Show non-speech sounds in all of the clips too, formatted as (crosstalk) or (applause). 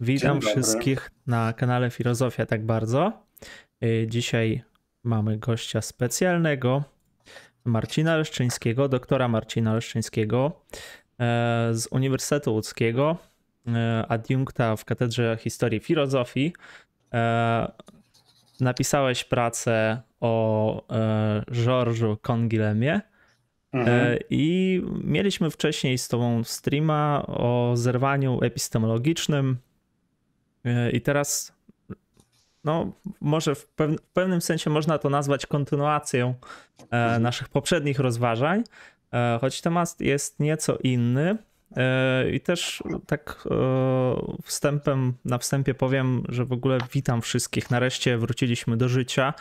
Witam wszystkich na kanale Filozofia tak bardzo. Y, dzisiaj mamy gościa specjalnego, Marcina Leszczyńskiego, doktora Marcina Leszczyńskiego e, z Uniwersytetu Łódzkiego, e, adiunkta w Katedrze Historii Filozofii. E, napisałeś pracę o George'u Congilemie mhm. i mieliśmy wcześniej z tobą streama o zerwaniu epistemologicznym i teraz, no, może w, pewnym sensie można to nazwać kontynuacją e, mhm. naszych poprzednich rozważań, e, choć temat jest nieco inny. E, I też tak wstępem, na wstępie powiem, że w ogóle witam wszystkich. Nareszcie wróciliśmy do życia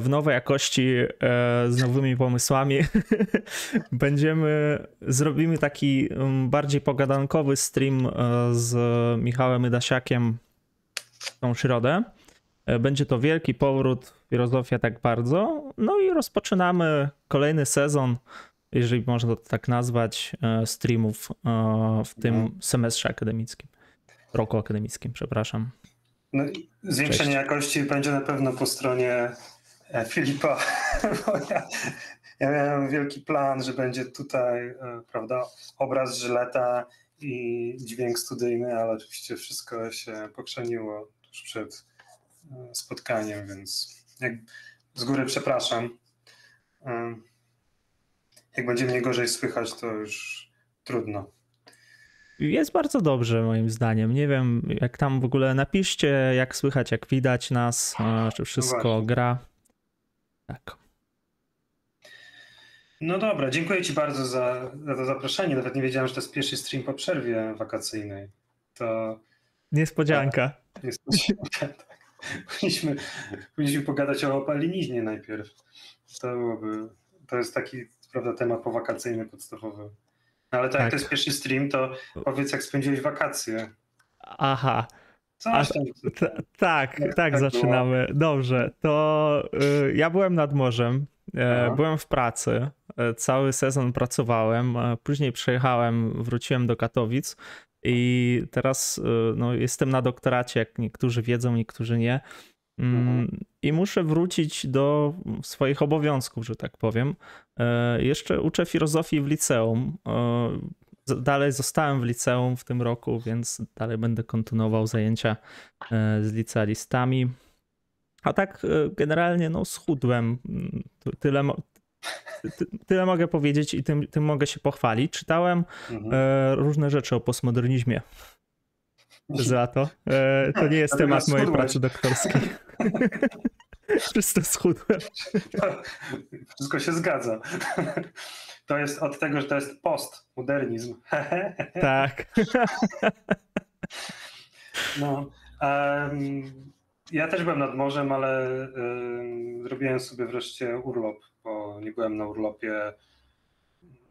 w nowej jakości, z nowymi pomysłami. (laughs) Będziemy, zrobimy taki bardziej pogadankowy stream z Michałem Ydasiakiem tą środę. E, będzie to wielki powrót filozofia tak bardzo. No i rozpoczynamy kolejny sezon, jeżeli można to tak nazwać, e, streamów e, w tym no. semestrze akademickim, roku akademickim, przepraszam. No, zwiększenie Cześć. jakości będzie na pewno po stronie Filipa. (laughs) ja, ja miałem wielki plan, że będzie tutaj, prawda, obraz żyleta i dźwięk studyjny, ale oczywiście wszystko się pokrzeniło przed e, spotkaniem, więc jak z góry przepraszam. E, jak będzie mnie gorzej słychać, to już trudno. Jest bardzo dobrze, moim zdaniem. Nie wiem, jak tam w ogóle napiszcie, jak słychać, jak widać nas, e, czy wszystko no gra. Tak. No dobra, dziękuję Ci bardzo za, za to zaproszenie. Nawet nie wiedziałem, że to jest pierwszy stream po przerwie wakacyjnej. To. Niespodzianka. Tak, niespodzianka, (laughs) tak. Powinniśmy, powinniśmy pogadać o opaliniznie najpierw. To byłoby. To jest taki, prawda, temat powakacyjny podstawowy. No ale tak, tak. to jest pierwszy stream, to powiedz, jak spędziłeś wakacje. Aha. Coś tam. tak, tak, zaczynamy. Było? Dobrze, to y, ja byłem nad morzem, e, byłem w pracy, e, cały sezon pracowałem, później przejechałem, wróciłem do Katowic i teraz y, no, jestem na doktoracie, jak niektórzy wiedzą, niektórzy nie. Mm, mhm. I muszę wrócić do swoich obowiązków, że tak powiem. E, jeszcze uczę filozofii w liceum. E, dalej zostałem w liceum w tym roku, więc dalej będę kontynuował zajęcia e, z licealistami. A tak generalnie no schudłem. Mm, tyle, tyle mogę powiedzieć i tym, tym mogę się pochwalić. Czytałem mhm. e, różne rzeczy o postmodernizmie. Za to. E, to nie jest temat mojej pracy doktorskiej. (laughs) Wszystko schudłem. Wszystko się zgadza. To jest od tego, że to jest postmodernizm. (laughs) tak. No. Um, ja też byłem nad morzem, ale um, zrobiłem sobie wreszcie urlop bo nie byłem na urlopie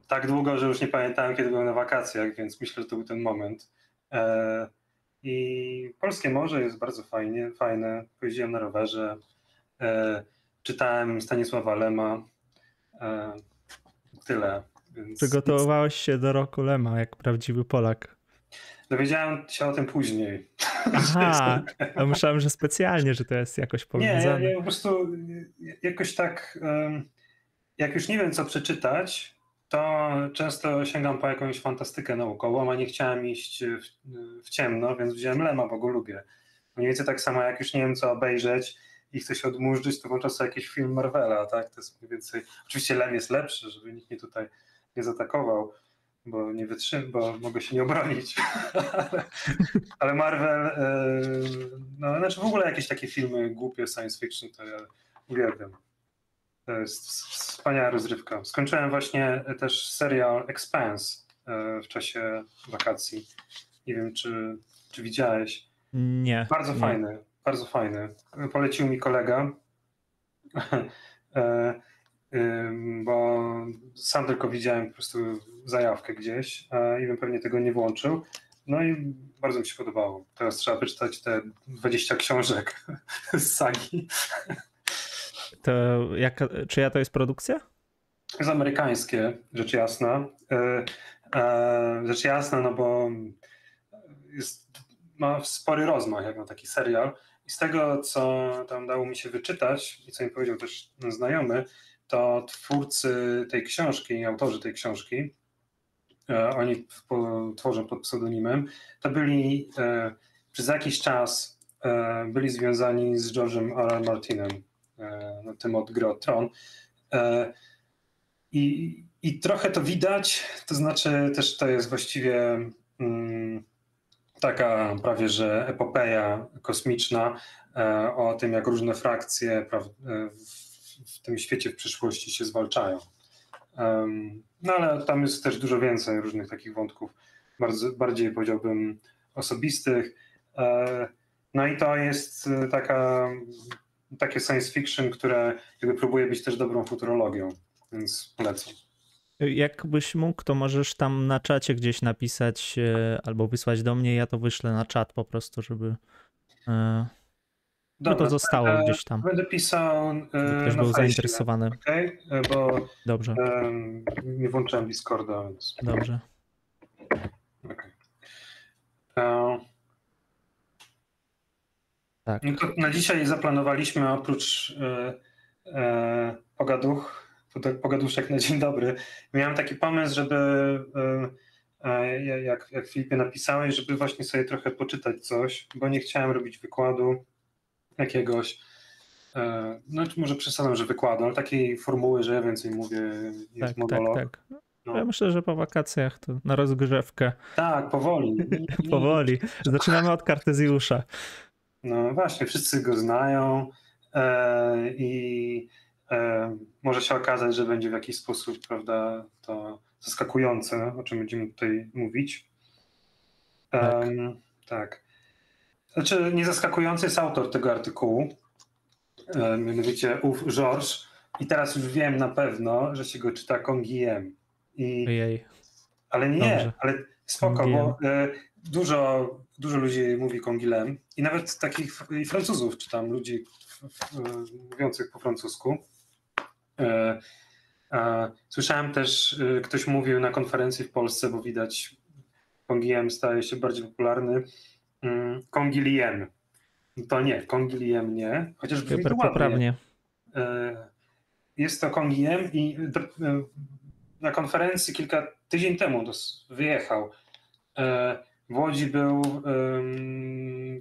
tak długo, że już nie pamiętałem, kiedy byłem na wakacjach, więc myślę, że to był ten moment. E, I polskie morze jest bardzo fajnie, fajne. Pojeździłem na rowerze, e, czytałem Stanisława Lema. E, tyle. Więc Przygotowywałeś się do roku Lema, jak prawdziwy Polak. Dowiedziałem się o tym później. Aha, a myślałem, że specjalnie, że to jest jakoś powiązane. Nie, ja, ja po prostu jakoś tak um, jak już nie wiem, co przeczytać, to często sięgam po jakąś fantastykę naukową, a nie chciałem iść w, w ciemno, więc wziąłem Lema, bo go lubię. Mniej więcej tak samo, jak już nie wiem, co obejrzeć i chcę się odmurzyć, to włączam sobie jakiś film Marvela, tak? To jest mniej więcej... Oczywiście Lem jest lepszy, żeby nikt mnie tutaj nie zaatakował, bo nie wytrzymam, bo mogę się nie obronić. ale, (laughs) ale, Marvel, yy, no znaczy w ogóle jakieś takie filmy głupie science fiction, to ja uwielbiam. To jest wspaniała rozrywka. Skończyłem właśnie też serial Expanse e, w czasie wakacji. Nie wiem, czy, czy widziałeś. Nie. Bardzo nie. fajny, bardzo fajny. Polecił mi kolega, (laughs) e, bo sam tylko widziałem po prostu zajawkę gdzieś i bym pewnie tego nie włączył. No i bardzo mi się podobało. Teraz trzeba przeczytać te 20 książek (laughs) z sagi. To jaka, czyja to jest produkcja? Jest amerykańskie, rzecz jasna. E, e, rzecz jasna, no bo jest ma spory rozmach, jak na taki serial. I z tego, co tam dało mi się wyczytać i co mi powiedział też znajomy, to twórcy tej książki, autorzy tej książki, e, oni tworzą pod pseudonimem, to byli przez jakiś czas byli związani z George'em R. R. Martinem, tym od Gry o Tron. I, I trochę to widać, to znaczy też to jest właściwie mm, taka prawie że epopeja kosmiczna o tym, jak różne frakcje w tym świecie w przyszłości się zwalczają. No ale tam jest też dużo więcej różnych takich wątków, bardzo, bardziej powiedziałbym osobistych. E, no i to jest e, taka, takie science fiction, które jakby próbuje być też dobrą futurologią, więc polecam. Jakbyś mógł, to możesz tam na czacie gdzieś napisać e, albo wysłać do mnie, ja to wyślę na czat po prostu, żeby Dobra, no to zostało e, gdzieś tam. Będę pisał. E, ktoś był zainteresowany. Okay? E, bo Dobrze. nie włączyłem Discorda, więc. Dobrze. Okay. Tak. No na dzisiaj zaplanowaliśmy oprócz e, e, pogaduch, pogaduszek na dzień dobry. Miałem taki pomysł, żeby e, jak, jak Filipie napisałeś, żeby właśnie sobie trochę poczytać coś, bo nie chciałem robić wykładu jakiegoś, e, no może przesadzam, że wykładu, ale takiej formuły, że ja więcej mówię, jest tak, tak monolog. Tak, tak. No. Ja myślę, że po wakacjach to na rozgrzewkę. Tak, powoli. (laughs) powoli. Zaczynamy od Kartezjusza. No właśnie, wszyscy go znają e, i e, może się okazać, że będzie w jakiś sposób, prawda, to zaskakujące, o czym będziemy tutaj mówić. tak. tak. Znaczy, niezaskakujący jest autor tego artykułu, e, mianowicie ów Georges. I teraz już wiem na pewno, że się go czyta Kongiem. I... Ojej. Ale nie, Dobrze. ale spoko, Kongiem. bo dużo, dużo ludzi mówi Kongilem i nawet takich i Francuzów czytam, ludzi mówiących po francusku. E, słyszałem też, ktoś mówił na konferencji w Polsce, bo widać Kongiem staje się bardziej popularny, Kongiliem. Mm, to nie, Kongiliem nie, chociaż brzmi to poprawnie. E, jest to Kongiliem i e, na konferencji kilka tydzień temu wyjechał. E, w Łodzi był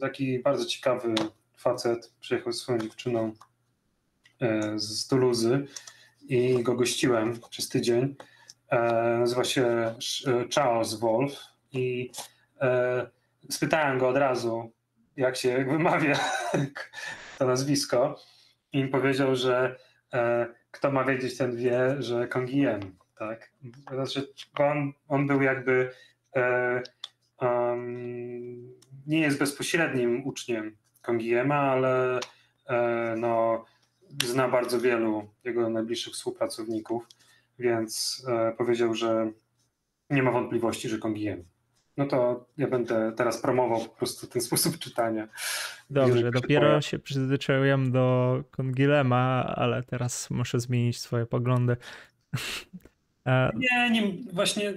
taki bardzo ciekawy facet, przyjechał z swoją dziewczyną z Tuluzy i go gościłem przez tydzień. Nazywa się Charles Wolf i spytałem go od razu, jak się wymawia (laughs) to nazwisko i mi powiedział, że e, kto ma wiedzieć, ten wie, że Kongiem, tak? Znaczy, on, on był jakby e, um, nie jest bezpośrednim uczniem Kongiema, ale e, no, zna bardzo wielu jego najbliższych współpracowników, więc e, powiedział, że nie ma wątpliwości, że Kongiem no to ja będę teraz promował po prostu ten (laughs) sposób czytania. Dobrze, dopiero się przyzwyczaiłem do Kongilema, ale teraz muszę zmienić swoje poglądy. (laughs) E, nie, nie, właśnie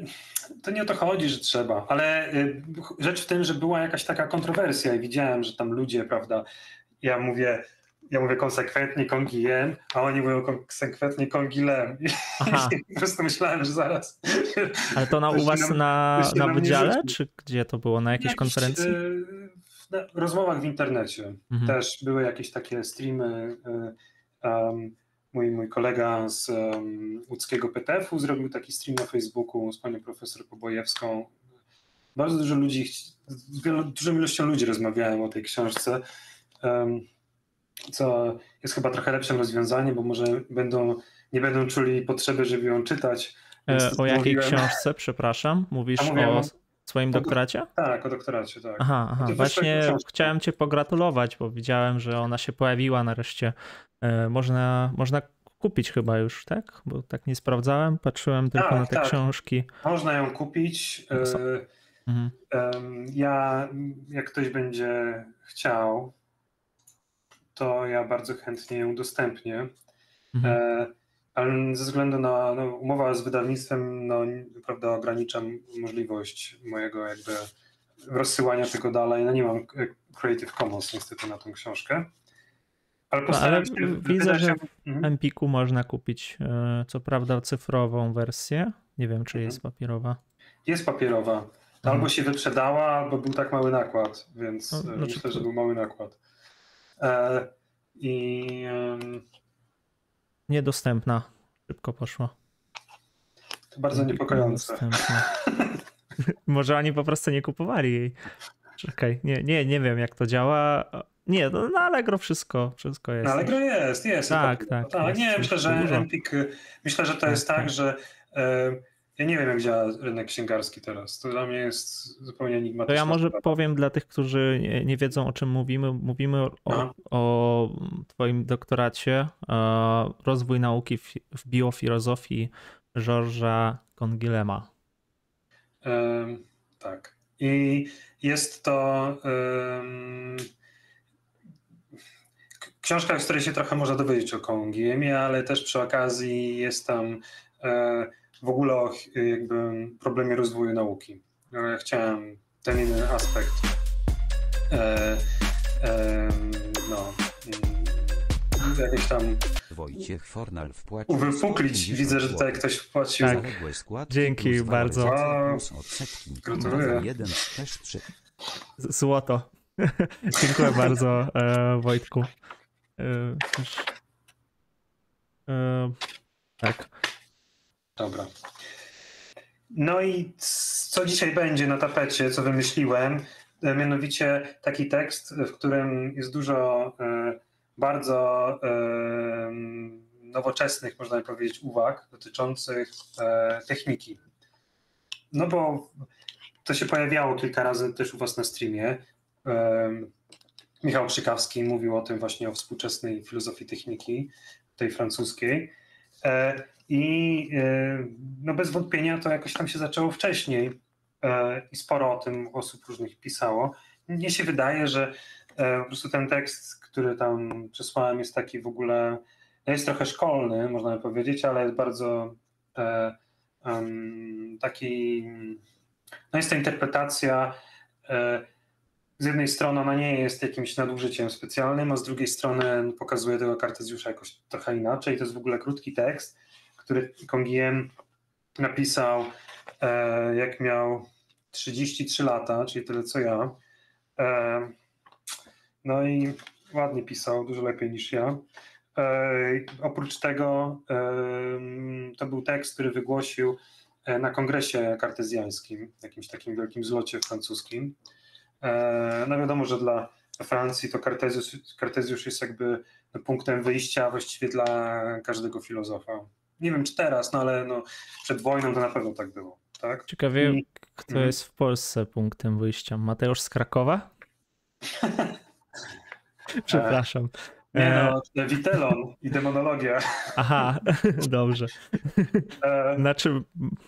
to nie o to chodzi, że trzeba, ale y, rzecz w tym, że była jakaś taka kontrowersja i widziałem, że tam ludzie, prawda, ja mówię, ja mówię konsekwentnie kongiem, a oni mówią konsekwentnie kongilem. I (laughs) po prostu myślałem, że zaraz. (laughs) Ale to na, u was na, na, na wydziale, czy gdzie to było? Na jakiejś konferencji? Na rozmowach w internecie mhm. też były jakieś takie streamy. Um, mój, mój kolega z um, łódzkiego PTF-u zrobił taki stream na Facebooku z panią profesor Pobojewską. Bardzo dużo ludzi, z dużą ilością ludzi rozmawiałem o tej książce. Um, co jest chyba trochę lepszym rozwiązaniem, bo może będą, nie będą czuli potrzeby, żeby ją czytać. E, o jakiej mówiłem... książce, przepraszam? Mówisz o swoim doktoracie? Tak, o doktoracie, tak. Aha, aha. właśnie chciałem cię pogratulować, bo widziałem, że ona się pojawiła nareszcie. E, można, można kupić chyba już, tak? Bo tak nie sprawdzałem, patrzyłem tylko tak, na te tak. książki. Można ją kupić. E, mhm. Ja, jak ktoś będzie chciał, to ja bardzo chętnie ją udostępnię. Mhm. E, ale ze względu na no, umowę z wydawnictwem, no, prawda, ograniczam możliwość mojego jakby rozsyłania tego dalej. No nie mam Creative Commons niestety na tą książkę. Ale, no, ale widzę, że w mhm. Empiku można kupić e, co prawda cyfrową wersję. Nie wiem, czy jest mhm. papierowa. Jest papierowa. Mhm. Albo się wyprzedała, albo był tak mały nakład, więc no, znaczy... myślę, że był mały nakład. E, I niedostępna. Szybko poszło. To bardzo niepokojące. (laughs) Może oni po prostu nie kupowali jej. Czekaj, nie, nie, nie wiem jak to działa. Nie, no na Allegro wszystko, wszystko jest. Na Allegro jest, jest. Tak, tak. tak jest, nie, myślę, że Empik, myślę, że to tak, jest tak, tak że e, ja nie wiem, jak działa rynek księgarski teraz. To dla mnie jest zupełnie enigmatyczne. To ja może sprawa. powiem dla tych, którzy nie, nie, wiedzą, o czym mówimy. Mówimy o, o Twoim doktoracie e, Rozwój nauki w, w biofilozofii Georgesa Kongilema. Um, tak. I jest to um, książka, z której się trochę można dowiedzieć o Kongiemie, ale też przy okazji jest tam e, w ogóle o jakby problemie rozwoju nauki. No, chciałem ten inny aspekt e, e, no, jakiś tam Wojciech Fornal wpłacił uwypuklić. Widzę, że tutaj ktoś wpłacił. Tak. Dzięki bardzo. Wow. Gratuluję. Jeden też trzy. Złoto. (laughs) Dziękuję bardzo, e, Wojtku. E, e, tak. Dobra. No i co dzisiaj będzie na tapecie, co wymyśliłem? E, mianowicie taki tekst, w którym jest dużo bardzo nowoczesnych, można powiedzieć, uwag dotyczących techniki. No bo to się pojawiało kilka razy też u Was na streamie. Michał Przykawski mówił o tym właśnie o współczesnej filozofii techniki, tej francuskiej. I e, no bez wątpienia to jakoś tam się zaczęło wcześniej e, i sporo o tym osób różnych pisało. Mnie się wydaje, że e, po prostu ten tekst, który tam przesłałem, jest taki w ogóle, no jest trochę szkolny, można by powiedzieć, ale jest bardzo taki, no jest to interpretacja. Z jednej strony ona nie jest jakimś nadużyciem specjalnym, a z drugiej strony pokazuje tego Kartezjusza jakoś trochę inaczej. To jest w ogóle krótki tekst który Kongiem napisał, e, jak miał 33 lata, czyli tyle co ja. E, no i ładnie pisał, dużo lepiej niż ja. E, oprócz tego to był tekst, który wygłosił na kongresie kartezjańskim, jakimś takim wielkim zlocie francuskim. No wiadomo, że dla Francji to Kartezjusz, Kartezjusz jest jakby punktem wyjścia właściwie dla każdego filozofa nie wiem czy teraz, no ale no, przed wojną to na pewno tak było. Tak? Ciekawie, I... kto jest w Polsce punktem wyjścia? Mateusz z Krakowa? (laughs) Przepraszam. Nie no, e, Witelon i demonologia. Aha, (laughs) dobrze. E, znaczy,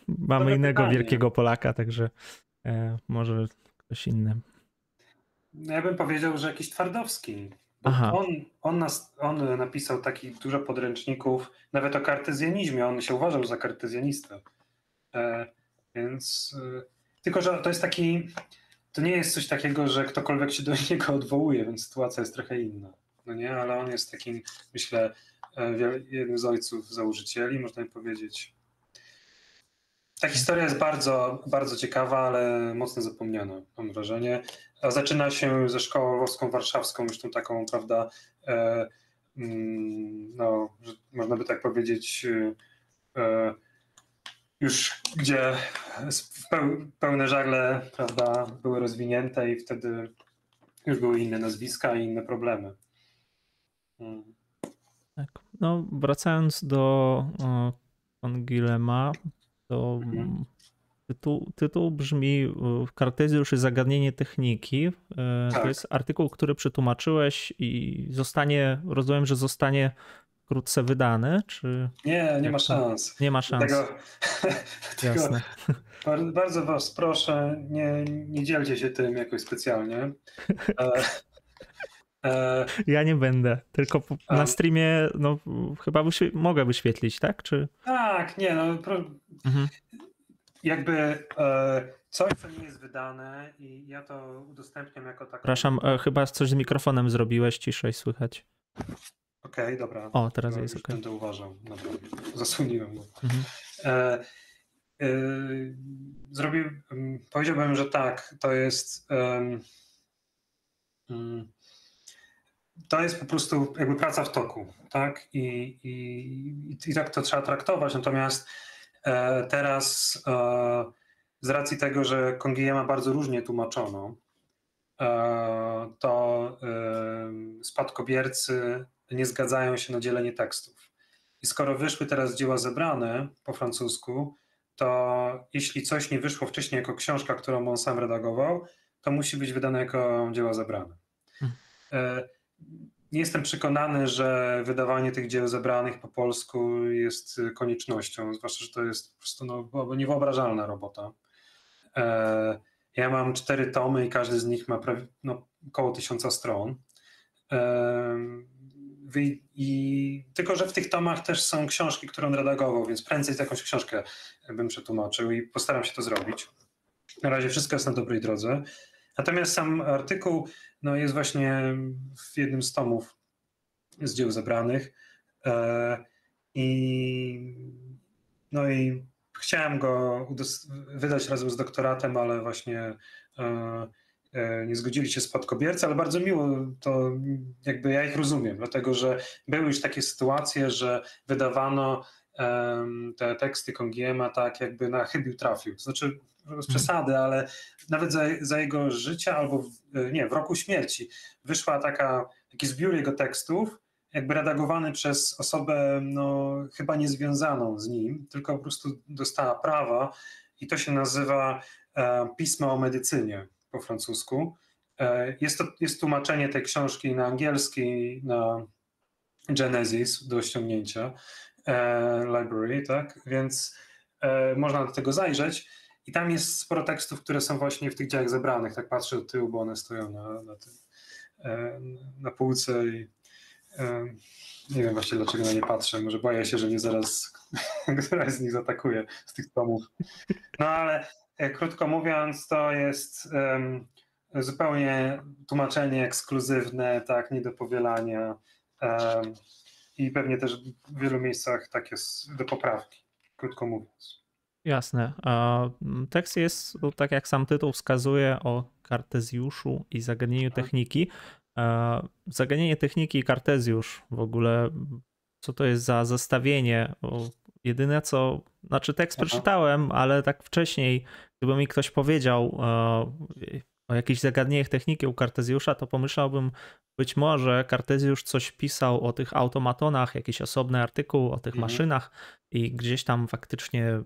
mamy innego pytanie. wielkiego Polaka, także e, może ktoś inny. Ja bym powiedział, że jakiś Twardowski. Aha. On, on, nas, on napisał takich dużo podręczników, nawet o kartezjanizmie. On się uważał za kartezjanistę. E, więc e, tylko, że to jest taki. To nie jest coś takiego, że ktokolwiek się do niego odwołuje, więc sytuacja jest trochę inna. No nie, ale on jest takim, myślę, e, jednym z ojców założycieli, można powiedzieć. Ta historia jest bardzo, bardzo ciekawa, ale mocno zapomniana, mam wrażenie. Zaczyna się ze szkołą lwowską warszawską, już tą taką, prawda, e, mm, no, można by tak powiedzieć, e, już gdzie pełne żagle, prawda, były rozwinięte i wtedy już były inne nazwiska i inne problemy. Hmm. Tak. No, wracając do Angilema, to mhm. Tytuł, tytuł brzmi Kartezjusz i zagadnienie techniki. E, tak. To jest artykuł, który przetłumaczyłeś i zostanie, rozumiem, że zostanie wkrótce wydany, czy... Nie, nie ma szans. Nie ma szans. Tego, (laughs) Jasne. (laughs) bardzo was proszę, nie, nie dzielcie się tym jakoś specjalnie. E, (laughs) e, ja nie będę, tylko na streamie no, chyba wyświe mogę wyświetlić, tak? Czy... Tak, nie, no mhm. Jakby e, coś, co nie jest wydane i ja to udostępniam jako taką... Przepraszam, e, chyba coś z mikrofonem zrobiłeś, ciszej słychać. Okej, dobra. O, teraz No, jest już ok. Będę uważał. Dobra. Zasłoniłem go. Mhm. E, e, zrobił, mm, powiedziałbym, że tak, to jest mm, to jest po prostu jakby praca w toku, tak? I, i, i tak to trzeba traktować. Natomiast teraz e, z racji tego, że Kongiyama bardzo różnie tłumaczono, e, to e, spadkobiercy nie zgadzają się na dzielenie tekstów. I skoro wyszły teraz dzieła zebrane po francusku, to jeśli coś nie wyszło wcześniej jako książka, którą on sam redagował, to musi być wydane jako dzieła zebrane. Hmm. E, Nie jestem przekonany, że wydawanie tych dzieł zebranych po polsku jest koniecznością, zwłaszcza, że to jest po prostu no, niewyobrażalna robota. E, Ja mam cztery tomy i każdy z nich ma prawie, no, około tysiąca stron. Em, wy- I tylko, że w tych tomach też są książki, które on redagował, więc prędzej jakąś książkę bym przetłumaczył i postaram się to zrobić. Na razie wszystko jest na dobrej drodze. Natomiast sam artykuł no, jest właśnie w jednym z tomów z dzieł zebranych. E, I, no i chciałem go wydać razem z doktoratem, ale właśnie e, e, nie zgodzili się spadkobiercy, ale bardzo miło to, jakby ja ich rozumiem, dlatego że były już takie sytuacje, że wydawano te teksty Kongiema tak jakby na chybił trafił. Znaczy bez przesady, ale nawet za, za jego życia albo w, nie, w roku śmierci wyszła taka, taki zbiór jego tekstów, jakby redagowany przez osobę no, chyba niezwiązaną z nim, tylko po prostu dostała prawa i to się nazywa e, Pismo o medycynie po francusku. E, jest to jest tłumaczenie tej książki na angielski, na Genesis do ściągnięcia, e, library, tak, więc e, można do tego zajrzeć. I tam jest sporo tekstów, które są właśnie w tych dziełach zebranych, tak patrzę do tyłu, bo one stoją na, na, tym, e, na półce i e, nie wiem właśnie dlaczego na nie patrzę, może boję się, że mnie zaraz (laughs) któraś z nich zaatakuje z tych tomów. No ale e, krótko mówiąc, to jest em, zupełnie tłumaczenie ekskluzywne, tak, nie do powielania. Em, i pewnie też w wielu miejscach tak jest do poprawki, krótko mówiąc. Jasne. Mm, Tekst jest, no, tak jak sam tytuł wskazuje, o Kartezjuszu i zagadnieniu techniki. A, Zagadnienie techniki i Kartezjusz w ogóle, co to jest za zestawienie? Jedyne co, znaczy tekst Aha. przeczytałem, ale tak wcześniej, gdyby mi ktoś powiedział o jakichś zagadnieniach techniki u Kartezjusza, to pomyślałbym, być może Kartezjusz coś pisał o tych automatonach, jakiś osobny artykuł o tych Mhm. maszynach i gdzieś tam faktycznie mm,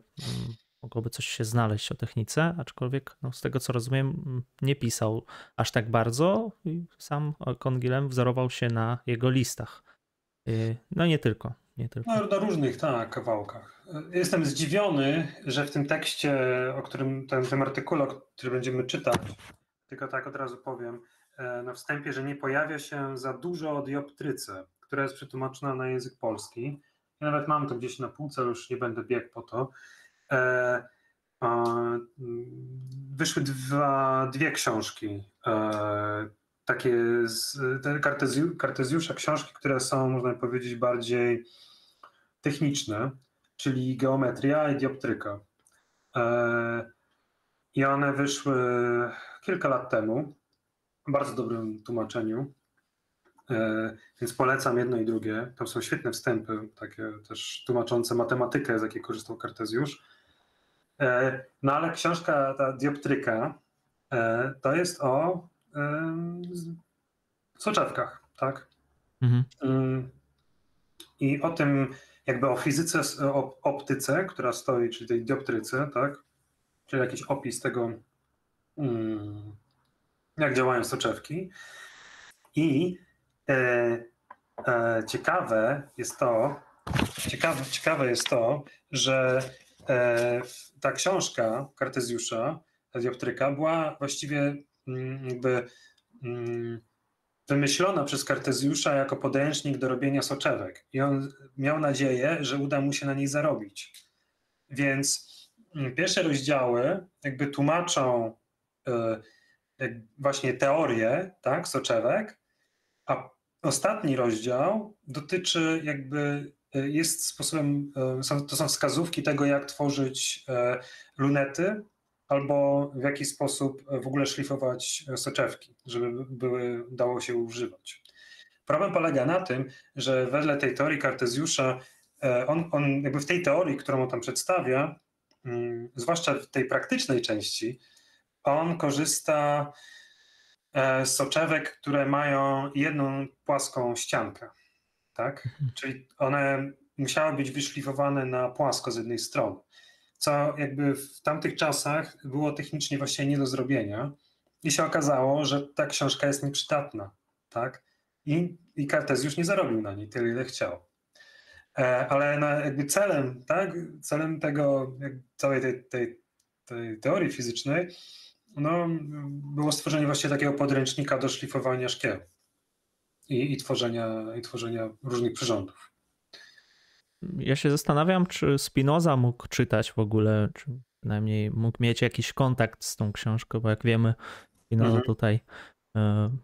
mogłoby coś się znaleźć o technice, aczkolwiek no, z tego co rozumiem mm, nie pisał aż tak bardzo i sam Kongilem wzorował się na jego listach. Y, No nie tylko, nie tylko. No, na różnych tak, kawałkach. Jestem zdziwiony, że w tym tekście, o którym, tym, tym artykule, o który będziemy czytać, tylko tak od razu powiem e, na wstępie, że nie pojawia się za dużo o dioptryce, która jest przetłumaczona na język polski. Ja nawet mam to gdzieś na półce, już nie będę biegł po to. E, mm, wyszły dwa, dwie książki, e, takie z te Kartezju, Kartezjusza, książki, które są, można powiedzieć, bardziej techniczne, czyli geometria i dioptryka. I one wyszły kilka lat temu, w bardzo dobrym tłumaczeniu, E, więc polecam jedno i drugie. Tam są świetne wstępy, takie też tłumaczące matematykę, z jakiej korzystał Kartezjusz. E, No ale książka, ta dioptryka, e, to jest o soczewkach, tak? Mhm. Mm, I o tym, jakby o fizyce, o optyce, która stoi, czyli tej dioptryce, tak? Czyli jakiś opis tego, jak działają soczewki. I e, e, ciekawe jest to, ciekawe, ciekawe jest to, że e, ta książka Kartezjusza, dioptryka, była właściwie mm, jakby mm, wymyślona przez Kartezjusza jako podręcznik do robienia soczewek. I on miał nadzieję, że uda mu się na niej zarobić. Więc mm, pierwsze rozdziały jakby tłumaczą właśnie teorię tak, soczewek, a ostatni rozdział dotyczy jakby jest sposobem, to są wskazówki tego, jak tworzyć lunety albo w jaki sposób w ogóle szlifować soczewki, żeby były, dało się używać. Problem polega na tym, że wedle tej teorii Kartezjusza, e, on, on jakby w tej teorii, którą on tam przedstawia, mm, zwłaszcza w tej praktycznej części, on korzysta e, z soczewek, które mają jedną płaską ściankę. Tak? Mhm. Czyli one musiały być wyszlifowane na płasko z jednej strony co jakby w tamtych czasach było technicznie właściwie nie do zrobienia. I się okazało, że ta książka jest nieprzydatna, tak? I, i Kartezjusz nie zarobił na niej tyle, ile chciał. E, ale na, jakby celem, tak? Celem tego, całej tej, tej, tej teorii fizycznej no, było stworzenie właśnie takiego podręcznika do szlifowania szkieł i, i, tworzenia, i tworzenia różnych przyrządów. Ja się zastanawiam, czy Spinoza mógł czytać w ogóle, czy przynajmniej mógł mieć jakiś kontakt z tą książką, bo jak wiemy, Spinoza mhm. tutaj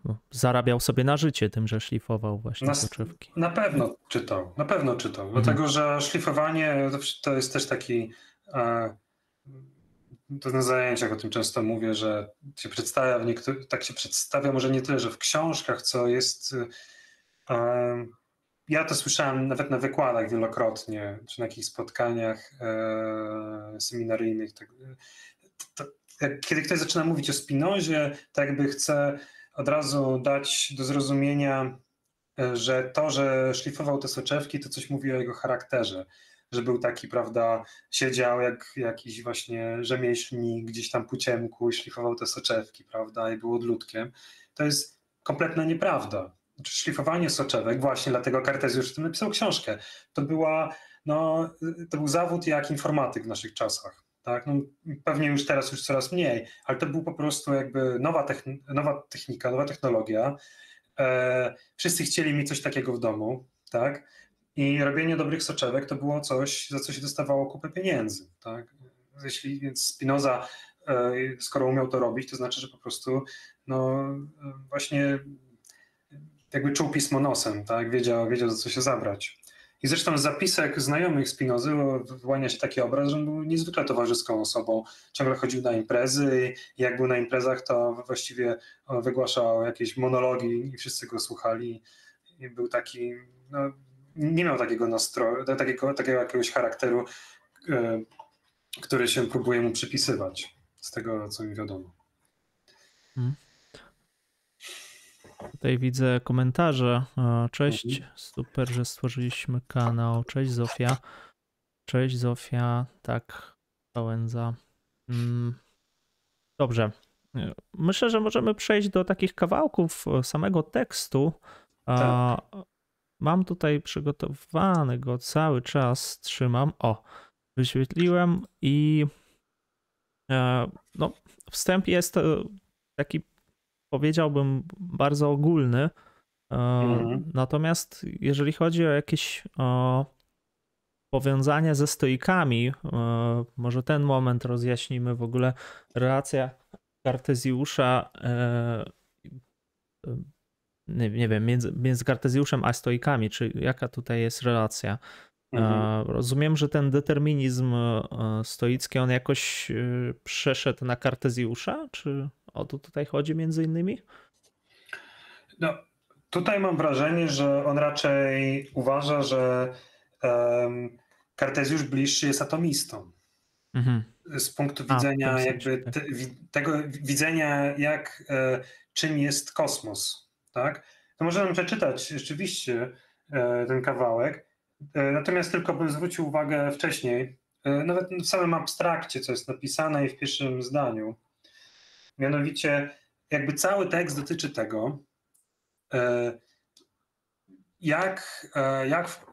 no, zarabiał sobie na życie tym, że szlifował właśnie na, soczewki. Na pewno czytał, na pewno czytał, mhm. dlatego że szlifowanie to jest też taki e, to na zajęciach o tym często mówię, że się przedstawia w tak się przedstawia może nie tyle, że w książkach, co jest e, ja to słyszałem nawet na wykładach wielokrotnie, czy na jakichś spotkaniach e, seminaryjnych. Tak, to, kiedy ktoś zaczyna mówić o Spinozie, tak jakby chce od razu dać do zrozumienia, e, że to, że szlifował te soczewki, to coś mówi o jego charakterze. Że był taki, prawda, siedział jak jakiś właśnie rzemieślnik gdzieś tam po ciemku szlifował te soczewki, prawda, i był odludkiem. To jest kompletna nieprawda szlifowanie soczewek, właśnie dlatego Kartezjusz tym napisał książkę. To, była, no, to był zawód jak informatyk w naszych czasach. Tak? No, pewnie już teraz już coraz mniej, ale to był po prostu jakby nowa, nowa technika, nowa technologia. E, wszyscy chcieli mieć coś takiego w domu, tak? I robienie dobrych soczewek to było coś, za co się dostawało kupę pieniędzy, tak? Jeśli więc Spinoza, e, skoro umiał to robić, to znaczy, że po prostu no, właśnie jakby czuł pismo nosem, tak? wiedział, wiedział za co się zabrać. I zresztą z zapisek znajomych Spinozy wyłania się taki obraz, że on był niezwykle towarzyską osobą. Ciągle chodził na imprezy i jak był na imprezach, to właściwie wygłaszał jakieś monologi i wszyscy go słuchali. I był taki, no, nie miał takiego nastroju, takiego, takiego jakiegoś charakteru, e, który się próbuje mu przypisywać, z tego co mi wiadomo. Hmm. Tutaj widzę komentarze. Cześć, mhm. super, że stworzyliśmy kanał. Cześć Zofia. Cześć Zofia. Tak, Pałęza. Mm, dobrze. Myślę, że możemy przejść do takich kawałków samego tekstu. Tak. Mam tutaj przygotowany go cały czas, trzymam. O, wyświetliłem i e, no, wstęp jest e, taki powiedziałbym, bardzo ogólny. E, mhm. Natomiast jeżeli chodzi o jakieś o powiązania ze stoikami, może ten moment rozjaśnimy w ogóle relacja Kartezjusza, nie, nie wiem, między, między Kartezjuszem a stoikami, czy jaka tutaj jest relacja. Mhm. Rozumiem, że ten determinizm stoicki, on jakoś przeszedł na Kartezjusza, czy o to tutaj chodzi między innymi? No, tutaj mam wrażenie, że on raczej uważa, że um, Kartezjusz bliższy jest atomistą. Mhm. Z punktu widzenia A, jakby te, tego widzenia, jak e, czym jest kosmos. Tak? To możemy przeczytać rzeczywiście e, ten kawałek. E, natomiast tylko bym zwrócił uwagę wcześniej, e, nawet w samym abstrakcie, co jest napisane i w pierwszym zdaniu. Mianowicie, jakby cały tekst dotyczy tego, jak, jak w,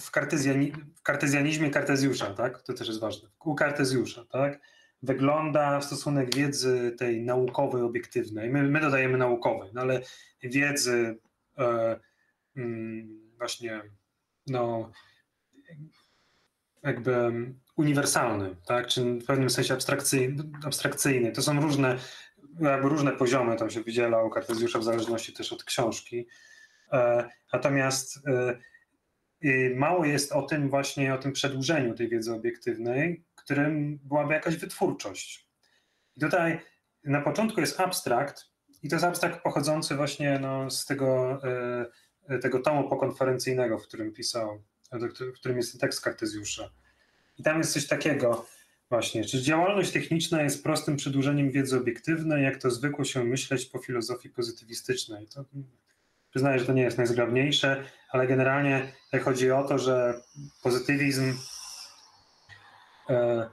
w, kartezjani, w kartezjanizmie Kartezjusza, tak? to też jest ważne, u Kartezjusza, tak? Wygląda stosunek wiedzy tej naukowej, obiektywnej. My, my dodajemy naukowej, no ale wiedzy e, mm, właśnie no, jakby uniwersalny, tak? czy w pewnym sensie abstrakcyjny. abstrakcyjny. To są różne, jakby różne poziomy, tam się wydziela u Kartezjusza w zależności też od książki. E, natomiast e, mało jest o tym właśnie, o tym przedłużeniu tej wiedzy obiektywnej, którym byłaby jakaś wytwórczość. I tutaj na początku jest abstrakt, i to jest abstrakt pochodzący właśnie no, z tego, e, tego tomu pokonferencyjnego, w którym pisał, w którym jest tekst Kartezjusza. I tam jest coś takiego właśnie, czy działalność techniczna jest prostym przedłużeniem wiedzy obiektywnej, jak to zwykło się myśleć po filozofii pozytywistycznej. To, przyznaję, że to nie jest najzgrabniejsze, ale generalnie chodzi o to, że pozytywizm, e,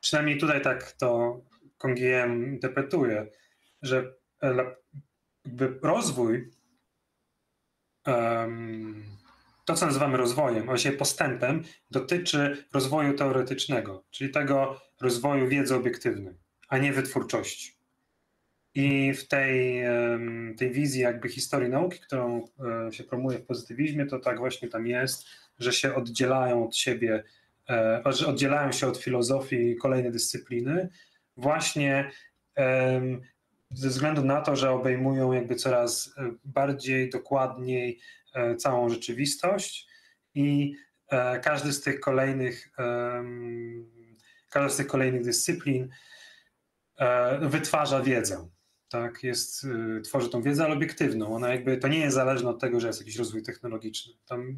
przynajmniej tutaj tak to Kongiem interpretuje, że e, rozwój to, co nazywamy rozwojem, właściwie postępem, dotyczy rozwoju teoretycznego, czyli tego rozwoju wiedzy obiektywnej, a nie wytwórczości. I w tej, tej wizji jakby historii nauki, którą e, się promuje w pozytywizmie, to tak właśnie tam jest, że się oddzielają od siebie, e, że oddzielają się od filozofii kolejne dyscypliny, właśnie ze względu na to, że obejmują jakby coraz e, bardziej, dokładniej całą rzeczywistość i każdy z tych kolejnych, każda z tych kolejnych dyscyplin wytwarza wiedzę. Tak, jest, tworzy tą wiedzę, ale obiektywną. Ona jakby, to nie jest zależne od tego, że jest jakiś rozwój technologiczny. Tam,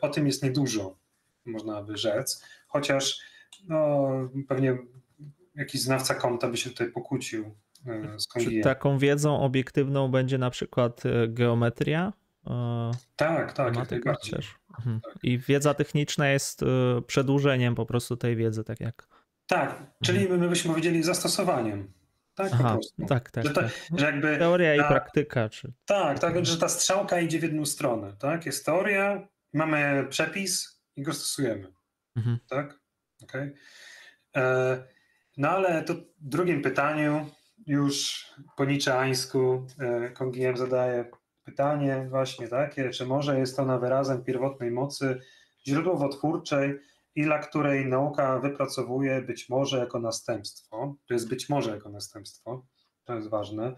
o tym jest niedużo, można by rzec, chociaż no, pewnie jakiś znawca konta by się tutaj pokłócił. Z Czy taką wiedzą obiektywną będzie na przykład geometria? Tak, tak. też. Mhm. tak. I wiedza techniczna jest przedłużeniem po prostu tej wiedzy, tak jak. Tak, czyli mhm. my byśmy powiedzieli zastosowaniem. Tak, Aha, po prostu. Tak, tak. Że, ta, tak. że jakby Teoria ta, i praktyka. Czy... Tak, tak, że ta strzałka idzie w jedną stronę. Tak? Jest teoria, mamy przepis i go stosujemy. Mhm. Tak? Okay. E, no ale to w drugim pytaniu już po niczeańsku e, Kongiem zadaje Pytanie właśnie takie, czy może jest ona wyrazem pierwotnej mocy źródłowotwórczej i dla której nauka wypracowuje być może jako następstwo, to jest być może jako następstwo, to jest ważne,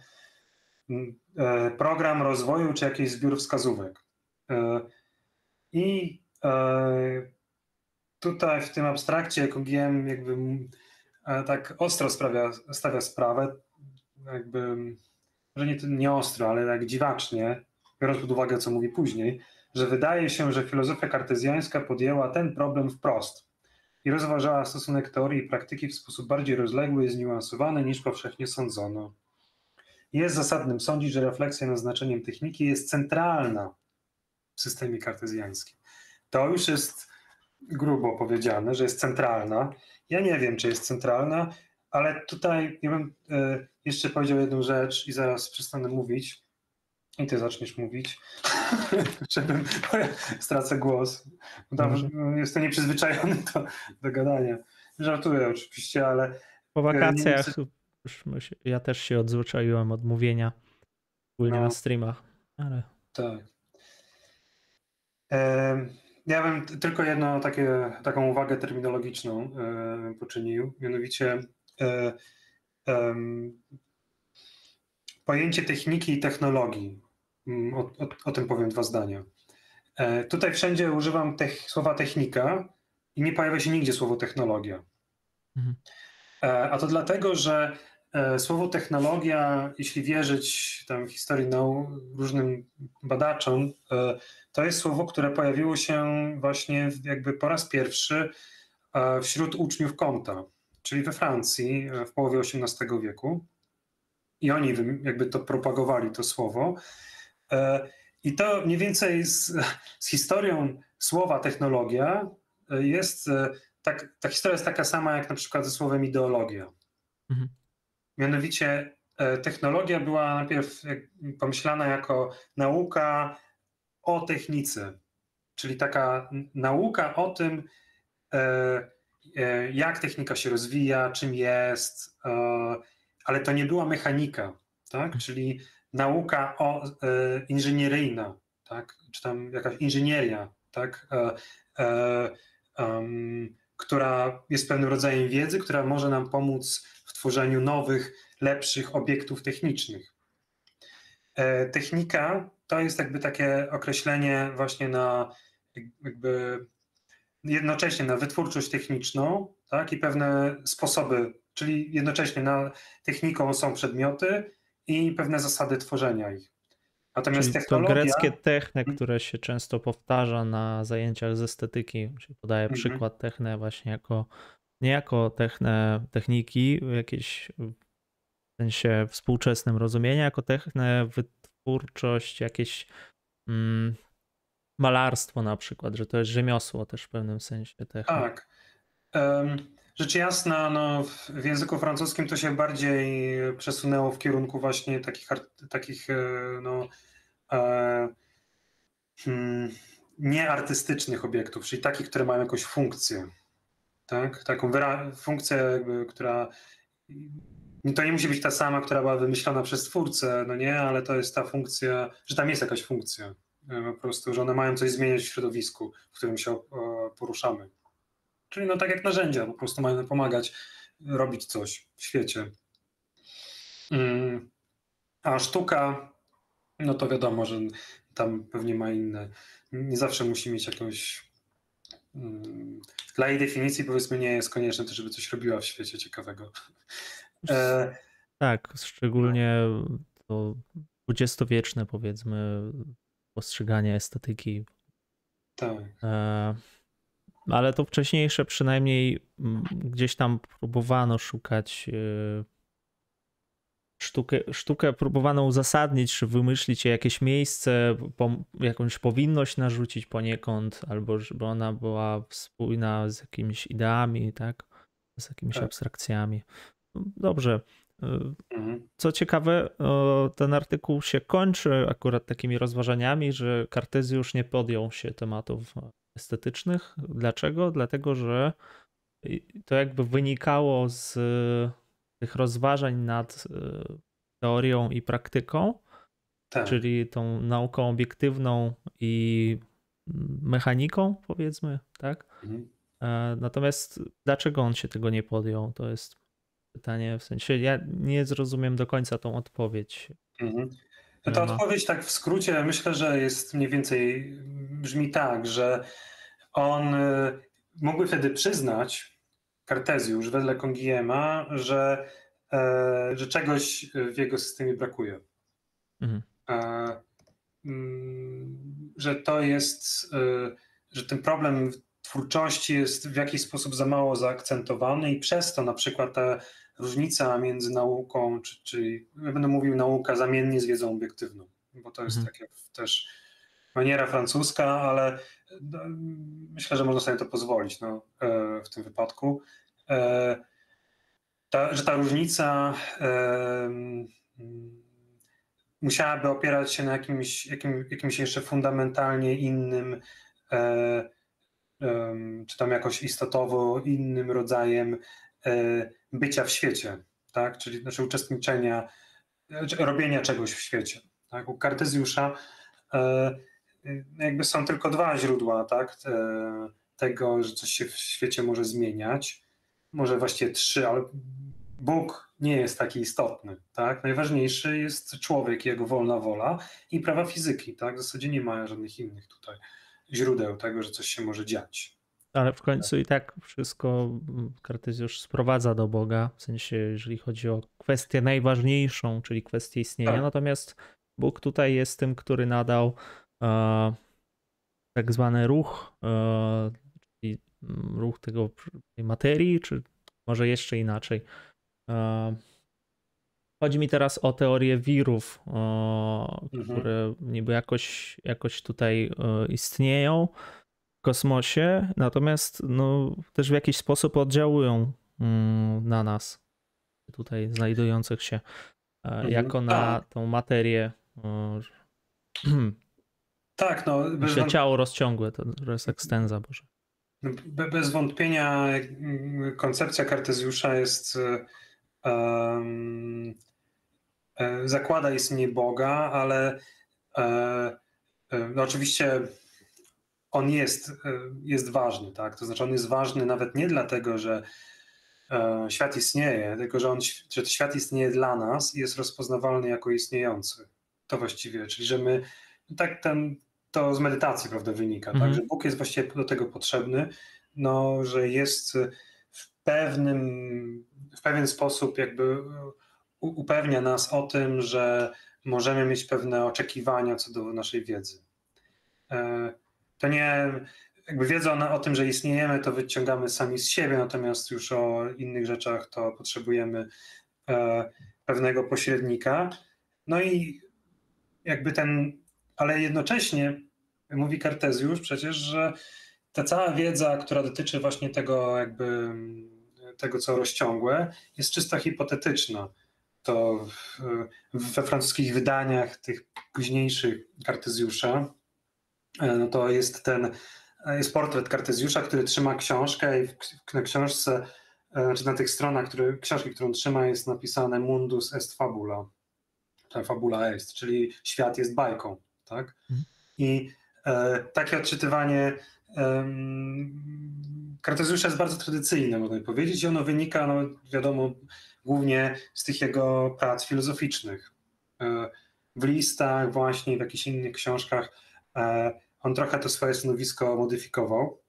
e, program rozwoju czy jakiś zbiór wskazówek. E, I e, tutaj w tym abstrakcie, wiem, jakby tak ostro sprawia, stawia sprawę, jakby że nie, nie ostro, ale tak dziwacznie, biorąc pod uwagę, co mówi później, że wydaje się, że filozofia kartezjańska podjęła ten problem wprost i rozważała stosunek teorii i praktyki w sposób bardziej rozległy i zniuansowany niż powszechnie sądzono. Jest zasadnym sądzić, że refleksja nad znaczeniem techniki jest centralna w systemie kartezjańskim. To już jest grubo powiedziane, że jest centralna. Ja nie wiem, czy jest centralna, ale tutaj ja bym e, jeszcze powiedział jedną rzecz i zaraz przestanę mówić. I ty zaczniesz mówić, (laughs) żebym (laughs) stracę głos. Tam jestem nieprzyzwyczajony do, do gadania. Żartuję oczywiście, ale. Po wakacjach się, ja też się odzwyczaiłem od mówienia, szczególnie no, na streamach. Ale... Tak. E, ja bym tylko jedną takie, taką uwagę terminologiczną e, poczynił, mianowicie e, pojęcie techniki i technologii. Mm, o, o, o tym powiem dwa zdania. E, tutaj wszędzie używam słowa technika i nie pojawia się nigdzie słowo technologia. Mhm. E, a to dlatego, że e, słowo technologia, jeśli wierzyć tam historii różnym badaczom, to jest słowo, które pojawiło się właśnie jakby po raz pierwszy wśród uczniów Comta czyli we Francji e, w połowie XVIII wieku. I oni jakby to propagowali, to słowo. E, I to mniej więcej z, z historią słowa technologia e, jest, tak, ta historia jest taka sama jak na przykład ze słowem ideologia. Mhm. Mianowicie technologia była najpierw pomyślana jako nauka o technice, czyli taka nauka o tym, E, jak technika się rozwija, czym jest, e, ale to nie była mechanika, tak? Mhm. czyli nauka o, e, inżynieryjna, tak? czy tam jakaś inżynieria, tak? um, która jest pewnym rodzajem wiedzy, która może nam pomóc w tworzeniu nowych, lepszych obiektów technicznych. E, technika to jest jakby takie określenie właśnie na jakby jednocześnie na wytwórczość techniczną tak, i pewne sposoby, czyli jednocześnie na techniką są przedmioty i pewne zasady tworzenia ich. Natomiast Czyli technologia... to greckie techne, mhm. które się często powtarza na zajęciach z estetyki, podaje mhm. przykład techne właśnie jako nie jako techne, techniki w jakiejś w sensie współczesnym rozumieniu, jako techne wytwórczość, jakieś mm, malarstwo na przykład, że to jest rzemiosło też w pewnym sensie. Techne. Tak. Um, rzecz jasna, no, w języku francuskim to się bardziej przesunęło w kierunku właśnie takich, takich e, no, e, hmm, nieartystycznych obiektów, czyli takich, które mają jakąś funkcję. Tak? Taką funkcję, jakby, która to nie musi być ta sama, która była wymyślona przez twórcę, no nie, ale to jest ta funkcja, że tam jest jakaś funkcja. E, po prostu, że one mają coś zmieniać w środowisku, w którym się poruszamy. Czyli no tak jak narzędzia, po prostu mają pomagać robić coś w świecie. Mm. A sztuka, no to wiadomo, że tam pewnie ma inne. Nie zawsze musi mieć jakąś. Mm, dla jej definicji powiedzmy nie jest konieczne to, żeby coś robiła w świecie ciekawego. E... Tak, szczególnie to dwudziestowieczne powiedzmy postrzeganie estetyki. Tak. E, ale to wcześniejsze przynajmniej mm, gdzieś tam próbowano szukać e, sztukę, sztukę próbowano uzasadnić, czy wymyślić jakieś miejsce, po, jakąś powinność narzucić poniekąd, albo żeby ona była spójna z jakimiś ideami, tak? Z jakimiś tak. abstrakcjami. Dobrze. Mhm. Co ciekawe, ten artykuł się kończy akurat takimi rozważaniami, że Kartezjusz nie podjął się tematów estetycznych. Dlaczego? Dlatego, że to jakby wynikało z tych rozważań nad e, teorią i praktyką, tak. czyli tą nauką obiektywną i mechaniką, powiedzmy, tak? Mhm. E, natomiast dlaczego on się tego nie podjął? To jest pytanie, w sensie ja nie zrozumiem do końca tą odpowiedź. Mhm. No ta odpowiedź tak w skrócie myślę, że jest mniej więcej, brzmi tak, że on y, mógłby wtedy przyznać, Kartezjusz wedle Kongiema, że, e, że czegoś w jego systemie brakuje. Mhm. E, mm, że to jest, e, że ten problem twórczości jest w jakiś sposób za mało zaakcentowany i przez to na przykład ta różnica między nauką, czy, czyli ja będę mówił nauka zamiennie z wiedzą obiektywną, bo to jest mhm. taka też maniera francuska, ale no, myślę, że można sobie to pozwolić no, e, w tym wypadku. E, ta, że ta różnica e, musiałaby opierać się na jakimś, jakim, jakimś jeszcze fundamentalnie innym, czy tam jakoś istotowo innym rodzajem bycia w świecie, tak? czyli znaczy uczestniczenia, znaczy robienia czegoś w świecie. Tak? U Kartezjusza e, jakby są tylko dwa źródła tak? E, tego, że coś się w świecie może zmieniać. Może właściwie trzy, ale Bóg nie jest taki istotny. Tak? Najważniejszy jest człowiek, jego wolna wola i prawa fizyki. Tak? W zasadzie nie ma żadnych innych tutaj źródeł tego, że coś się może dziać. Ale w końcu i tak wszystko Kartezjusz sprowadza do Boga, w sensie jeżeli chodzi o kwestię najważniejszą, czyli kwestię istnienia. Tak. Natomiast Bóg tutaj jest tym, który nadał e, tak zwany ruch, e, czyli ruch tego, tej materii, czy może jeszcze inaczej. E, chodzi mi teraz o teorię wirów, e, mhm. które niby jakoś, jakoś tutaj e, istnieją kosmosie, natomiast no, też w jakiś sposób oddziałują mm, na nas, tutaj znajdujących się, e, mhm. jako na tak. tą materię. (clears throat) Tak, no. Bez Myślę, ciało rozciągłe, to jest ekstenza, Boże. No, bez wątpienia koncepcja Kartezjusza jest um, zakłada istnienie Boga, ale no oczywiście on jest, jest ważny, tak? To znaczy on jest ważny nawet nie dlatego, że świat istnieje, tylko że, on, że świat istnieje dla nas i jest rozpoznawalny jako istniejący. To właściwie, czyli że my, tak ten, to z medytacji prawda, wynika, tak? że Bóg jest właściwie do tego potrzebny, no, że jest w pewnym, w pewien sposób jakby upewnia nas o tym, że możemy mieć pewne oczekiwania co do naszej wiedzy. To nie, jakby wiedza o tym, że istniejemy, to wyciągamy sami z siebie, natomiast już o innych rzeczach to potrzebujemy e, pewnego pośrednika. No i jakby ten, ale jednocześnie mówi Kartezjusz przecież, że ta cała wiedza, która dotyczy właśnie tego jakby tego, co rozciągłe, jest czysto hipotetyczna. To we francuskich wydaniach tych późniejszych Kartezjusza, no to jest ten, jest portret Kartezjusza, który trzyma książkę i na książce, e, znaczy na tych stronach który, książki, którą trzyma jest napisane mundus est fabula, fabula est, czyli świat jest bajką, tak? Mhm. I e, takie odczytywanie Kartezjusza jest bardzo tradycyjne, można powiedzieć, i ono wynika, no, wiadomo, głównie z tych jego prac filozoficznych. E, w listach, właśnie w jakichś innych książkach, e, on trochę to swoje stanowisko modyfikował.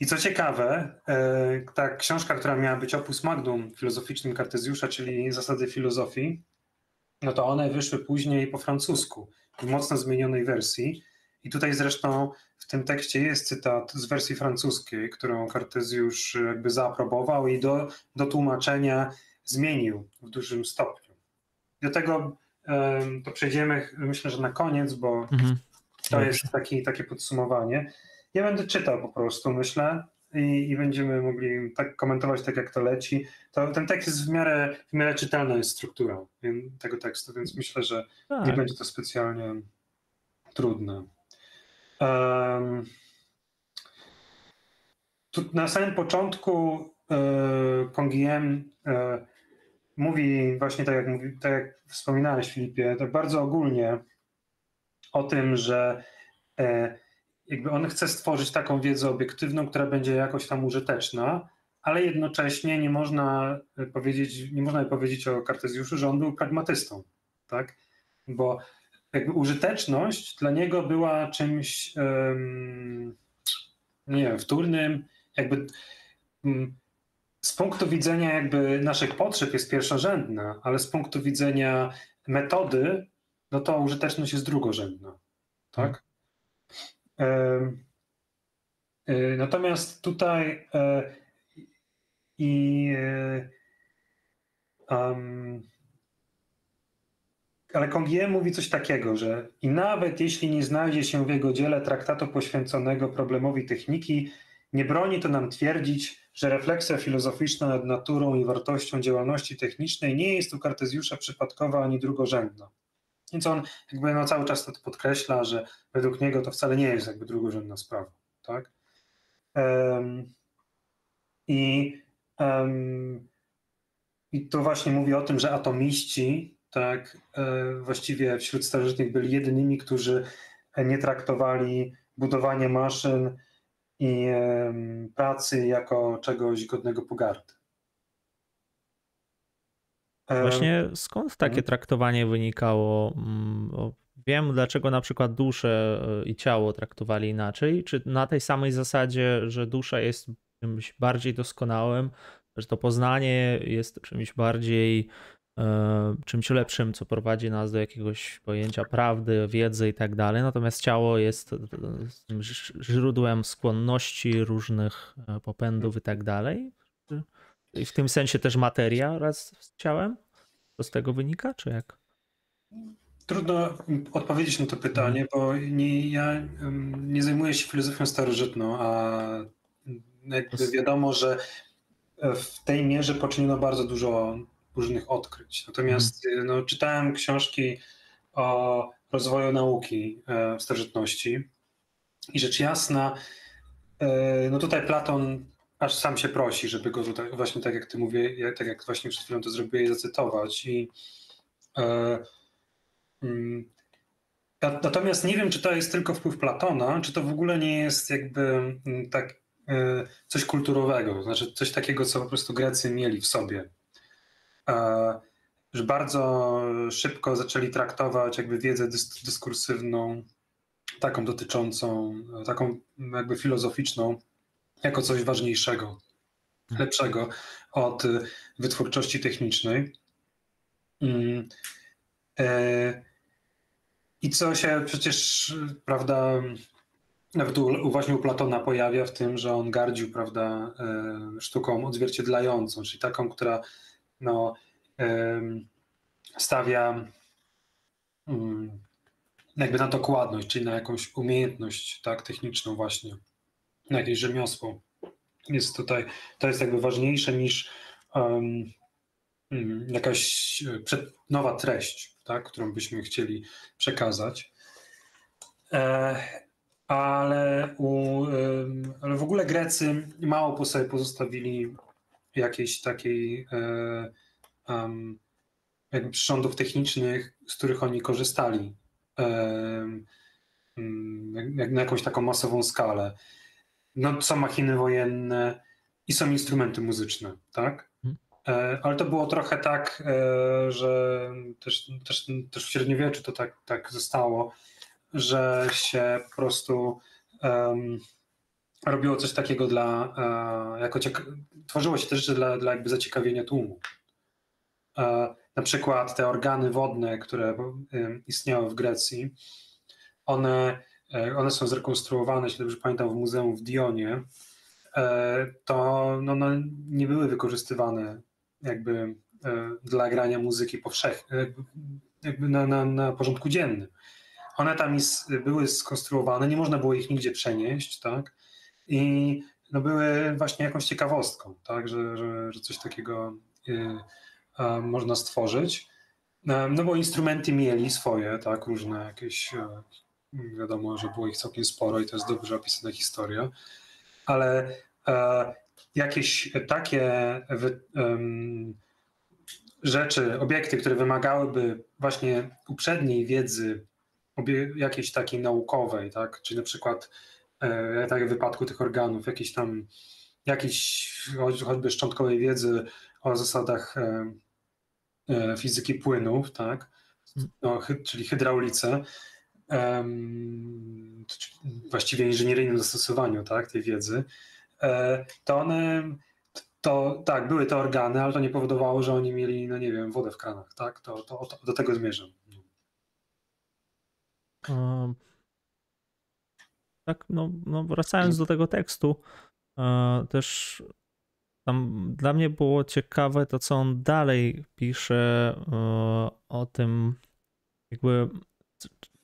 I co ciekawe, e, ta książka, która miała być opus magnum filozoficznym Kartezjusza, czyli zasady filozofii, no to one wyszły później po francusku, w mocno zmienionej wersji. I tutaj zresztą w tym tekście jest cytat z wersji francuskiej, którą Kartezjusz jakby zaaprobował i do, do tłumaczenia zmienił w dużym stopniu. Do tego to przejdziemy myślę, że na koniec, bo mhm. To jest taki, takie podsumowanie. Ja będę czytał po prostu, myślę, i, i, będziemy mogli tak komentować tak, jak to leci. To, ten tekst jest w miarę, w miarę czytelna jest strukturą tego tekstu, więc myślę, że tak. nie będzie to specjalnie trudne. Um, tu na samym początku e, Kongiem e, mówi właśnie tak jak, mówi, tak jak wspominałeś Filipie, tak bardzo ogólnie o tym, że e, jakby on chce stworzyć taką wiedzę obiektywną, która będzie jakoś tam użyteczna, ale jednocześnie nie można powiedzieć, nie można powiedzieć o Kartezjuszu, że on był pragmatystą, tak? Bo jakby użyteczność dla niego była czymś um, nie wiem, wtórnym, jakby um, z punktu widzenia jakby naszych potrzeb jest pierwszorzędna, ale z punktu widzenia metody, no to użyteczność jest drugorzędna, tak? Y, natomiast tutaj y, i um, ale Congier mówi coś takiego, że i nawet jeśli nie znajdzie się w jego dziele traktatu poświęconego problemowi techniki, nie broni to nam twierdzić, że refleksja filozoficzna nad naturą i wartością działalności technicznej nie jest u Kartezjusza przypadkowa ani drugorzędna. Więc on jakby no cały czas to podkreśla, że według niego to wcale nie jest jakby drugorzędna sprawa. Tak? Um, i, um, I to właśnie mówi o tym, że atomiści tak, e, właściwie wśród starożytnych byli jedynymi, którzy nie traktowali budowania maszyn i pracy jako czegoś godnego pogardy. Właśnie skąd takie mhm. traktowanie wynikało? Mm, wiem, dlaczego na przykład duszę e, i ciało traktowali inaczej. Czy na tej samej zasadzie, że dusza jest czymś bardziej doskonałym, że to poznanie jest czymś bardziej E, czymś lepszym, co prowadzi nas do jakiegoś pojęcia prawdy, wiedzy i tak dalej. Natomiast ciało jest e, źródłem skłonności, różnych popędów i tak dalej. I w tym sensie też materia raz z ciałem? To z tego wynika, czy jak? Trudno odpowiedzieć na to pytanie, bo nie, ja nie zajmuję się filozofią starożytną, a jakby wiadomo, że w tej mierze poczyniono bardzo dużo różnych odkryć. Natomiast mhm. no, czytałem książki o rozwoju nauki e, w starożytności i rzecz jasna, e, no tutaj Platon aż sam się prosi, żeby go tutaj, właśnie tak jak ty mówię, tak jak właśnie przed chwilą to zrobiłeś, zacytować. I e, mm, Na- Natomiast nie wiem, czy to jest tylko wpływ Platona, czy to w ogóle nie jest jakby mm, tak e, coś kulturowego, znaczy coś takiego, co po prostu Grecy mieli w sobie. E, Że bardzo szybko zaczęli traktować jakby wiedzę dys- dyskursywną, taką dotyczącą, taką jakby filozoficzną, jako coś ważniejszego, lepszego od e, wytwórczości technicznej. Mm. E, I co się przecież, prawda, nawet u, właśnie u Platona pojawia w tym, że on gardził, prawda, e, sztuką odzwierciedlającą, czyli taką, która no, em, stawia mm, jakby na dokładność, czyli na jakąś umiejętność tak, techniczną właśnie, jakieś rzemiosło. Jest tutaj, to jest jakby ważniejsze niż mm, jakaś e, nowa treść, tak, którą byśmy chcieli przekazać. E, ale, u, ale w ogóle Grecy mało po sobie pozostawili jakiejś takiej e, em, jakby przyrządów technicznych, z których oni korzystali jak na jakąś taką masową skalę. No, są machiny wojenne i są instrumenty muzyczne, tak? Mhm. E, Ale to było trochę tak, e, że też, też, też w średniowieczu to tak, tak zostało, że się po prostu em, robiło coś takiego dla, e, jako tworzyło się też rzeczy dla, dla jakby zaciekawienia tłumu. Na przykład te organy wodne, które istniały w Grecji, one, one są zrekonstruowane, jeśli dobrze pamiętam, w muzeum w Dionie, e, to no, no, nie były wykorzystywane jakby e, dla grania muzyki powszechnej, jakby, na, na, na porządku dziennym. One tam is, były skonstruowane, nie można było ich nigdzie przenieść, tak? I no, były właśnie jakąś ciekawostką, tak? Że, że, że coś takiego y, można stworzyć. E, No bo instrumenty mieli swoje, tak? Różne jakieś, e, wiadomo, że było ich całkiem sporo i to jest dobrze opisana historia, ale e, jakieś takie wy, rzeczy, obiekty, które wymagałyby właśnie uprzedniej wiedzy, obie, jakiejś takiej naukowej, tak? Czyli na przykład e, tak w wypadku tych organów, jakieś tam jakiejś choć- choćby szczątkowej wiedzy o zasadach e, e, fizyki płynów, tak? No, hy, czyli hydraulice, właściwie inżynieryjnym zastosowaniu tak, tej wiedzy, e, to one, to tak, były te organy, ale to nie powodowało, że oni mieli, no nie wiem, wodę w kranach, tak? To, to, to do tego zmierzam. Um, Tak, no, no wracając do tego tekstu, e, też tam dla mnie było ciekawe to, co on dalej pisze e, o tym, jakby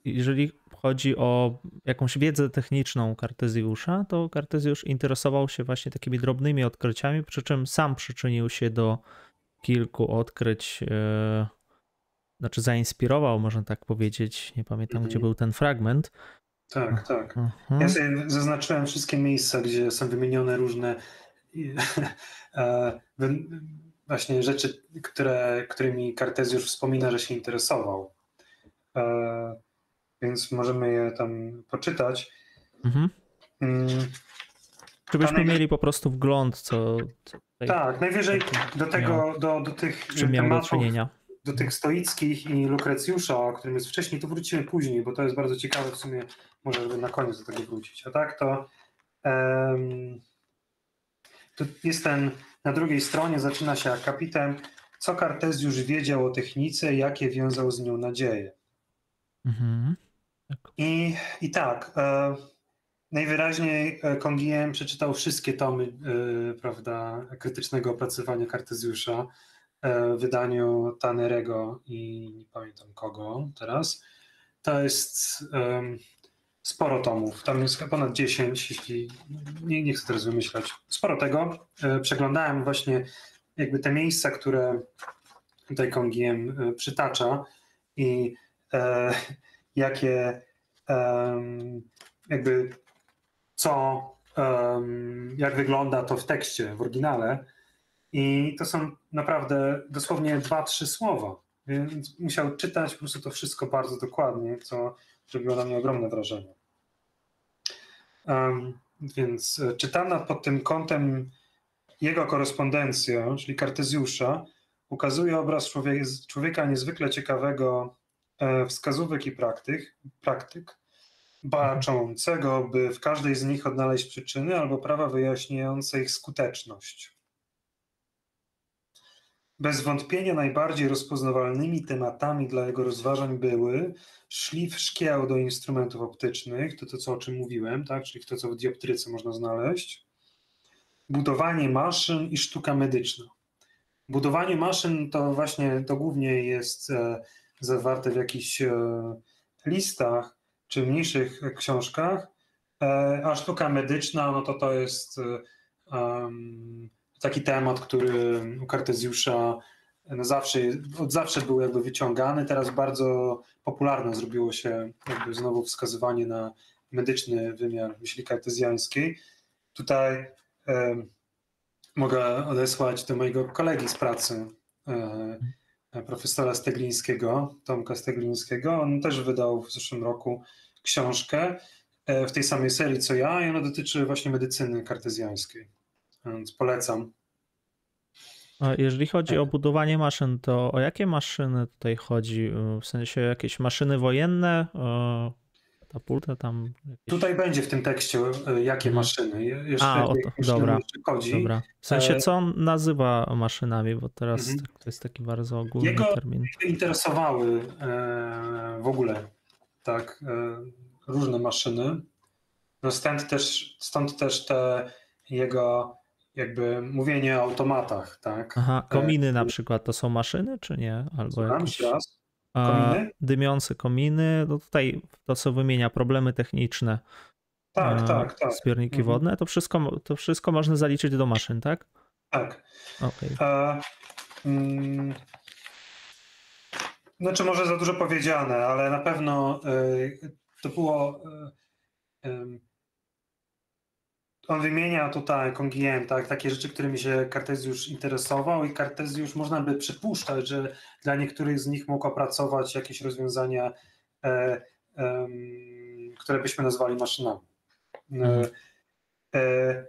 jeżeli chodzi o jakąś wiedzę techniczną Kartezjusza, to Kartezjusz interesował się właśnie takimi drobnymi odkryciami, przy czym sam przyczynił się do kilku odkryć, e, znaczy zainspirował, można tak powiedzieć, nie pamiętam, gdzie Mhm. był ten fragment. Tak, tak. Mhm. Ja sobie zaznaczyłem wszystkie miejsca, gdzie są wymienione różne (laughs) e, właśnie rzeczy, które, którymi Kartezjusz wspomina, że się interesował. Więc możemy je tam poczytać. Mhm. Mm, Żebyśmy Panie- mieli po prostu wgląd, co, tutaj tak, najwyżej do tego, do, do tych czym miał do tematów, czynienia. do tych stoickich i Lukrecjusza, o którym jest wcześniej, to wrócimy później, bo to jest bardzo ciekawe w sumie, może żeby na koniec do tego wrócić. A tak to, em, to jest ten, na drugiej stronie zaczyna się akapitem, co Kartezjusz wiedział o technice, jakie wiązał z nią nadzieje. Mhm. Tak. I, i tak, e, najwyraźniej e, Kongiem przeczytał wszystkie tomy e, prawda, krytycznego opracowania Kartezjusza e, w wydaniu Tannerego i nie pamiętam kogo teraz. To jest sporo tomów, tam jest ponad 10, jeśli nie, nie chcę teraz wymyślać. Sporo tego. E, Przeglądałem właśnie jakby te miejsca, które tutaj Kongiem przytacza i e, jakie jakby co, jak wygląda to w tekście, w oryginale. I to są naprawdę dosłownie dwa, trzy słowa. Więc musiał czytać po prostu to wszystko bardzo dokładnie, co zrobiło na mnie ogromne wrażenie. Um, więc e, czytana pod tym kątem jego korespondencja, czyli Kartezjusza, ukazuje obraz człowieka, człowieka niezwykle ciekawego wskazówek i praktyk, praktyk baczącego, by w każdej z nich odnaleźć przyczyny albo prawa wyjaśniające ich skuteczność. Bez wątpienia najbardziej rozpoznawalnymi tematami dla jego rozważań były szlif szkieł do instrumentów optycznych, to to, co o czym mówiłem, tak? czyli to, co w dioptryce można znaleźć, budowanie maszyn i sztuka medyczna. Budowanie maszyn to właśnie to głównie jest e, zawarte w jakichś e, listach czy mniejszych książkach, e, a sztuka medyczna, no to to jest um, taki temat, który u Kartezjusza no zawsze, od zawsze był jakby wyciągany, teraz bardzo popularne zrobiło się jakby znowu wskazywanie na medyczny wymiar myśli kartezjańskiej. Tutaj e, mogę odesłać do mojego kolegi z pracy, e, profesora Steglińskiego, Tomka Steglińskiego. On też wydał w zeszłym roku książkę e, w tej samej serii co ja i ona dotyczy właśnie medycyny kartezjańskiej. Więc polecam. A jeżeli chodzi o budowanie maszyn, to o jakie maszyny tutaj chodzi? W sensie jakieś maszyny wojenne, katapultę tam? Jakieś... Tutaj będzie w tym tekście e, jakie mhm. maszyny. Jeszcze, A, o to, dobra, chodzi. dobra. W sensie e, co on nazywa maszynami, bo teraz mhm. to jest taki bardzo ogólny Jego termin. interesowały e, w ogóle tak różne maszyny. No stąd też, stąd też te jego jakby mówienie o automatach, tak? Aha, kominy na przykład to są maszyny, czy nie? Albo jakieś... raz. Kominy? Dymiące kominy, no tutaj to co wymienia, problemy techniczne. Tak, tak, tak. Zbiorniki mhm. wodne, to wszystko, to wszystko można zaliczyć do maszyn, tak? Tak. Okay. mm, znaczy może za dużo powiedziane, ale na pewno y, to było y, y, on wymienia tutaj Kongiem, tak, takie rzeczy, którymi się Kartezjusz interesował i Kartezjusz można by przypuszczać, że dla niektórych z nich mógł opracować jakieś rozwiązania, e, e, które byśmy nazwali maszynami. Mhm. E,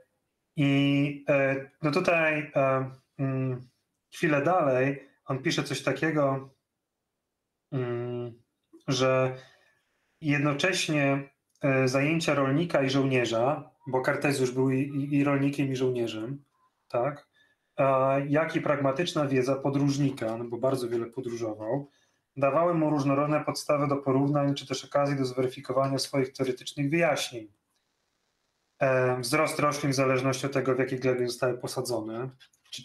I e, no tutaj e, mm, chwilę dalej on pisze coś takiego, mm, że jednocześnie e, zajęcia rolnika i żołnierza bo Kartezjusz był i, i rolnikiem, i żołnierzem, tak? jak i pragmatyczna wiedza podróżnika, no bo bardzo wiele podróżował, dawały mu różnorodne podstawy do porównań, czy też okazji do zweryfikowania swoich teoretycznych wyjaśnień. E, wzrost roślin w zależności od tego, w jakiej glebie zostały posadzone.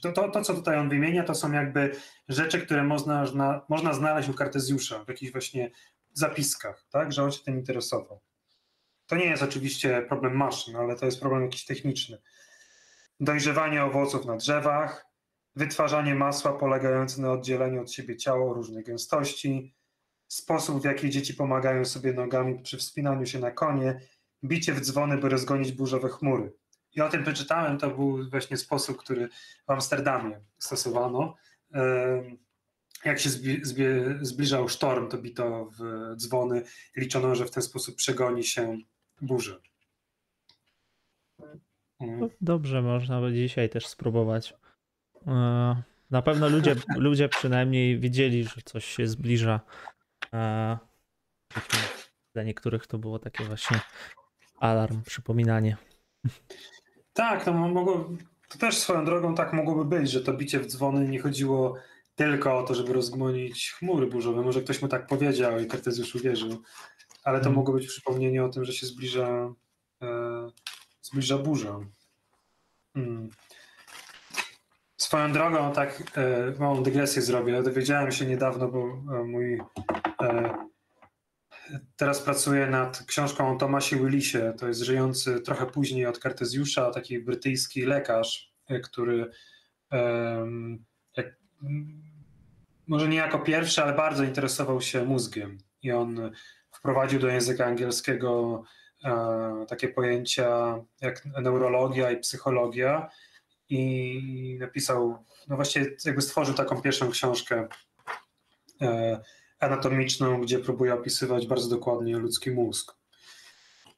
To, to, to, co tutaj on wymienia, to są jakby rzeczy, które można, można znaleźć u Kartezjusza w jakichś właśnie zapiskach, tak? że on się tym interesował. To nie jest oczywiście problem maszyn, ale to jest problem jakiś techniczny. Dojrzewanie owoców na drzewach, wytwarzanie masła polegające na oddzieleniu od siebie ciała o różnej gęstości, sposób w jaki dzieci pomagają sobie nogami przy wspinaniu się na konie, bicie w dzwony, by rozgonić burzowe chmury. I o tym przeczytałem, to był właśnie sposób, który w Amsterdamie stosowano. Jak się zbliżał sztorm, to bito w dzwony, liczono, że w ten sposób przegoni się burzę. No, dobrze, można by dzisiaj też spróbować. E, na pewno ludzie, (laughs) ludzie przynajmniej widzieli, że coś się zbliża. E, dla niektórych to było takie właśnie alarm, przypominanie. Tak, no mogło, to też swoją drogą tak mogłoby być, że to bicie w dzwony nie chodziło tylko o to, żeby rozgmonić chmury burzowe. Może ktoś mu tak powiedział i Kartezjusz uwierzył ale to hmm. mogło być przypomnienie o tym, że się zbliża, e, zbliża burza. Hmm. Swoją drogą, tak e, małą dygresję zrobię. Dowiedziałem się niedawno, bo e, mój e, teraz pracuję nad książką o Tomasie Willisie. To jest żyjący trochę później od Kartezjusza, taki brytyjski lekarz, e, który jak, może nie jako pierwszy, ale bardzo interesował się mózgiem. I on wprowadził do języka angielskiego e, takie pojęcia jak neurologia i psychologia i napisał, no właściwie jakby stworzył taką pierwszą książkę e, anatomiczną, gdzie próbuje opisywać bardzo dokładnie ludzki mózg.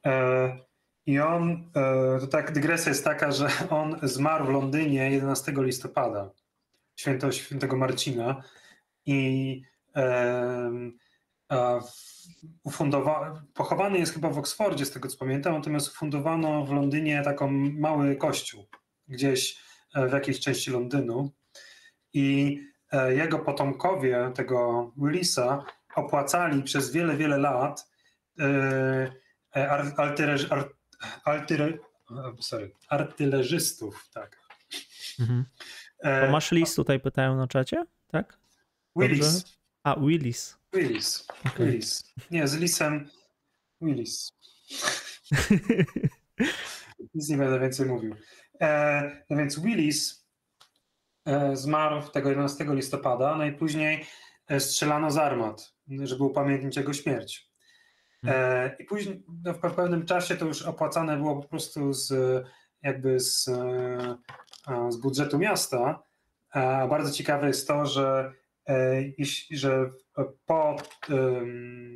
E, I on, to tak, dygresja jest taka, że on zmarł w Londynie 11 listopada, święto świętego Marcina i ufundowa- pochowany jest chyba w Oksfordzie, z tego co pamiętam, natomiast ufundowano w Londynie taką mały kościół, gdzieś w jakiejś części Londynu i jego potomkowie, tego Willisa, opłacali przez wiele, wiele lat artylerzystów, tak. Mhm. To masz list tutaj, pytają na czacie, tak? Willis. A, Willis. Willis. Okay. Willis. Nie, z Lisem Willis. (laughs) Nic nie będę więcej mówił. E, no więc Willis e, zmarł tego 11 listopada, najpóźniej no strzelano z armat, żeby upamiętnić jego śmierć. E, I później no, w pewnym czasie to już opłacane było po prostu z jakby z, z budżetu miasta. A bardzo ciekawe jest to, że, że po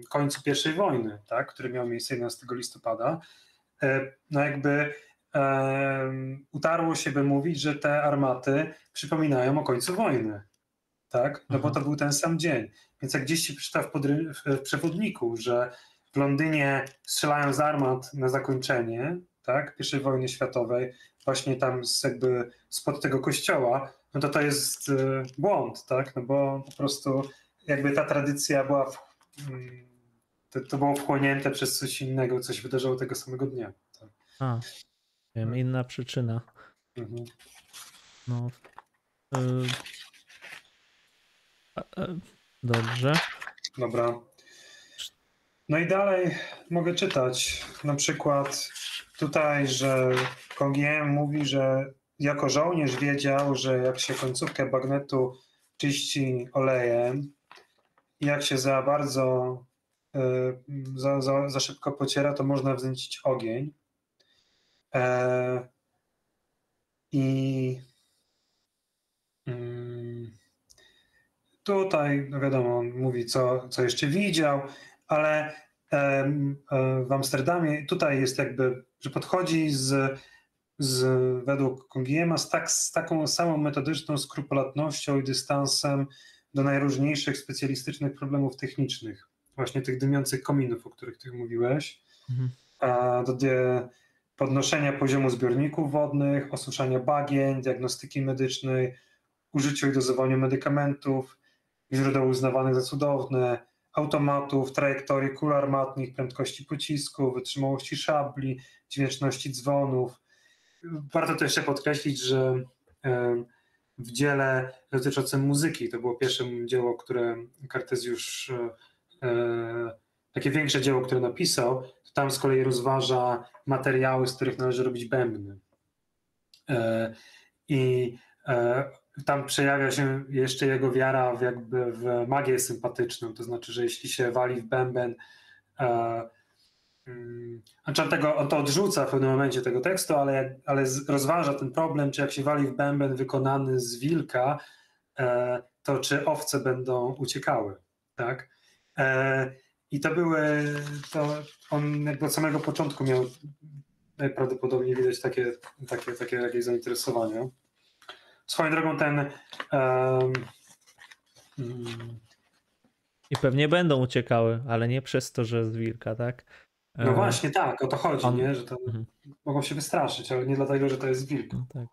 końcu I wojny, tak, który miał miejsce 11 listopada, no jakby utarło się, by mówić, że te armaty przypominają o końcu wojny. Tak? No bo to był ten sam dzień. Więc jak gdzieś się przeczyta w, w przewodniku, że w Londynie strzelają z armat na zakończenie tak, I wojny światowej, właśnie tam z, jakby spod tego kościoła, no to to jest y, błąd, tak? No bo po prostu jakby ta tradycja była, w, mm, to, to, było wchłonięte przez coś innego, coś wydarzyło tego samego dnia. Tak? A, wiem, inna przyczyna. Mhm. No. Y, dobrze. Dobra. No i dalej mogę czytać. Na przykład tutaj, że Kongiem mówi, że jako żołnierz wiedział, że jak się końcówkę bagnetu czyści olejem jak się za bardzo, y, za, za, za szybko pociera, to można wzęcić ogień. E, I mm, tutaj, no wiadomo, on mówi, co, co jeszcze widział, ale w Amsterdamie tutaj jest jakby, że podchodzi z, z według Kongiema z, tak, z taką samą metodyczną skrupulatnością i dystansem do najróżniejszych specjalistycznych problemów technicznych, właśnie tych dymiących kominów, o których ty mówiłeś, mhm. a do podnoszenia poziomu zbiorników wodnych, osuszania bagien, diagnostyki medycznej, użyciu i dozowaniu medykamentów, źródeł uznawanych za cudowne, automatów, trajektorii kul armatnych, prędkości pocisku, wytrzymałości szabli, dźwięczności dzwonów. Warto też jeszcze podkreślić, że w dziele dotyczącym muzyki, to było pierwsze dzieło, które Kartezjusz, e, e, takie większe dzieło, które napisał, tam z kolei rozważa materiały, z których należy robić bębny. E, I tam przejawia się jeszcze jego wiara w, jakby w magię sympatyczną, to znaczy, że jeśli się wali w bęben, znaczy on, tego, on to odrzuca w pewnym momencie tego tekstu, ale, ale rozważa ten problem, czy jak się wali w bęben wykonany z wilka, e, to czy owce będą uciekały, tak? E, I to były, to on jakby od samego początku miał najprawdopodobniej widać takie, takie, takie jakieś zainteresowania. Swoją drogą ten. Um, I pewnie będą uciekały, ale nie przez to, że z wilka, tak? No właśnie, tak, o to chodzi, nie? że to mhm. mogą się wystraszyć, ale nie dlatego, że to jest wilk. No tak.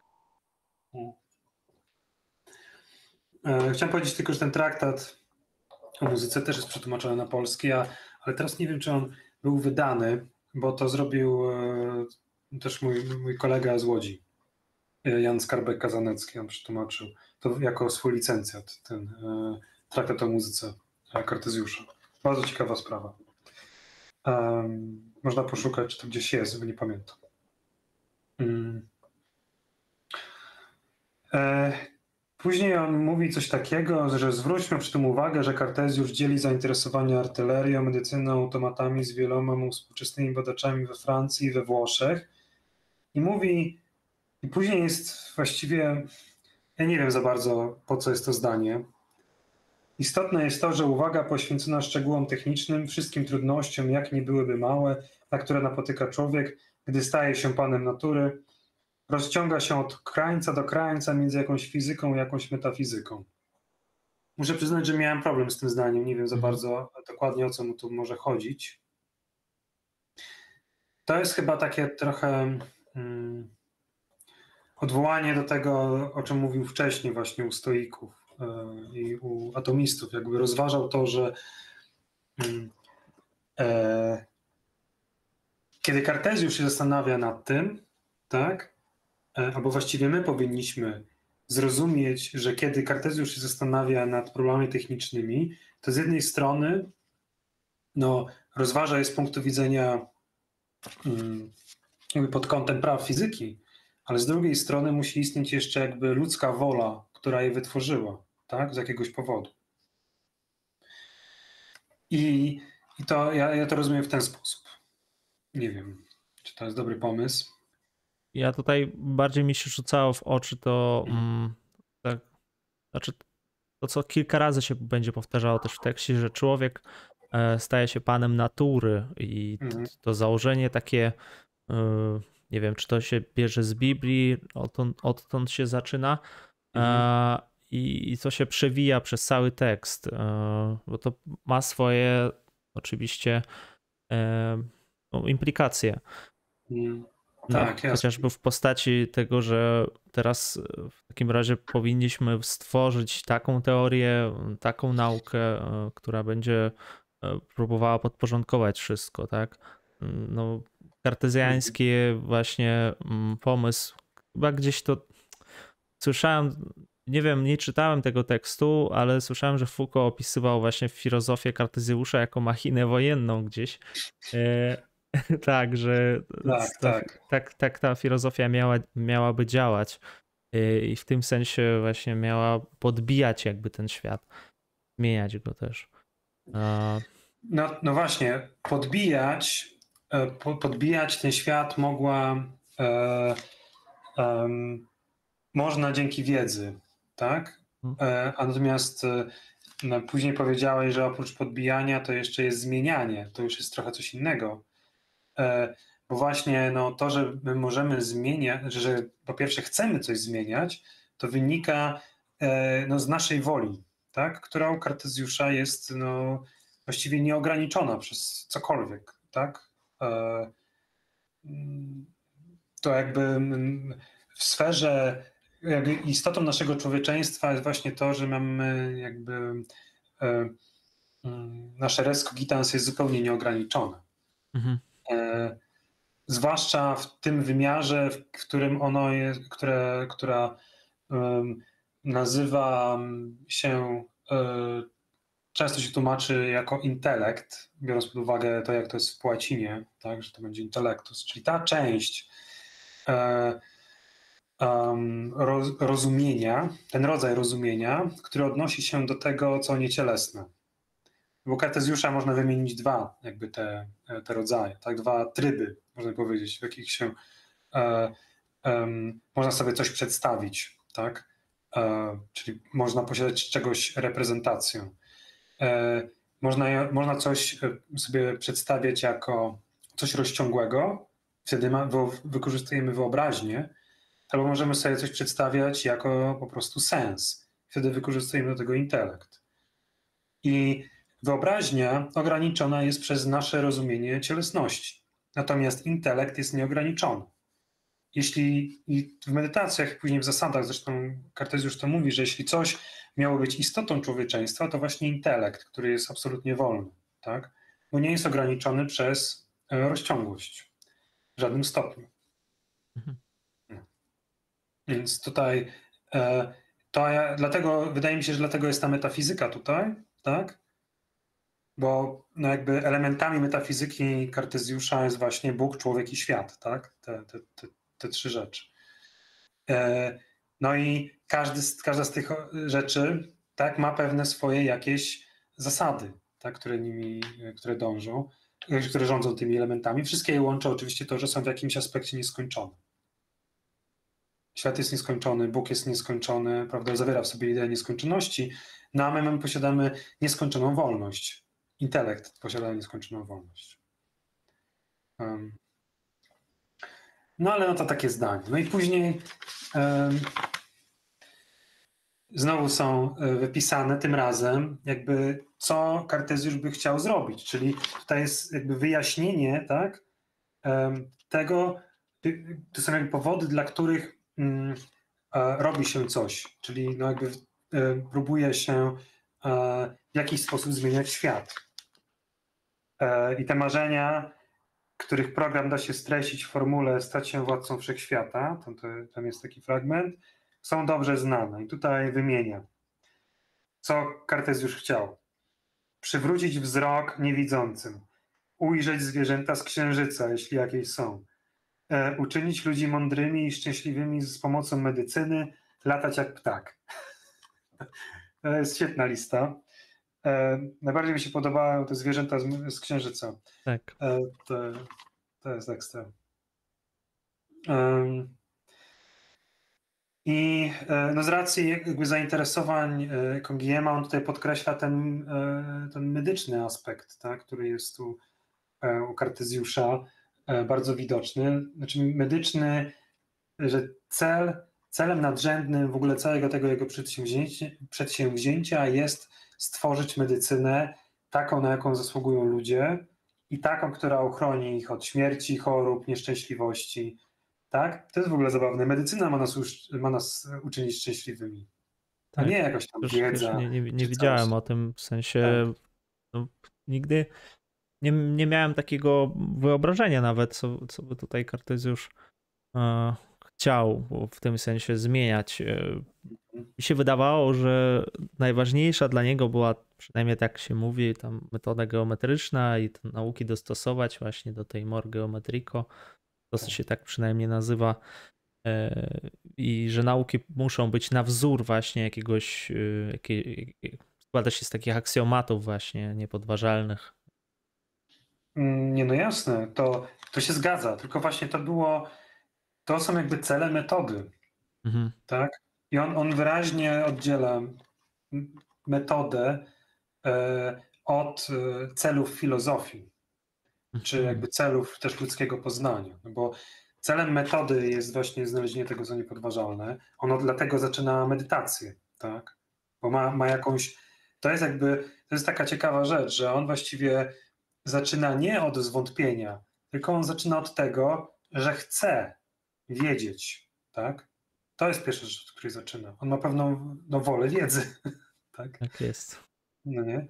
E, chciałem powiedzieć tylko, że ten traktat o muzyce też jest przetłumaczony na polski, a, ale teraz nie wiem, czy on był wydany, bo to zrobił e, też mój, mój kolega z Łodzi. Jan Skarbek-Kazanecki, on przetłumaczył to jako swój licencjat, ten e, traktat o muzyce Kartezjusza. Bardzo ciekawa sprawa. Um, można poszukać, czy to gdzieś jest, bo nie pamiętam. Um. E, później on mówi coś takiego, że zwróćmy przy tym uwagę, że Kartezjusz dzieli zainteresowanie artylerią, medycyną, automatami z wieloma współczesnymi badaczami we Francji i we Włoszech. I mówi, i później jest właściwie, ja nie wiem za bardzo, po co jest to zdanie. Istotne jest to, że uwaga poświęcona szczegółom technicznym, wszystkim trudnościom, jak nie byłyby małe, na które napotyka człowiek, gdy staje się panem natury, rozciąga się od krańca do krańca między jakąś fizyką i jakąś metafizyką. Muszę przyznać, że miałem problem z tym zdaniem. Nie wiem za Mhm. bardzo dokładnie o co mu tu może chodzić. To jest chyba takie trochę mm, odwołanie do tego, o czym mówił wcześniej, właśnie u stoików i u atomistów. Jakby rozważał to, że mm, e, kiedy Kartezjusz się zastanawia nad tym, tak, e, albo właściwie my powinniśmy zrozumieć, że kiedy Kartezjusz się zastanawia nad problemami technicznymi, to z jednej strony no, rozważa je z punktu widzenia mm, jakby pod kątem praw fizyki, ale z drugiej strony musi istnieć jeszcze jakby ludzka wola, która je wytworzyła, tak, z jakiegoś powodu. I, i to ja, ja to rozumiem w ten sposób. Nie wiem, czy to jest dobry pomysł. Ja tutaj bardziej mi się rzucało w oczy to, mm, tak, znaczy to, co kilka razy się będzie powtarzało też w tekście, że człowiek e, staje się panem natury i t- Mhm. to założenie takie, e, nie wiem, czy to się bierze z Biblii, odtąd, odtąd się zaczyna e, i, i to się przewija przez cały tekst, e, bo to ma swoje oczywiście e, no, implikacje. Mm. No, Tak, chociażby w postaci tego, że teraz e, w takim razie powinniśmy stworzyć taką teorię, taką naukę, która będzie próbowała podporządkować wszystko, tak? Mm, No, kartezjański właśnie mm, pomysł, chyba gdzieś to słyszałem, nie wiem, nie czytałem tego tekstu, ale słyszałem, że Foucault opisywał właśnie filozofię Kartezjusza jako machinę wojenną gdzieś. E, (laughs) tak, że Tak, ta, tak. tak, tak ta filozofia miała, miałaby działać E, i w tym sensie właśnie miała podbijać jakby ten świat, zmieniać go też. E, No, no właśnie, podbijać, e, po- podbijać ten świat mogła, e, można dzięki wiedzy, tak? Mhm. E, a natomiast e, no, później powiedziałeś, że oprócz podbijania to jeszcze jest zmienianie, to już jest trochę coś innego. E, bo właśnie no, to, że my możemy zmieniać, że po pierwsze chcemy coś zmieniać, to wynika no, z naszej woli, tak? która u Kartezjusza jest no, właściwie nieograniczona przez cokolwiek, tak? Mm, To jakby mm, w sferze, jakby istotą naszego człowieczeństwa jest właśnie to, że mamy jakby e, mm, nasze res cogitans jest zupełnie nieograniczone. mhm, E, Zwłaszcza w tym wymiarze, w którym ono jest, które, która nazywa się, e, często się tłumaczy jako intelekt, biorąc pod uwagę to, jak to jest w łacinie, tak, że to będzie intellectus, czyli ta część e, em, roz, rozumienia, ten rodzaj rozumienia, który odnosi się do tego, co niecielesne. Bo Kartezjusza można wymienić dwa, jakby te, te rodzaje, tak, dwa tryby, można powiedzieć, w jakich się e, em, można sobie coś przedstawić, tak? E, czyli można posiadać czegoś reprezentację. E, można, można coś e, sobie przedstawiać jako coś rozciągłego, wtedy ma, wykorzystujemy wyobraźnię, albo możemy sobie coś przedstawiać jako po prostu sens, wtedy wykorzystujemy do tego intelekt. I Wyobraźnia ograniczona jest przez nasze rozumienie cielesności, natomiast intelekt jest nieograniczony. Jeśli i w medytacjach, później w zasadach, zresztą Kartezjusz to mówi, że jeśli coś miało być istotą człowieczeństwa, to właśnie intelekt, który jest absolutnie wolny, tak? bo nie jest ograniczony przez e, rozciągłość w żadnym stopniu. Mhm. Więc tutaj e, to dlatego wydaje mi się, że dlatego jest ta metafizyka tutaj, tak? Bo no jakby elementami metafizyki Kartezjusza jest właśnie Bóg, człowiek i świat, tak? Te, te, te, te trzy rzeczy. E, no i każdy, każda z tych rzeczy tak, ma pewne swoje jakieś zasady, tak, które nimi, które dążą, które rządzą tymi elementami. Wszystkie je łączy oczywiście to, że są w jakimś aspekcie nieskończone. Świat jest nieskończony, Bóg jest nieskończony, prawda, zawiera w sobie ideę nieskończoności, no a my, my posiadamy nieskończoną wolność. Intelekt posiada nieskończoną wolność. Um, no ale no to takie zdanie. No i później um, znowu są e, wypisane tym razem, jakby co Kartezjusz by chciał zrobić, czyli tutaj jest jakby wyjaśnienie, tak, um, tego, to są jakby powody, dla których robi się coś, czyli no jakby um, próbuje się w jakiś sposób zmieniać świat. I te marzenia których program da się streścić w formule stać się władcą wszechświata, tam, to, tam jest taki fragment, są dobrze znane. I tutaj wymienia, co Kartezjusz chciał. Przywrócić wzrok niewidzącym, ujrzeć zwierzęta z księżyca, jeśli jakieś są, e, uczynić ludzi mądrymi i szczęśliwymi z pomocą medycyny, latać jak ptak. to jest świetna lista. E, najbardziej mi się podobają te zwierzęta z, Księżyca. Tak. E, to, to jest ekstra. I e, no z racji jakby zainteresowań e, Kongiema, on tutaj podkreśla ten, e, ten medyczny aspekt, tak, który jest tu u Kartezjusza bardzo widoczny. Znaczy medyczny, że cel, celem nadrzędnym w ogóle całego tego jego przedsięwzięcia, przedsięwzięcia jest stworzyć medycynę taką, na jaką zasługują ludzie i taką, która ochroni ich od śmierci, chorób, nieszczęśliwości. Tak? To jest w ogóle zabawne. Medycyna ma nas, ma nas uczynić szczęśliwymi. Tak. nie jakaś tam wiedza. Nie, nie, nie wiedziałem o tym, w sensie tak. no, nigdy nie, nie miałem takiego wyobrażenia nawet, co, co by tutaj Kartezjusz e, chciał w tym sensie zmieniać. E, mi się wydawało, że najważniejsza dla niego była, przynajmniej tak się mówi, tam metoda geometryczna i nauki dostosować właśnie do tej Mor Geometrico. To się tak przynajmniej nazywa. E, I że nauki muszą być na wzór właśnie jakiegoś, e, składa się z takich aksjomatów właśnie niepodważalnych. Mm, nie, no jasne, to, to się zgadza, tylko właśnie to było, to są jakby cele metody, mhm. tak? I on, on wyraźnie oddziela metodę e, od e, celów filozofii, czy mhm. jakby celów też ludzkiego poznania. No bo celem metody jest właśnie znalezienie tego, co niepodważalne. Ono dlatego zaczyna medytację, tak? Bo ma, ma jakąś. To jest jakby, to jest taka ciekawa rzecz, że on właściwie zaczyna nie od zwątpienia, tylko on zaczyna od tego, że chce wiedzieć, tak? To jest pierwsza rzecz, od której zaczyna. On ma pewną no, wolę wiedzy. (laughs) tak? tak jest. No nie?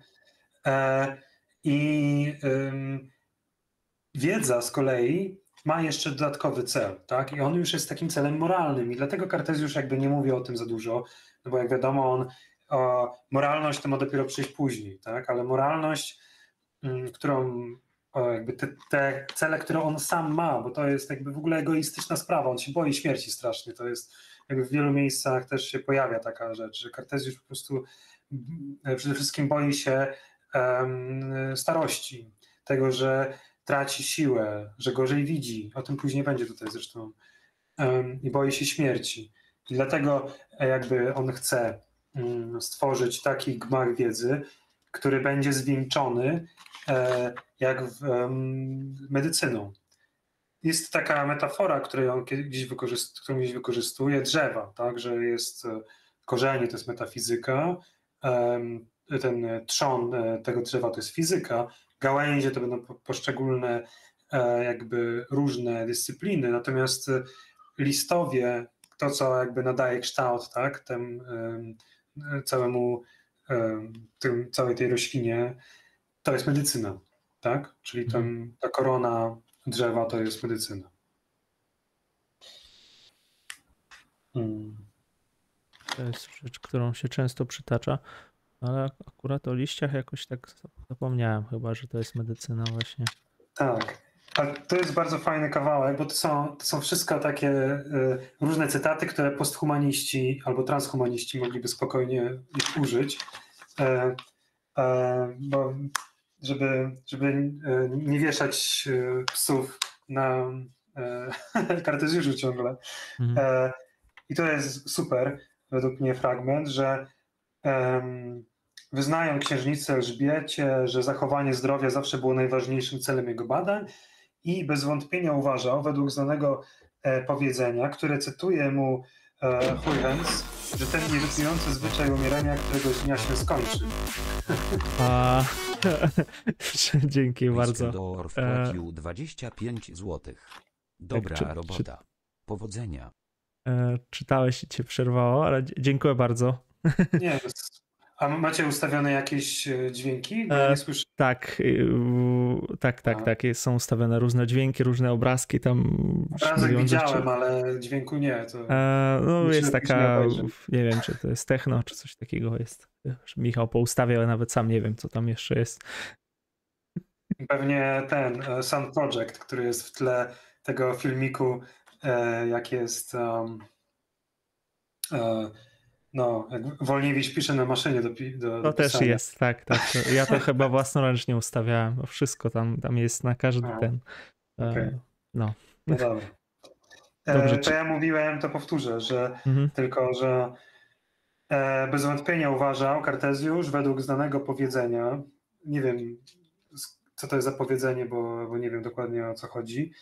E, I ym, wiedza z kolei ma jeszcze dodatkowy cel, tak? I on już jest takim celem moralnym i dlatego Kartezjusz jakby nie mówi o tym za dużo, no bo jak wiadomo on o, moralność to ma dopiero przyjść później, tak? Ale moralność, którą o, jakby te, te, cele, które on sam ma, bo to jest jakby w ogóle egoistyczna sprawa, on się boi śmierci strasznie, to jest jakby w wielu miejscach też się pojawia taka rzecz, że Kartezjusz po prostu mm, przede wszystkim boi się um, starości, tego, że traci siłę, że gorzej widzi. O tym później będzie tutaj zresztą. Um, I boi się śmierci. I dlatego e, jakby on chce um, stworzyć taki gmach wiedzy, który będzie zwieńczony e, jak w, medycyną. Jest taka metafora, której on gdzieś którą gdzieś wykorzystuje, drzewa, tak, że jest e, korzenie to jest metafizyka, ten trzon e, tego drzewa to jest fizyka, gałęzie to będą poszczególne jakby różne dyscypliny, natomiast listowie, to co jakby nadaje kształt, tak, tym całemu, tym, całej tej roślinie, to jest medycyna, tak, czyli tam, ta korona drzewa to jest medycyna. Hmm. To jest rzecz, którą się często przytacza, ale akurat o liściach jakoś tak zapomniałem chyba, że to jest medycyna właśnie. Tak. A to jest bardzo fajny kawałek, bo to są, to są wszystko takie y, różne cytaty, które posthumaniści albo transhumaniści mogliby spokojnie ich użyć. Y, y, bo żeby, żeby e, nie wieszać e, psów na (laughs) e, kartezjuszu ciągle. Mhm. i to jest super, według mnie fragment, że wyznają księżnicy Elżbiecie, że zachowanie zdrowia zawsze było najważniejszym celem jego badań i bez wątpienia uważał, według znanego e, powiedzenia, które cytuje mu e, Huygens, że ten irytujący zwyczaj umierania któregoś dnia się skończy. A... (laughs) Dzięki bardzo. Iskandor wpłacił 25 zł. Dobra czy- czy- robota. Powodzenia. E, czytałeś i cię przerwało, ale dziękuję bardzo. Nie, a macie ustawione jakieś e, dźwięki? Bo E, nie słyszę. Tak, u- tak, tak, A. tak. Są ustawione różne dźwięki, różne obrazki tam. Obrazek rzeczy. widziałem, ale dźwięku nie. To... E, no jest taka, nie wiem czy to jest techno, czy coś takiego jest. Michał poustawiał, ale nawet sam nie wiem co tam jeszcze jest. Pewnie ten e, Sun Project, który jest w tle tego filmiku, e, jak jest. Um, e, no, jak Wolniewicz pisze na maszynie do, do To też jest, tak, tak. Ja to chyba własnoręcznie ustawiałem. Wszystko tam, tam jest na każdy A, ten. e, okej. No. No dobra. Dobrze, E, czy- to ja mówiłem, to powtórzę, że Mhm. tylko, że e, bez wątpienia uważał Kartezjusz według znanego powiedzenia, nie wiem co to jest za powiedzenie, bo, bo nie wiem dokładnie o co chodzi,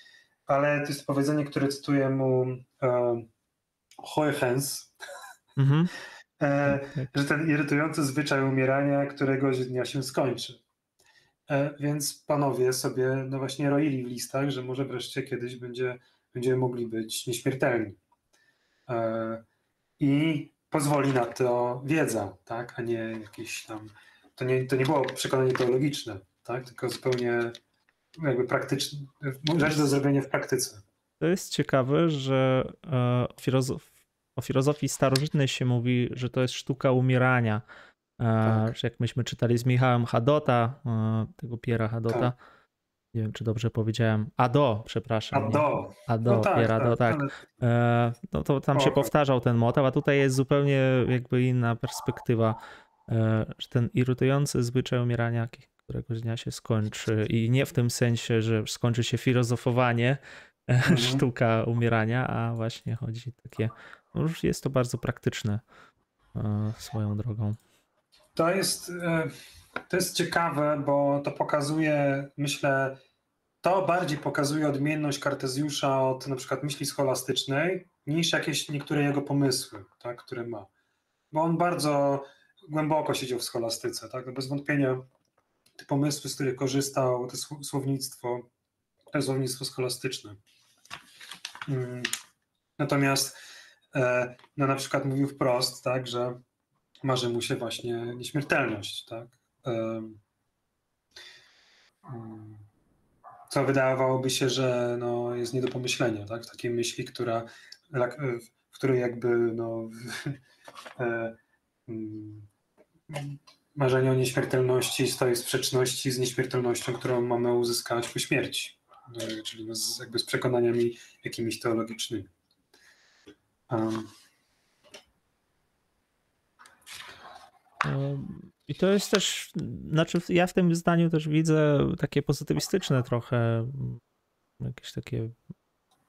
ale to jest powiedzenie, które cytuje mu e, Huygens, (laughs) Mhm. e, Tak. że ten irytujący zwyczaj umierania któregoś dnia się skończy. E, Więc panowie sobie no właśnie roili w listach, że może wreszcie kiedyś będzie, będziemy mogli być nieśmiertelni. E, I pozwoli na to wiedza, tak? a nie jakieś tam. To nie, to nie było przekonanie teologiczne, tak? tylko zupełnie jakby praktyczne, rzecz do zrobienia w praktyce. To jest ciekawe, że e, filozof, o filozofii starożytnej się mówi, że to jest sztuka umierania. E, Tak. że Jak myśmy czytali z Michałem Hadota, e, tego Piera Hadota. Tak. Nie wiem, czy dobrze powiedziałem. Ado, przepraszam. A nie? do. Ado, No tak, Piera Ado, tak. ale- E, no to tam się O, powtarzał ten motyw, a tutaj jest zupełnie jakby inna perspektywa, że ten irytujący zwyczaj umierania któregoś dnia się skończy i nie w tym sensie, że skończy się filozofowanie, Mhm. sztuka umierania, a właśnie chodzi takie, już jest to bardzo praktyczne e, swoją drogą. To jest, e, to jest ciekawe, bo to pokazuje, myślę, to bardziej pokazuje odmienność Kartezjusza od na przykład myśli scholastycznej, niż jakieś niektóre jego pomysły, tak, które ma. Bo on bardzo głęboko siedział w scholastyce, tak? No bez wątpienia te pomysły, z których korzystał, to sł- słownictwo, to słownictwo scholastyczne. Mm. Natomiast no na przykład mówił wprost, tak, że marzy mu się właśnie nieśmiertelność, tak? Em, mm, Co wydawałoby się, że no, jest nie do pomyślenia, tak? W takiej myśli, która, w której jakby no, (laughs) e, mm, marzenie o nieśmiertelności stoi w sprzeczności z nieśmiertelnością, którą mamy uzyskać po śmierci, E, czyli no, z, jakby z przekonaniami jakimiś teologicznymi. I to jest też, znaczy ja w tym zdaniu też widzę takie pozytywistyczne trochę, mm, jakieś takie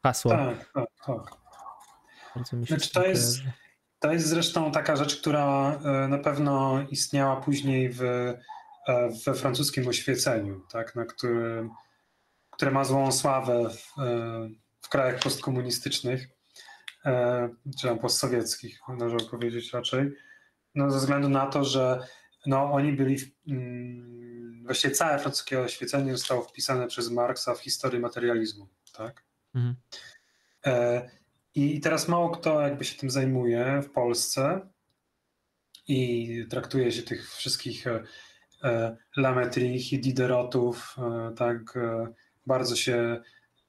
hasło. tak, tak, tak. Znaczy, to jest-. To jest zresztą taka rzecz, która e, na pewno istniała później w, e, we francuskim oświeceniu, tak, na którym, które ma złą sławę w, e, w krajach postkomunistycznych, czy tam postsowieckich, należy powiedzieć raczej, no, ze względu na to, że no, oni byli, mm, właściwie całe francuskie oświecenie zostało wpisane przez Marksa w historię materializmu. Tak? Mhm. E, I teraz mało kto jakby się tym zajmuje w Polsce i traktuje się tych wszystkich e, e, Lametrich i Diderotów, e, tak e, bardzo się,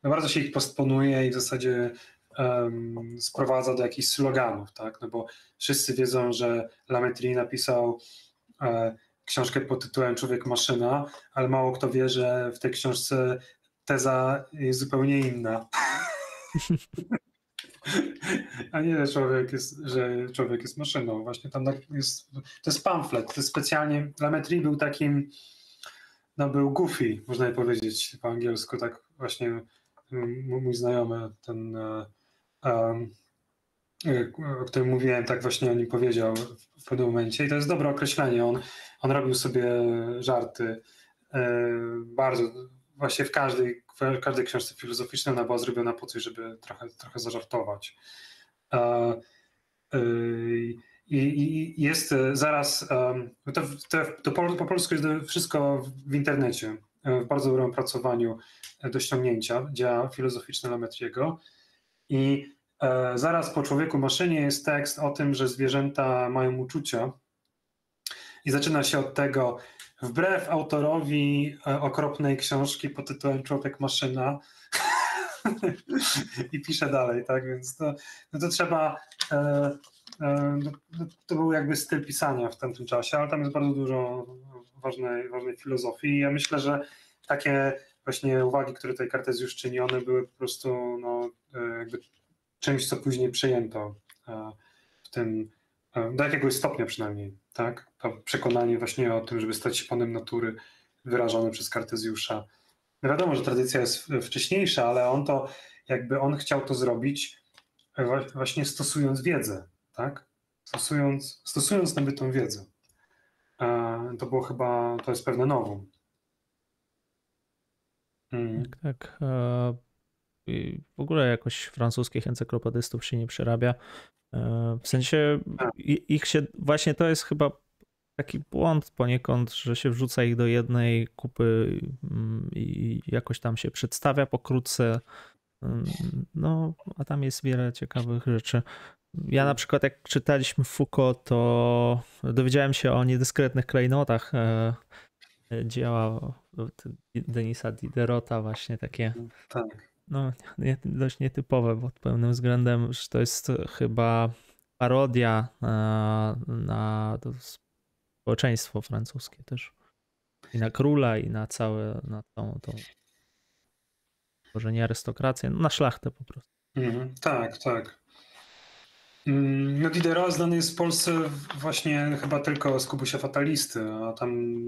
no bardzo się ich postponuje i w zasadzie sprowadza do jakichś sloganów, tak? No bo wszyscy wiedzą, że Lametri napisał e, książkę pod tytułem Człowiek Maszyna, ale mało kto wie, że w tej książce teza jest zupełnie inna. (laughs) A nie, że człowiek jest, że człowiek jest maszyną. Właśnie tam jest, to jest pamflet, to jest specjalnie, Lametri był takim, no był goofy, można powiedzieć po angielsku, tak właśnie mój znajomy, ten um, o którym mówiłem, tak właśnie o nim powiedział w pewnym momencie. I to jest dobre określenie. On, on robił sobie żarty bardzo, właśnie w każdej, w każdej książce filozoficznej ona była zrobiona po coś, żeby trochę, trochę zażartować. I, i jest zaraz, to, to, po polsku jest wszystko w internecie, w bardzo dobrym opracowaniu do ściągnięcia, dzieła filozoficzne Lametriego. I e, zaraz po człowieku maszynie jest tekst o tym, że zwierzęta mają uczucia. I zaczyna się od tego, wbrew autorowi e, okropnej książki pod tytułem Człowiek maszyna. (laughs) I pisze dalej, tak? Więc to, no to trzeba. E, no, no, to był jakby styl pisania w tamtym czasie, ale tam jest bardzo dużo ważnej, ważnej filozofii. Ja myślę, że takie właśnie uwagi, które tutaj czyni, one były po prostu no, e, jakby czymś, co później przejęto e, w tym, e, do jakiegoś stopnia przynajmniej, tak? To przekonanie właśnie o tym, żeby stać się panem natury wyrażone przez Kartezjusza. No wiadomo, że tradycja jest wcześniejsza, ale on to jakby on chciał to zrobić właśnie stosując wiedzę, tak? Stosując, stosując nabytą wiedzę. To było chyba, to jest pewne nowum. Mm. Tak, tak. E, w ogóle jakoś francuskich encyklopedystów się nie przerabia. E, w sensie ich się, właśnie to jest chyba taki błąd poniekąd, że się wrzuca ich do jednej kupy mm, i jakoś tam się przedstawia pokrótce. Mm, no, a tam jest wiele ciekawych rzeczy. Ja na przykład jak czytaliśmy Foucault, to dowiedziałem się o niedyskretnych klejnotach e, dzieła Denisa Diderota właśnie takie tak. no, nie, dość nietypowe pod pełnym względem, że to jest chyba parodia na, na społeczeństwo francuskie też. I na króla, i na całe, na tą, tą może nie arystokrację, no na szlachtę po prostu. Mhm, tak, tak. Mm, no Diderot znany jest w Polsce właśnie chyba tylko z Kubusia Fatalisty, a tam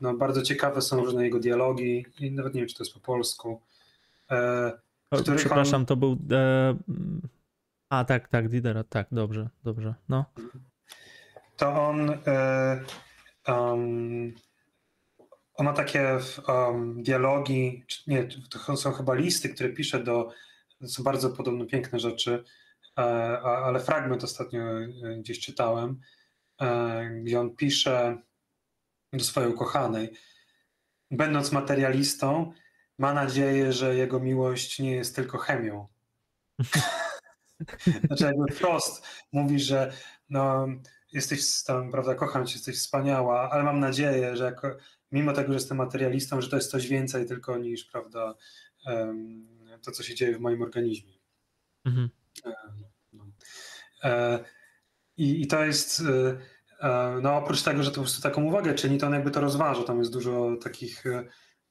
no, bardzo ciekawe są różne jego dialogi i nawet nie wiem, czy to jest po polsku. E, o, przepraszam, on... to był. E... A tak, tak, Diderot, tak, dobrze, dobrze. No. To on. E, um, on ma takie um, dialogi, nie, to są chyba listy, które pisze do. Są bardzo podobne, piękne rzeczy, e, ale fragment ostatnio e, gdzieś czytałem, e, gdzie on pisze do swojej ukochanej. Będąc materialistą, ma nadzieję, że jego miłość nie jest tylko chemią. (laughs) znaczy jakby wprost mówi, że no, jesteś tam, prawda, kocham cię, jesteś wspaniała, ale mam nadzieję, że jako, mimo tego, że jestem materialistą, że to jest coś więcej tylko niż, prawda, to, co się dzieje w moim organizmie. Mhm. Um, e, i, I to jest... E, no oprócz tego, że to po prostu taką uwagę czyni, to on jakby to rozważa. Tam jest dużo takich e,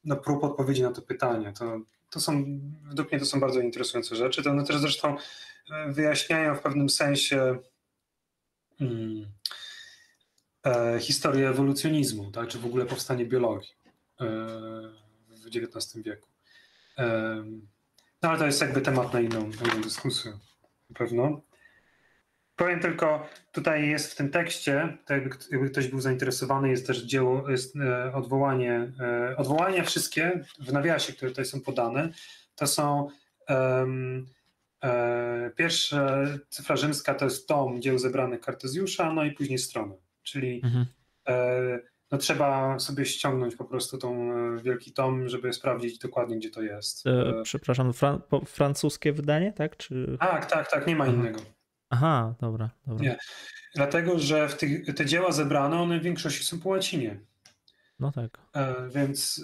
no, prób odpowiedzi na to pytanie. To, to są, według mnie to są bardzo interesujące rzeczy. To one też zresztą e, wyjaśniają w pewnym sensie hmm, e, historię ewolucjonizmu, tak? czy w ogóle powstanie biologii e, w XIX wieku. E, no ale to jest jakby temat na inną, na inną dyskusję na pewno. Powiem tylko, tutaj jest w tym tekście, tak jakby ktoś był zainteresowany, jest też dzieło, jest e, odwołanie, e, odwołania wszystkie w nawiasie, które tutaj są podane, to są um, e, pierwsza cyfra rzymska to jest tom dzieł zebranych Kartezjusza, no i później strona, czyli mhm. e, no trzeba sobie ściągnąć po prostu tą e, wielki tom, żeby sprawdzić dokładnie, gdzie to jest. E, przepraszam, fran francuskie wydanie, tak? Czy... Tak, tak, tak, nie ma innego. Aha, dobra. dobra. Nie. Dlatego, że w tych, te dzieła zebrane, one w większości są po łacinie. No tak. E, więc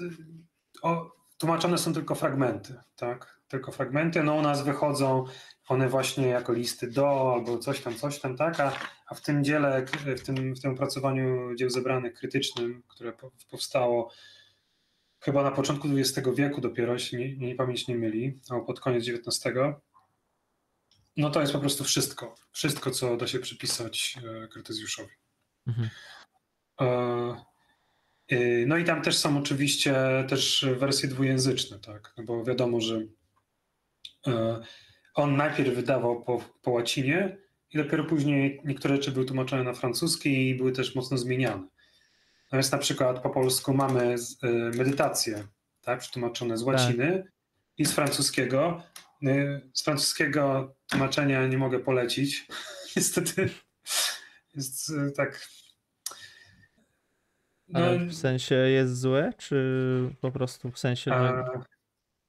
o, tłumaczone są tylko fragmenty, tak? Tylko fragmenty. No u nas wychodzą one właśnie jako listy do albo coś tam, coś tam, tak? A, a w tym dziele, w tym, w tym opracowaniu dzieł zebranych krytycznym, które powstało chyba na początku XX wieku dopiero, jeśli nie pamięć nie myli, albo pod koniec XIX, no to jest po prostu wszystko. Wszystko, co da się przypisać e, Krytezjuszowi. Mhm. E, e, no i tam też są oczywiście też wersje dwujęzyczne, tak? No bo wiadomo, że on najpierw wydawał po, po łacinie, i dopiero później niektóre rzeczy były tłumaczone na francuski i były też mocno zmieniane. Natomiast na przykład po polsku mamy medytacje, tak, przetłumaczone z łaciny i z francuskiego. Y, Z francuskiego tłumaczenia nie mogę polecić. (laughs) Niestety jest y, tak. No, Ale w sensie jest złe, czy po prostu w sensie, a,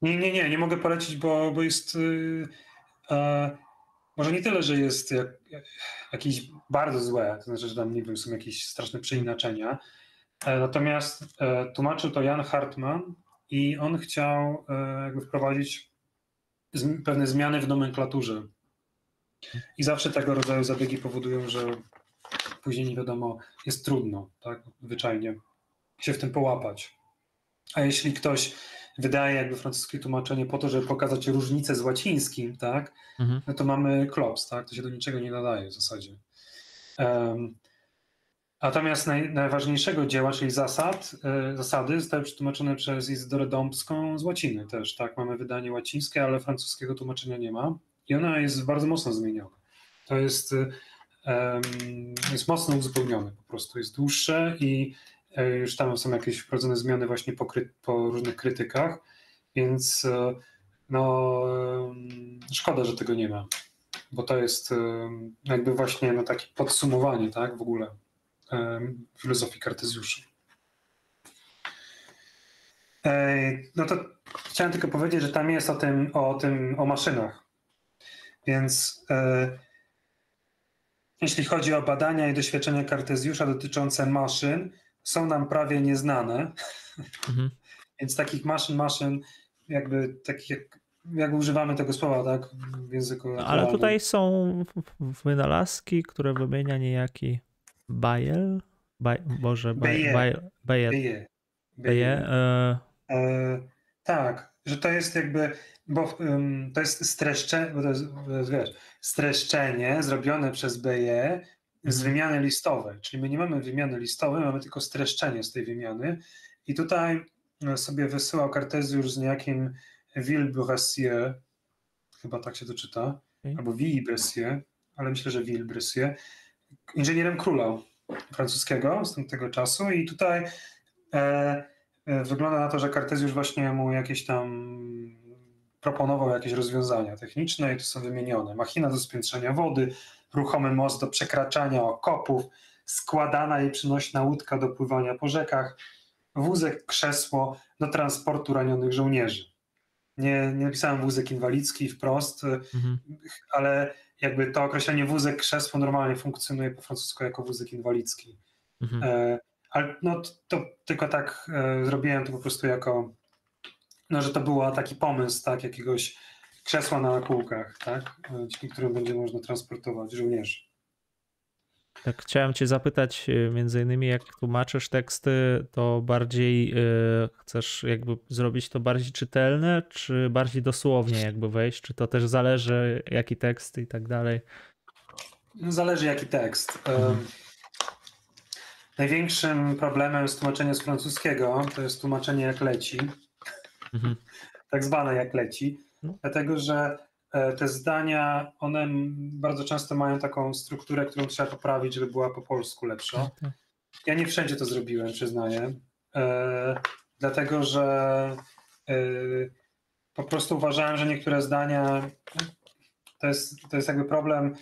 nie, nie, nie, nie mogę polecić, bo, bo jest. y, e, może nie tyle, że jest jak, jakieś bardzo złe, to znaczy, że tam nie wiem, są jakieś straszne przeinaczenia. E, natomiast e, tłumaczył to Jan Hartman i on chciał e, jakby wprowadzić pewne zmiany w nomenklaturze. I zawsze tego rodzaju zabiegi powodują, że później nie wiadomo, jest trudno, tak, zwyczajnie się w tym połapać. A jeśli ktoś wydaje jakby francuskie tłumaczenie po to, żeby pokazać różnicę z łacińskim, tak, Mhm. no to mamy klops, tak, to się do niczego nie nadaje w zasadzie. Um, natomiast naj, najważniejszego dzieła, czyli zasad, e, zasady zostały przetłumaczone przez Izydorę Dąbską z łaciny też, tak, mamy wydanie łacińskie, ale francuskiego tłumaczenia nie ma. I ona jest bardzo mocno zmieniona. To jest, e, jest mocno uzupełnione po prostu, jest dłuższe i e, już tam są jakieś wprowadzone zmiany właśnie po, kry, po różnych krytykach, więc no szkoda, że tego nie ma, bo to jest jakby właśnie no, takie podsumowanie tak, w ogóle filozofii Kartezjusza. No to chciałem tylko powiedzieć, że tam jest o tym, o tym, o maszynach. Więc e, jeśli chodzi o badania i doświadczenia Kartezjusza dotyczące maszyn, są nam prawie nieznane. Mhm. (laughs) Więc takich maszyn, maszyn, jakby takich jak, jak używamy tego słowa, tak? W języku. Ale naturalnym. tutaj są wynalazki, które wymienia niejaki Bayel. Baj, Boże. Beje. Beje. E, E, tak, że to jest jakby, bo ym, to jest streszczenie, bo to jest, wiesz, streszczenie zrobione przez BE z Mhm. wymiany listowej, czyli my nie mamy wymiany listowej, mamy tylko streszczenie z tej wymiany i tutaj e, sobie wysyłał Kartezjusz z niejakim Villebressier, chyba tak się to czyta, Okej. albo Villebressier, ale myślę, że Villebressier, inżynierem króla francuskiego z tamtego czasu i tutaj e, E, Wygląda na to, że Kartezjusz właśnie mu jakieś tam proponował jakieś rozwiązania techniczne i tu są wymienione. Machina do spiętrzenia wody, ruchomy most do przekraczania okopów, składana i przynośna łódka do pływania po rzekach, wózek, krzesło do transportu ranionych żołnierzy. Nie, nie napisałem wózek inwalidzki wprost, mhm. ale jakby to określenie wózek, krzesło normalnie funkcjonuje po francusku jako wózek inwalidzki. Mhm. E, ale no to, to tylko tak e, zrobiłem to po prostu jako, no że to był taki pomysł, tak, jakiegoś krzesła na kółkach, tak, e, dzięki którym będzie można transportować żołnierzy. Tak, chciałem cię zapytać, y, między innymi jak tłumaczysz teksty, to bardziej y, chcesz jakby zrobić to bardziej czytelne, czy bardziej dosłownie jakby wejść, czy to też zależy jaki tekst i tak dalej. No, zależy jaki tekst. E, Mhm. Największym problemem z tłumaczeniem z francuskiego to jest tłumaczenie jak leci, Mhm. (laughs) tak zwane jak leci, No. dlatego że e, te zdania, one bardzo często mają taką strukturę, którą trzeba poprawić, żeby była po polsku lepsza. Tak. Ja nie wszędzie to zrobiłem, przyznaję, e, dlatego że e, po prostu uważałem, że niektóre zdania to jest, to jest jakby problem.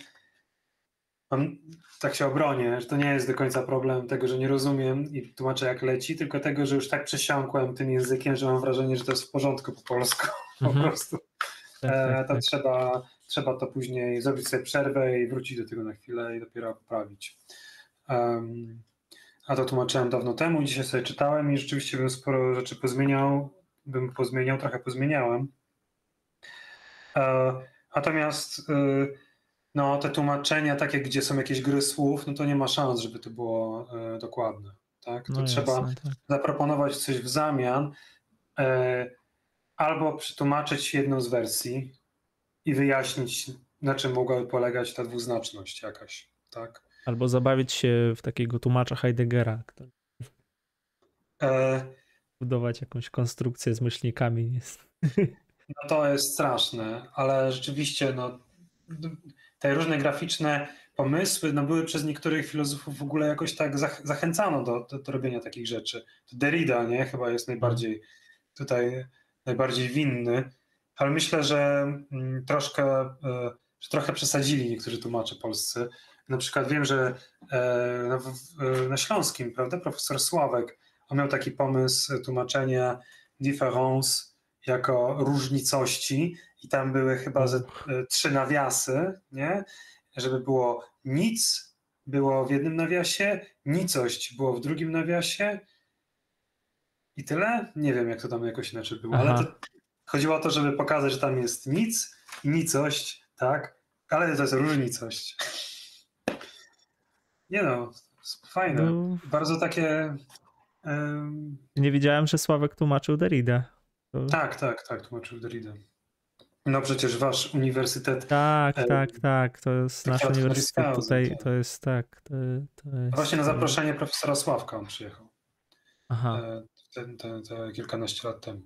Tak się obronię, że to nie jest do końca problem tego, że nie rozumiem i tłumaczę jak leci, tylko tego, że już tak przesiąkłem tym językiem, że mam wrażenie, że to jest w porządku po polsku. Po Mhm. prostu. Tak, E, tak, to tak. trzeba, trzeba to później zrobić sobie przerwę i wrócić do tego na chwilę i dopiero poprawić. Um, a to tłumaczyłem dawno temu, dzisiaj sobie czytałem i rzeczywiście bym sporo rzeczy pozmieniał, bym pozmieniał, trochę pozmieniałem. E, natomiast e, no, te tłumaczenia takie, gdzie są jakieś gry słów, no to nie ma szans, żeby to było e, dokładne. Tak? To No trzeba jasne, tak. zaproponować coś w zamian, e, albo przetłumaczyć jedną z wersji i wyjaśnić, na czym mogłaby polegać ta dwuznaczność jakaś, tak? Albo zabawić się w takiego tłumacza Heideggera, który E, budować jakąś konstrukcję z myślnikami. Jest. (laughs) no to jest straszne, ale rzeczywiście, no, te różne graficzne pomysły no, były przez niektórych filozofów w ogóle jakoś tak zach zachęcano do, do, do, robienia takich rzeczy. Derrida, nie? Chyba jest najbardziej tutaj najbardziej winny, ale myślę, że mm, troszkę, e, że trochę przesadzili niektórzy tłumacze polscy. Na przykład wiem, że e, na, Śląskim, prawda, profesor Sławek, on miał taki pomysł tłumaczenia difference jako różnicości i tam były chyba ze, e, trzy nawiasy, nie? Żeby było nic, było w jednym nawiasie, nicość było w drugim nawiasie i tyle. Nie wiem, jak to tam jakoś inaczej było, Aha. ale to, chodziło o to, żeby pokazać, że tam jest nic i nicość, tak? Ale to jest różnicość. (laughs) Nie no, fajne. No. Bardzo takie. Um... Nie wiedziałem, że Sławek tłumaczył Derrida. To... Tak, tak, tak, tłumaczył Derrida. No przecież wasz uniwersytet. Tak, e, tak, tak. To jest nasz uniwersytet tutaj. To jest tak. To, to jest... Właśnie na zaproszenie profesora Sławka on przyjechał. Aha. E, te, te, te kilkanaście lat temu.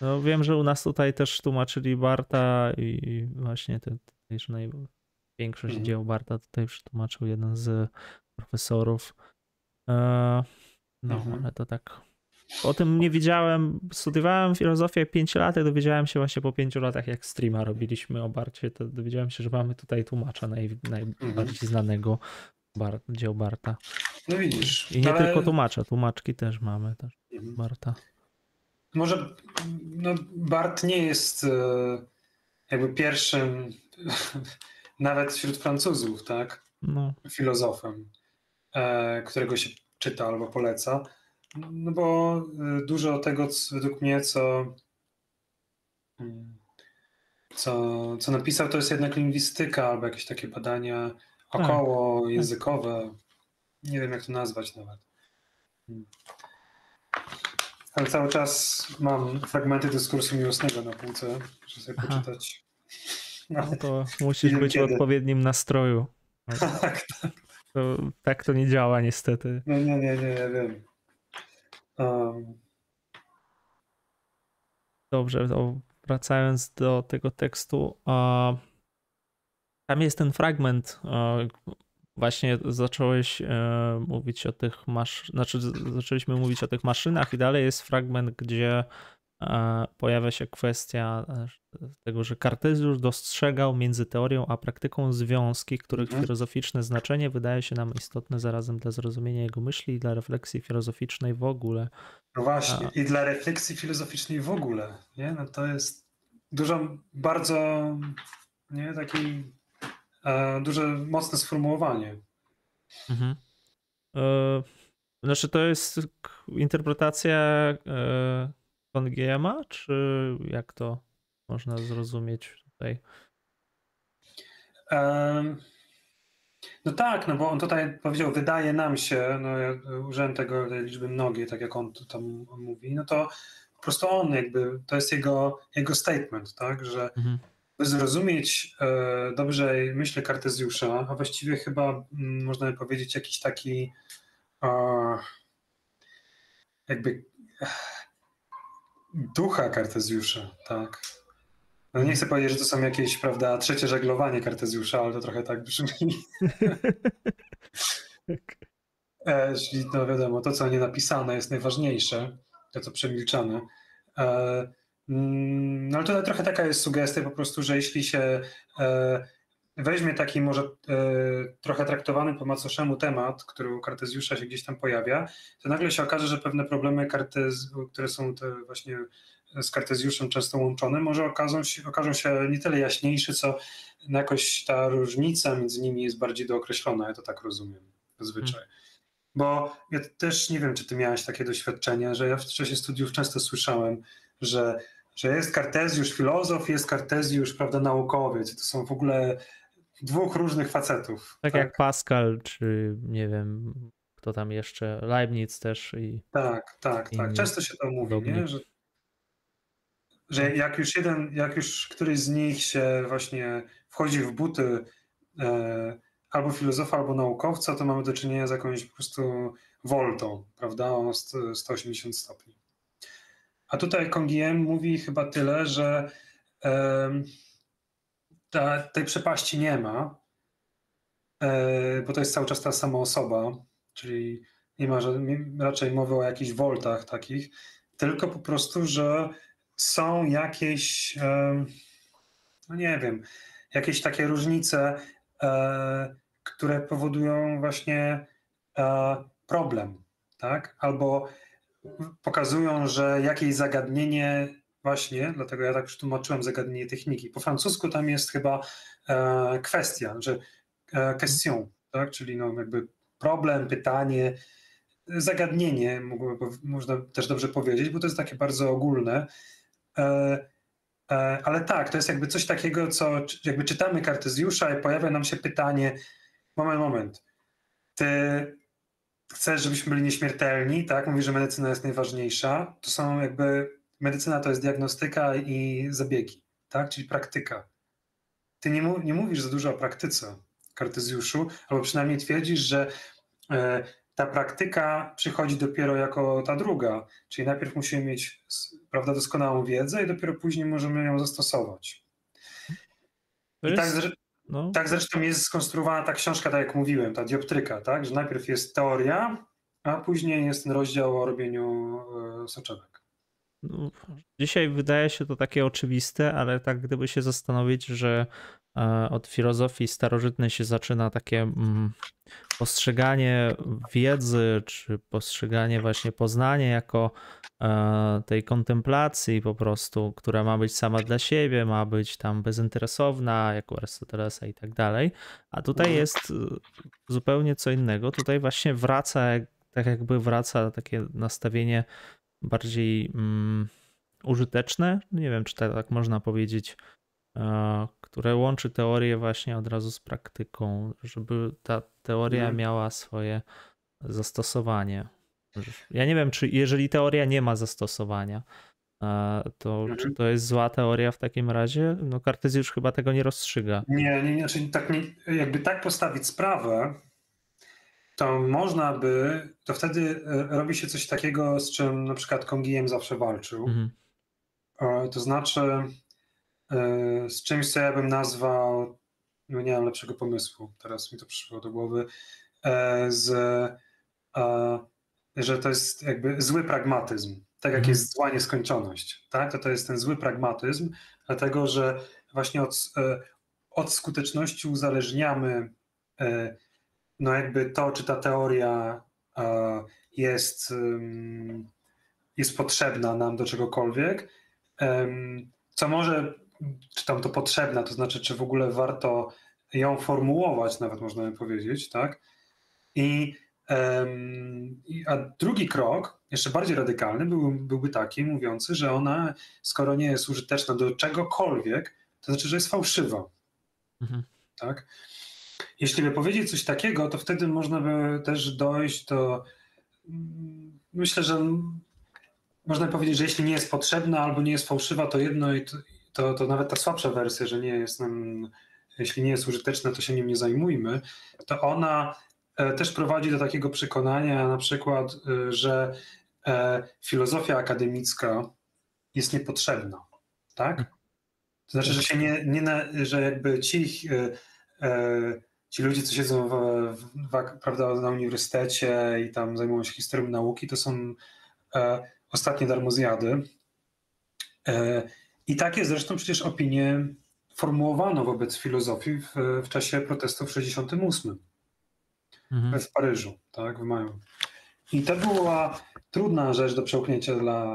No wiem, że u nas tutaj też tłumaczyli Barta i właśnie te, już największość mhm. dzieł Barta tutaj przetłumaczył jeden z profesorów. E, no, mhm. ale to tak o tym nie wiedziałem, studiowałem filozofię 5 lat, i dowiedziałem się właśnie po 5 latach, jak streama robiliśmy o Barcie, to dowiedziałem się, że mamy tutaj tłumacza naj, najbardziej mhm. znanego Bar, dzieł Barta. No widzisz. I nie ale... tylko tłumacza, tłumaczki też mamy, też. Barta. Może no Bart nie jest e, jakby pierwszym, (laughs) nawet wśród Francuzów, tak? No. Filozofem, e, którego się czyta albo poleca no bo y, dużo tego, według mnie, co, mm, co, co napisał, to jest jednak lingwistyka albo jakieś takie badania około tak. językowe. Nie wiem, jak to nazwać nawet. Ale cały czas mam fragmenty dyskursu miłosnego na półce, żeby sobie Aha. poczytać. No, no to musisz być kiedy. w odpowiednim nastroju. (laughs) tak, tak. To, tak to nie działa niestety. No nie, nie, nie, ja wiem. Um. Dobrze, to wracając do tego tekstu. Uh, tam jest ten fragment. Uh, właśnie zacząłeś uh, mówić o tych maszynach, znaczy zaczęliśmy mówić o tych maszynach i dalej jest fragment, gdzie pojawia się kwestia e, tego, że Kartezjusz dostrzegał między teorią a praktyką związki, których mhm. filozoficzne znaczenie wydaje się nam istotne zarazem dla zrozumienia jego myśli i dla refleksji filozoficznej w ogóle. No właśnie, i dla refleksji filozoficznej w ogóle, nie? No to jest dużo, bardzo, nie, taki e, duże, mocne sformułowanie. Mhm. E, znaczy to jest interpretacja e, Von GMA, czy jak to można zrozumieć tutaj? Um, no tak, no bo on tutaj powiedział, wydaje nam się, no ja użyłem tego tej liczby mnogiej, tak jak on tam mówi, no to po prostu on jakby, to jest jego, jego statement, tak, że mhm. Zrozumieć e, dobrze myślę Kartezjusza, a właściwie chyba mm, można by powiedzieć jakiś taki e, jakby ducha Kartezjusza, tak. No nie chcę powiedzieć, że to są jakieś, prawda, trzecie żeglowanie Kartezjusza, ale to trochę tak brzmi. e, czyli no wiadomo, to co nie napisane jest najważniejsze, to co przemilczane. E, no ale tutaj trochę taka jest sugestia po prostu, że jeśli się e, weźmie taki może e, trochę traktowany po macoszemu temat, który u Kartezjusza się gdzieś tam pojawia, to nagle się okaże, że pewne problemy, Kartez, które są te właśnie z Kartezjuszem często łączone, może okażą się, okażą się nie tyle jaśniejsze, co jakoś ta różnica między nimi jest bardziej dookreślona, ja to tak rozumiem zazwyczaj. Hmm. Bo ja też nie wiem, czy ty miałeś takie doświadczenie, że ja w czasie studiów często słyszałem, że, że jest Kartezjusz filozof, jest Kartezjusz, prawda, naukowiec. To są w ogóle dwóch różnych facetów. Tak, tak, jak Pascal, czy nie wiem, kto tam jeszcze, Leibniz też. I, tak, tak, tak. Często się to mówi, nie? Że, że jak już jeden, jak już któryś z nich się właśnie wchodzi w buty e, albo filozofa, albo naukowca, to mamy do czynienia z jakąś po prostu woltą, prawda, o 180 stopni. A tutaj Kongiem mówi chyba tyle, że ta, tej przepaści nie ma, e, bo to jest cały czas ta sama osoba, czyli nie ma raczej mowy o jakichś woltach takich, tylko po prostu, że są jakieś, no nie wiem, jakieś takie różnice, e, które powodują właśnie e, problem, tak? Albo pokazują, że jakieś zagadnienie właśnie, dlatego ja tak przetłumaczyłem zagadnienie techniki. Po francusku tam jest chyba e, kwestia, że question, tak? czyli no jakby problem, pytanie, zagadnienie, można też dobrze powiedzieć, bo to jest takie bardzo ogólne. Ale tak, to jest jakby coś takiego, co jakby czytamy Kartezjusza i pojawia nam się pytanie, moment, moment, ty chcesz, żebyśmy byli nieśmiertelni, tak? Mówisz, że medycyna jest najważniejsza. To są jakby, medycyna to jest diagnostyka i zabiegi, tak? Czyli praktyka. Ty nie, nie mówisz za dużo o praktyce, Kartezjuszu, albo przynajmniej twierdzisz, że e, ta praktyka przychodzi dopiero jako ta druga, czyli najpierw musimy mieć prawda, doskonałą wiedzę i dopiero później możemy ją zastosować. I tak, no. tak zresztą jest skonstruowana ta książka, tak jak mówiłem, ta dioptryka, tak? że najpierw jest teoria, a później jest ten rozdział o robieniu e, soczewek. No, dzisiaj wydaje się to takie oczywiste, ale tak gdyby się zastanowić, że e, od filozofii starożytnej się zaczyna takie mm, postrzeganie wiedzy, czy postrzeganie właśnie poznania jako tej kontemplacji po prostu, która ma być sama dla siebie, ma być tam bezinteresowna, jak u Arystotelesa i tak dalej. A tutaj mhm. jest zupełnie co innego. Tutaj właśnie wraca, tak jakby wraca takie nastawienie bardziej mm, użyteczne, nie wiem czy tak, tak można powiedzieć, e, które łączy teorię właśnie od razu z praktyką, żeby ta teoria mhm. miała swoje zastosowanie. Ja nie wiem, czy jeżeli teoria nie ma zastosowania, e, to mhm. czy to jest zła teoria w takim razie? No Kartezjusz chyba tego nie rozstrzyga. Nie, nie, nie, znaczy tak nie, jakby tak postawić sprawę, to można by, to wtedy e, robi się coś takiego, z czym na przykład Kongiem zawsze walczył. Mhm. To znaczy e, z czymś, co ja bym nazwał, no nie mam lepszego pomysłu, teraz mi to przyszło do głowy, z, że to jest jakby zły pragmatyzm. Tak jak mhm. jest zła nieskończoność, tak? to to jest ten zły pragmatyzm, dlatego że właśnie od, od skuteczności uzależniamy no jakby to, czy ta teoria e, jest, jest potrzebna nam do czegokolwiek, co może, czy tam to potrzebna, to znaczy, czy w ogóle warto ją formułować, nawet można by powiedzieć, tak? I, a drugi krok, jeszcze bardziej radykalny, był, byłby taki, mówiący, że ona, skoro nie jest użyteczna do czegokolwiek, to znaczy, że jest fałszywa. Mhm. Tak? Jeśli by powiedzieć coś takiego, to wtedy można by też dojść do. Mm, myślę, że można by powiedzieć, że jeśli nie jest potrzebna albo nie jest fałszywa, to jedno i to, to, nawet ta słabsza wersja, że nie jest nam, jeśli nie jest użyteczna, to się nim nie zajmujmy, to ona też prowadzi do takiego przekonania, na przykład, e, że e, filozofia akademicka jest niepotrzebna. Tak? To znaczy, że się nie, nie na, że jakby ci ci ludzie, co siedzą w, w, prawda, na uniwersytecie i tam zajmują się historią nauki, to są e, ostatnie darmozjady. E, I takie zresztą przecież opinie formułowano wobec filozofii w, w czasie protestów w 68 mhm. w Paryżu, tak, w maju. I to była trudna rzecz do przełknięcia dla,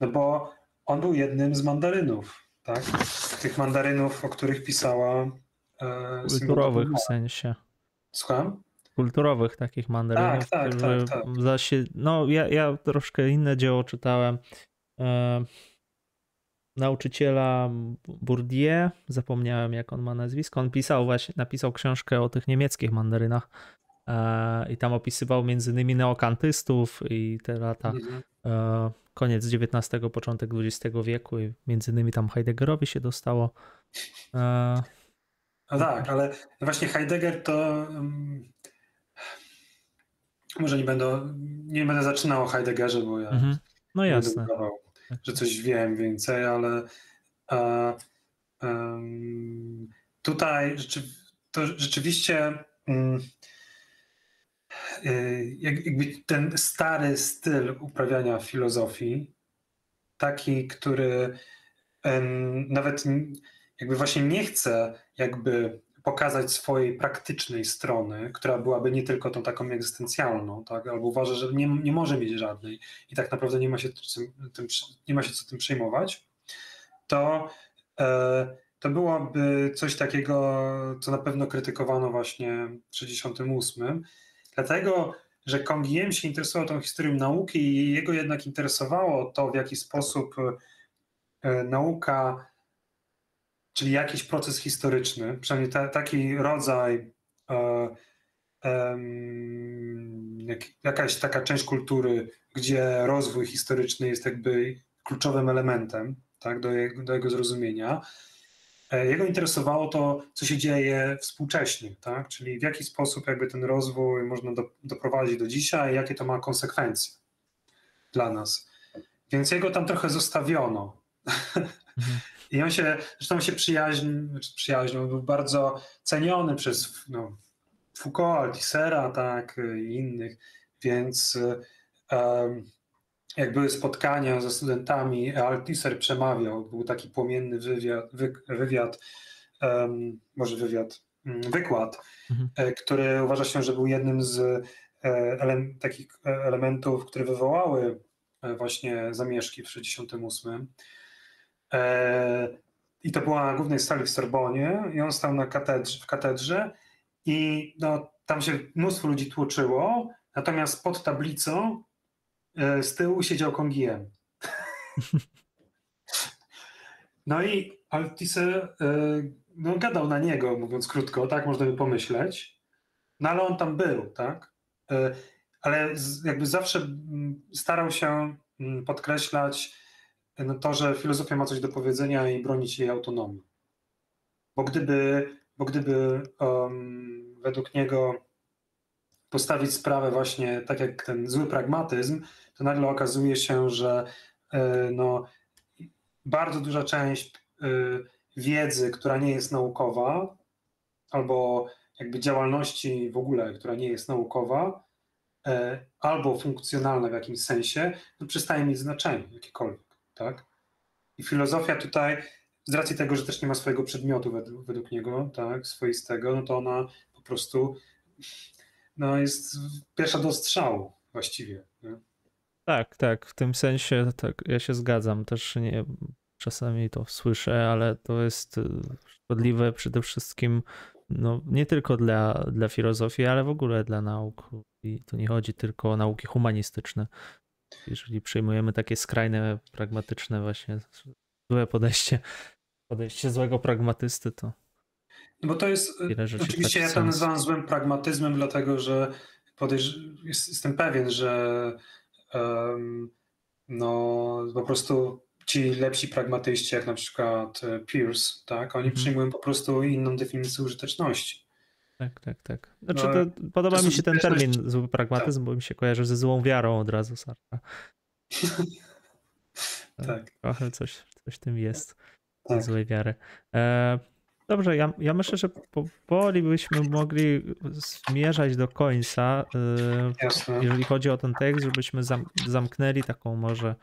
no bo on był jednym z mandarynów, tak, tych mandarynów, o których pisała E, Kulturowych w sensie. Słucham? Kulturowych takich mandarynów, tak, tak, tak, tak. Zasie, no ja, ja troszkę inne dzieło czytałem. E, nauczyciela Bourdieu, zapomniałem jak on ma nazwisko, on pisał właśnie, napisał książkę o tych niemieckich mandarynach e, i tam opisywał między innymi neokantystów i te lata e, koniec XIX, początek XX wieku i między innymi tam Heideggerowi się dostało. E, no tak, ale właśnie Heidegger to. Um, może nie będę, nie będę zaczynał o Heideggerze, bo ja mhm. no jasne. Że coś wiem więcej, ale, a, tutaj to rzeczywiście mm, y, jakby ten stary styl uprawiania filozofii, taki, który nawet jakby właśnie nie chce jakby pokazać swojej praktycznej strony, która byłaby nie tylko tą taką egzystencjalną, tak? albo uważa, że nie, nie może mieć żadnej i tak naprawdę nie ma się, tym, nie ma się co tym przejmować, to, e, to byłoby coś takiego, co na pewno krytykowano właśnie w 1968, dlatego, że Kongiem się interesował tą historią nauki i jego jednak interesowało to, w jaki sposób e, nauka czyli jakiś proces historyczny, przynajmniej ta, taki rodzaj, e, e, jak, jakaś taka część kultury, gdzie rozwój historyczny jest jakby kluczowym elementem tak, do, jego, do jego zrozumienia. E, jego interesowało to, co się dzieje współcześnie, tak? czyli w jaki sposób jakby ten rozwój można do, doprowadzić do dzisiaj, jakie to ma konsekwencje dla nas. Więc jego tam trochę zostawiono. Mhm. I on się, zresztą się przyjaźnił, znaczy przyjaźnił, był bardzo ceniony przez no, Foucault, Altisera, tak, i innych, więc um, jak były spotkania ze studentami, Altiser przemawiał, był taki płomienny wywiad, wy, wywiad um, może wywiad, mm, wykład, mhm. E, który uważa się, że był jednym z e, ele, takich e, elementów, które wywołały właśnie zamieszki w 1968. E, I to była na głównej sali w Sorbonie i on stał na katedrze, w katedrze i no, tam się mnóstwo ludzi tłoczyło, natomiast pod tablicą e, z tyłu siedział Kongiem. (laughs) No i Althusser e, no, gadał na niego, mówiąc krótko, tak można by pomyśleć. No ale on tam był, tak? Ale jakby zawsze starał się podkreślać no to, że filozofia ma coś do powiedzenia i bronić jej autonomii. Bo gdyby, bo gdyby um, według niego postawić sprawę właśnie tak jak ten zły pragmatyzm, to nagle okazuje się, że y, no, bardzo duża część y, wiedzy, która nie jest naukowa, albo jakby działalności w ogóle, która nie jest naukowa, y, albo funkcjonalna w jakimś sensie, no przestaje mieć znaczenie jakiekolwiek tak? I filozofia tutaj, z racji tego, że też nie ma swojego przedmiotu według, według niego, tak, swoistego, no to ona po prostu no, jest pierwsza do strzału właściwie. Nie? Tak, tak, w tym sensie tak, ja się zgadzam. Też nie, czasami to słyszę, ale to jest y, szkodliwe przede wszystkim no, nie tylko dla, dla filozofii, ale w ogóle dla nauk. I tu nie chodzi tylko o nauki humanistyczne. Jeżeli przyjmujemy takie skrajne, pragmatyczne, właśnie złe podejście, podejście złego pragmatysty, to. No bo to jest. Oczywiście ja to nazywam złym pragmatyzmem, dlatego że podejrz, jest, jestem pewien, że um, no po prostu ci lepsi pragmatyści, jak na przykład Pierce, tak, oni mm przyjmują po prostu inną definicję użyteczności. Tak, tak, tak. Znaczy, no, to, podoba to mi się ten termin zły pragmatyzm, tak. bo mi się kojarzy ze złą wiarą od razu Sartra. (laughs) tak. Trochę coś, coś w tym jest. Tak. Złej wiary. E, dobrze, ja, ja myślę, że powoli byśmy mogli zmierzać do końca, e, jeżeli chodzi o ten tekst, żebyśmy zam, zamknęli taką może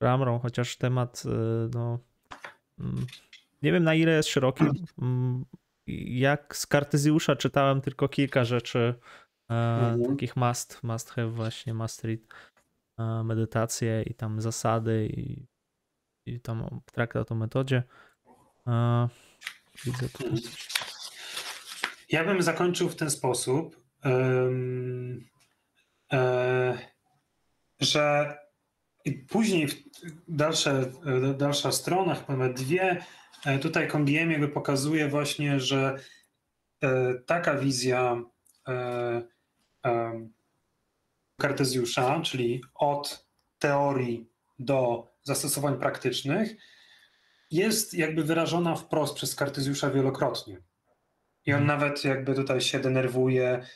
ramrą, chociaż temat, e, no, mm, nie wiem na ile jest szeroki, mm, jak z Kartezjusza czytałem tylko kilka rzeczy e, mhm. takich must, must have właśnie, must read e, medytacje i tam zasady i, i tam traktat o metodzie. E, widzę. Mhm. Ja bym zakończył w ten sposób, um, e, że później dalsze, dalsza strona, chyba dwie, tutaj Kongiem jakby pokazuje właśnie, że e, taka wizja e, Kartezjusza, czyli od teorii do zastosowań praktycznych, jest jakby wyrażona wprost przez Kartezjusza wielokrotnie. I on mhm. nawet jakby tutaj się denerwuje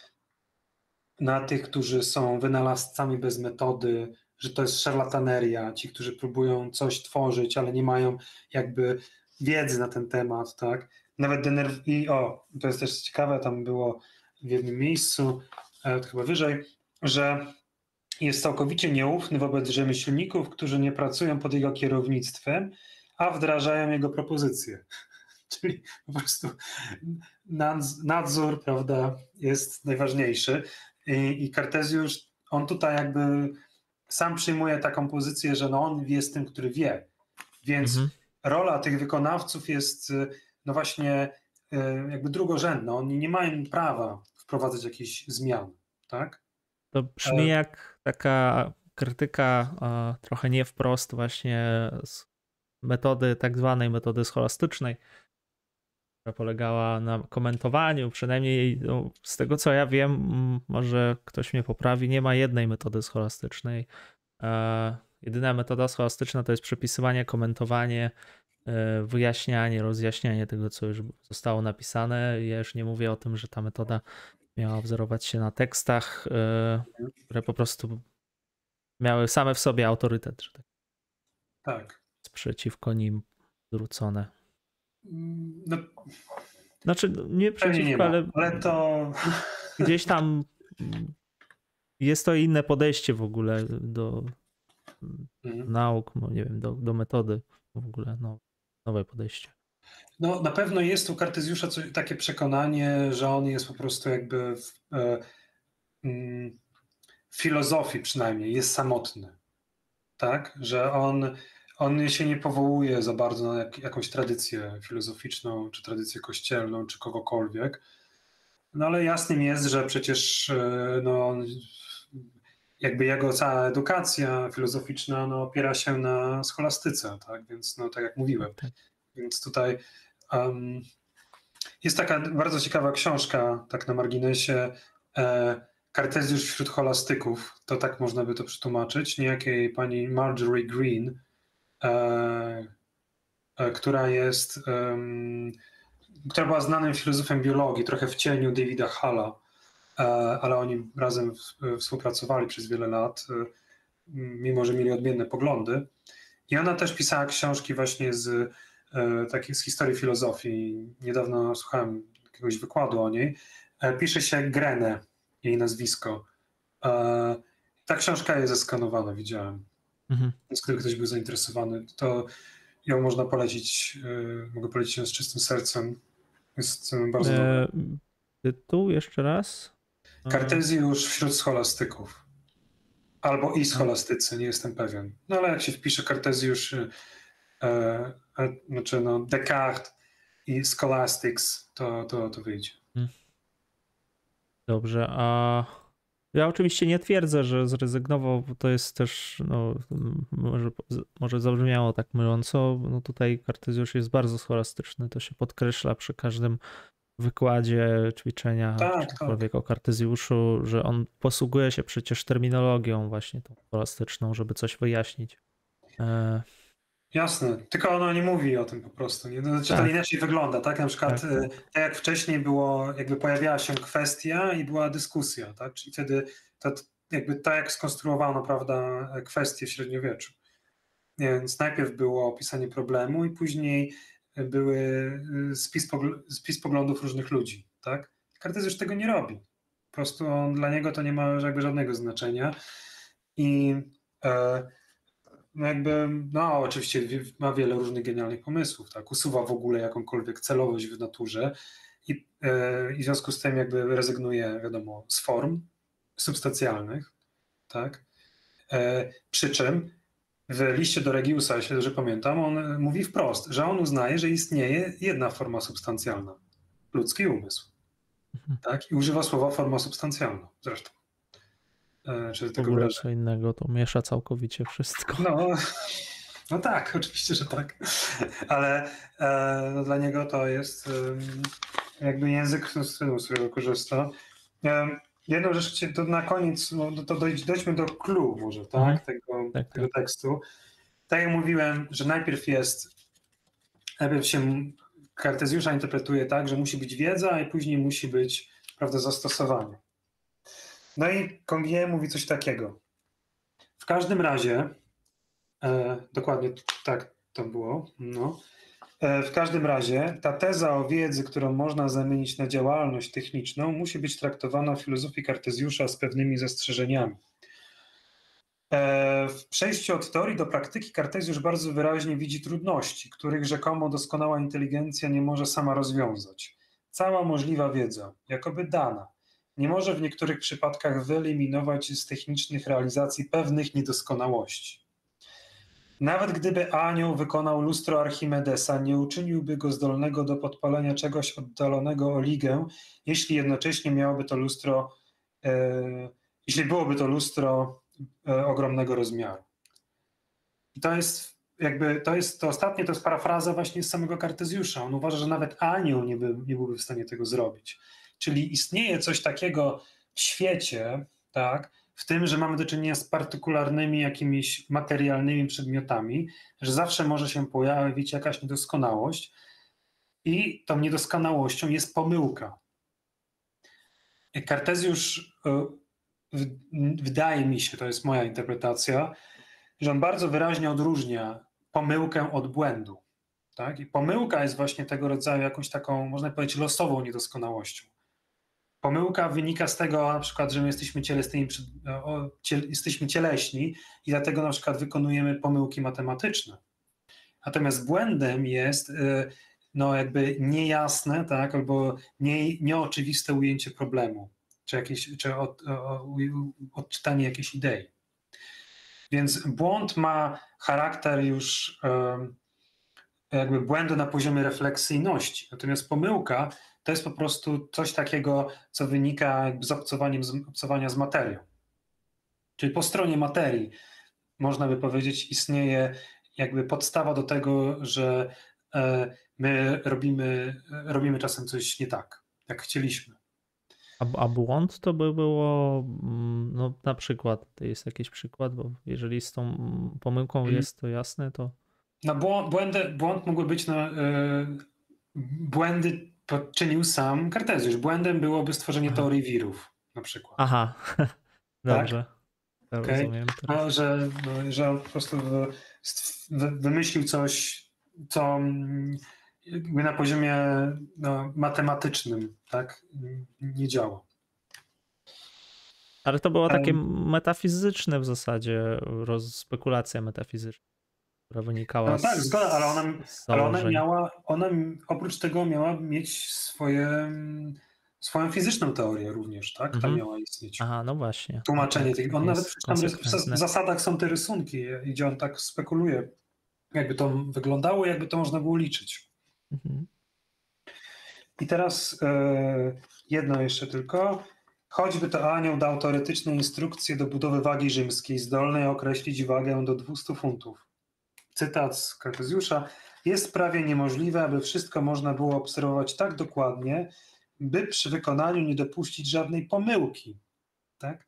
na tych, którzy są wynalazcami bez metody, że to jest szarlataneria, ci, którzy próbują coś tworzyć, ale nie mają jakby wiedzy na ten temat, tak? Nawet denerw... I o, to jest też ciekawe, tam było w jednym miejscu, e, chyba wyżej, że jest całkowicie nieufny wobec rzemieślników, którzy nie pracują pod jego kierownictwem, a wdrażają jego propozycje. (laughs) Czyli po prostu nadzór, prawda, jest najważniejszy. I, i Kartezjusz, on tutaj jakby sam przyjmuje taką pozycję, że no on jest tym, który wie. Więc mhm. Rola tych wykonawców jest no właśnie e, jakby drugorzędna. Oni nie mają prawa wprowadzać jakichś zmian, tak? To brzmi e, jak taka krytyka trochę nie wprost właśnie z metody, tak zwanej metody scholastycznej, która polegała na komentowaniu, przynajmniej no, z tego co ja wiem, może ktoś mnie poprawi, nie ma jednej metody scholastycznej. Jedyna metoda scholastyczna to jest przepisywanie, komentowanie, e, wyjaśnianie, rozjaśnianie tego, co już zostało napisane. Ja już nie mówię o tym, że ta metoda miała wzorować się na tekstach, e, które po prostu miały same w sobie autorytet. Że tak. tak. Sprzeciwko nim zwrócone. No, znaczy, no, nie przeciwko, nie ale, ale to. Gdzieś tam jest to inne podejście w ogóle do mhm. nauk, no nie wiem, do, do metody w ogóle, no, nowe podejście. No, na pewno jest u Kartezjusza takie przekonanie, że on jest po prostu jakby w, e, mm, w filozofii przynajmniej, jest samotny. Tak? Że on, on się nie powołuje za bardzo na jak, jakąś tradycję filozoficzną, czy tradycję kościelną, czy kogokolwiek. No ale jasnym jest, że przecież e, no, jakby jego cała edukacja filozoficzna no, opiera się na scholastyce, tak? Więc no, tak jak mówiłem. Tak. Więc tutaj um, jest taka bardzo ciekawa książka, tak na marginesie, e, Kartezjusz wśród holastyków, to tak można by to przetłumaczyć, niejakiej pani Marjorie Green, e, e, która jest, która była znanym filozofem biologii, trochę w cieniu Davida Halla, ale oni razem współpracowali przez wiele lat, e, mimo że mieli odmienne poglądy. I ona też pisała książki właśnie z E, takiej z historii filozofii. Niedawno słuchałem jakiegoś wykładu o niej. E, pisze się Grene, jej nazwisko. E, ta książka jest zeskanowana, widziałem. Mhm. Więc gdyby ktoś był zainteresowany, to ją można polecić. Mogę polecić ją z czystym sercem. Jest bardzo e, Tytuł jeszcze raz? Kartezjusz wśród scholastyków. Albo i scholastycy, nie jestem pewien. No ale jak się wpisze Kartezjusz znaczy no Descartes i Scholastics, to, to, to wyjdzie. Hmm. Dobrze, a ja oczywiście nie twierdzę, że zrezygnował, bo to jest też, no, może, może zabrzmiało tak myląco, no tutaj Kartezjusz jest bardzo scholastyczny, to się podkreśla przy każdym wykładzie, ćwiczenia, tak, tak. o Kartezjuszu, że on posługuje się przecież terminologią właśnie tą scholastyczną, żeby coś wyjaśnić. E, Jasne, tylko ono nie mówi o tym po prostu. Nie? Znaczy, tak. To inaczej wygląda, tak? Na przykład, tak. E, tak. jak wcześniej było, jakby pojawiała się kwestia i była dyskusja, tak? Czyli wtedy to, jakby tak jak skonstruowano, prawda, kwestie w średniowieczu. Więc najpierw było opisanie problemu i później były e, spis, spis poglądów różnych ludzi, tak? Kartez już tego nie robi. Po prostu on, dla niego to nie ma jakby żadnego znaczenia i e, no jakby, no oczywiście ma wiele różnych genialnych pomysłów, tak, usuwa w ogóle jakąkolwiek celowość w naturze i, e, i w związku z tym jakby rezygnuje, wiadomo, z form substancjalnych, tak, e, przy czym w liście do Regiusa, jeśli dobrze pamiętam, on mówi wprost, że on uznaje, że istnieje jedna forma substancjalna, ludzki umysł, mhm. tak, i używa słowa forma substancjalna zresztą. E, czy tego ogóle co innego, to miesza całkowicie wszystko. No, no tak, (laughs) oczywiście, że tak. Ale e, no, dla niego to jest e, jakby język, z którego korzysta. E, jedną rzecz, to na koniec, no, to dojdź, dojdźmy do clue może, tak, mhm. tego, tak, tego tak. tekstu. Tak jak mówiłem, że najpierw jest, najpierw się Kartezjusza interpretuje tak, że musi być wiedza, i później musi być, prawda, zastosowanie. No i Congier mówi coś takiego. W każdym razie, e, dokładnie tak to było, no, W każdym razie ta teza o wiedzy, którą można zamienić na działalność techniczną, musi być traktowana w filozofii Kartezjusza z pewnymi zastrzeżeniami. E, W przejściu od teorii do praktyki Kartezjusz bardzo wyraźnie widzi trudności, których rzekomo doskonała inteligencja nie może sama rozwiązać. Cała możliwa wiedza, jakoby dana, nie może w niektórych przypadkach wyeliminować z technicznych realizacji pewnych niedoskonałości. Nawet gdyby anioł wykonał lustro Archimedesa, nie uczyniłby go zdolnego do podpalenia czegoś oddalonego o ligę, jeśli jednocześnie miałoby to lustro, e, jeśli byłoby to lustro e, ogromnego rozmiaru. I to jest jakby, to jest to ostatnie, to jest parafraza właśnie z samego Kartezjusza. On uważa, że nawet anioł nie, by, nie byłby w stanie tego zrobić. Czyli istnieje coś takiego w świecie, tak, w tym, że mamy do czynienia z partykularnymi jakimiś materialnymi przedmiotami, że zawsze może się pojawić jakaś niedoskonałość i tą niedoskonałością jest pomyłka. Kartezjusz, e, wydaje mi się, to jest moja interpretacja, że on bardzo wyraźnie odróżnia pomyłkę od błędu. Tak? I pomyłka jest właśnie tego rodzaju jakąś taką, można powiedzieć, losową niedoskonałością. Pomyłka wynika z tego na przykład, że my jesteśmy cielesnymi, jesteśmy cieleśni i dlatego na przykład wykonujemy pomyłki matematyczne. Natomiast błędem jest y, no jakby niejasne, tak, albo nie, nieoczywiste ujęcie problemu, czy, jakieś, czy od, odczytanie jakiejś idei. Więc błąd ma charakter już em, jakby błędu na poziomie refleksyjności. Natomiast pomyłka to jest po prostu coś takiego, co wynika jakby z, obcowaniem, z obcowania z materią. Czyli po stronie materii, można by powiedzieć, istnieje jakby podstawa do tego, że e, my robimy, robimy czasem coś nie tak, jak chcieliśmy. A, błąd to by było, mm, no na przykład, to jest jakiś przykład, bo jeżeli z tą pomyłką Mhm. jest to jasne, to No błąd, błędy, błąd mógłby być, no, e, błędy poczynił sam Kartezjusz. Błędem byłoby stworzenie Aha. teorii wirów na przykład. aha, dobrze, to Okej. rozumiem. teraz. No, że, że on po prostu wymyślił coś, co mm, jakby na poziomie no, matematycznym tak, nie działa. Ale to było takie metafizyczne w zasadzie, roz, spekulacja metafizyczna, która wynikała No tak, z, zgoda, ale ona, z ale ona miała, ona oprócz tego miała mieć swoje, swoją fizyczną teorię również, tak? Mhm. Tam miała istnieć. Aha, no właśnie. Tłumaczenie Tak, tych. On jest nawet tam w zasadach są te rysunki, gdzie on tak spekuluje, jakby to wyglądało, jakby to można było liczyć. Mhm. I teraz e, jedno jeszcze tylko. Choćby to anioł dał teoretyczne instrukcje do budowy wagi rzymskiej, zdolnej określić wagę do 200 funtów. Cytat z Kartezjusza. Jest prawie niemożliwe, aby wszystko można było obserwować tak dokładnie, by przy wykonaniu nie dopuścić żadnej pomyłki. Tak?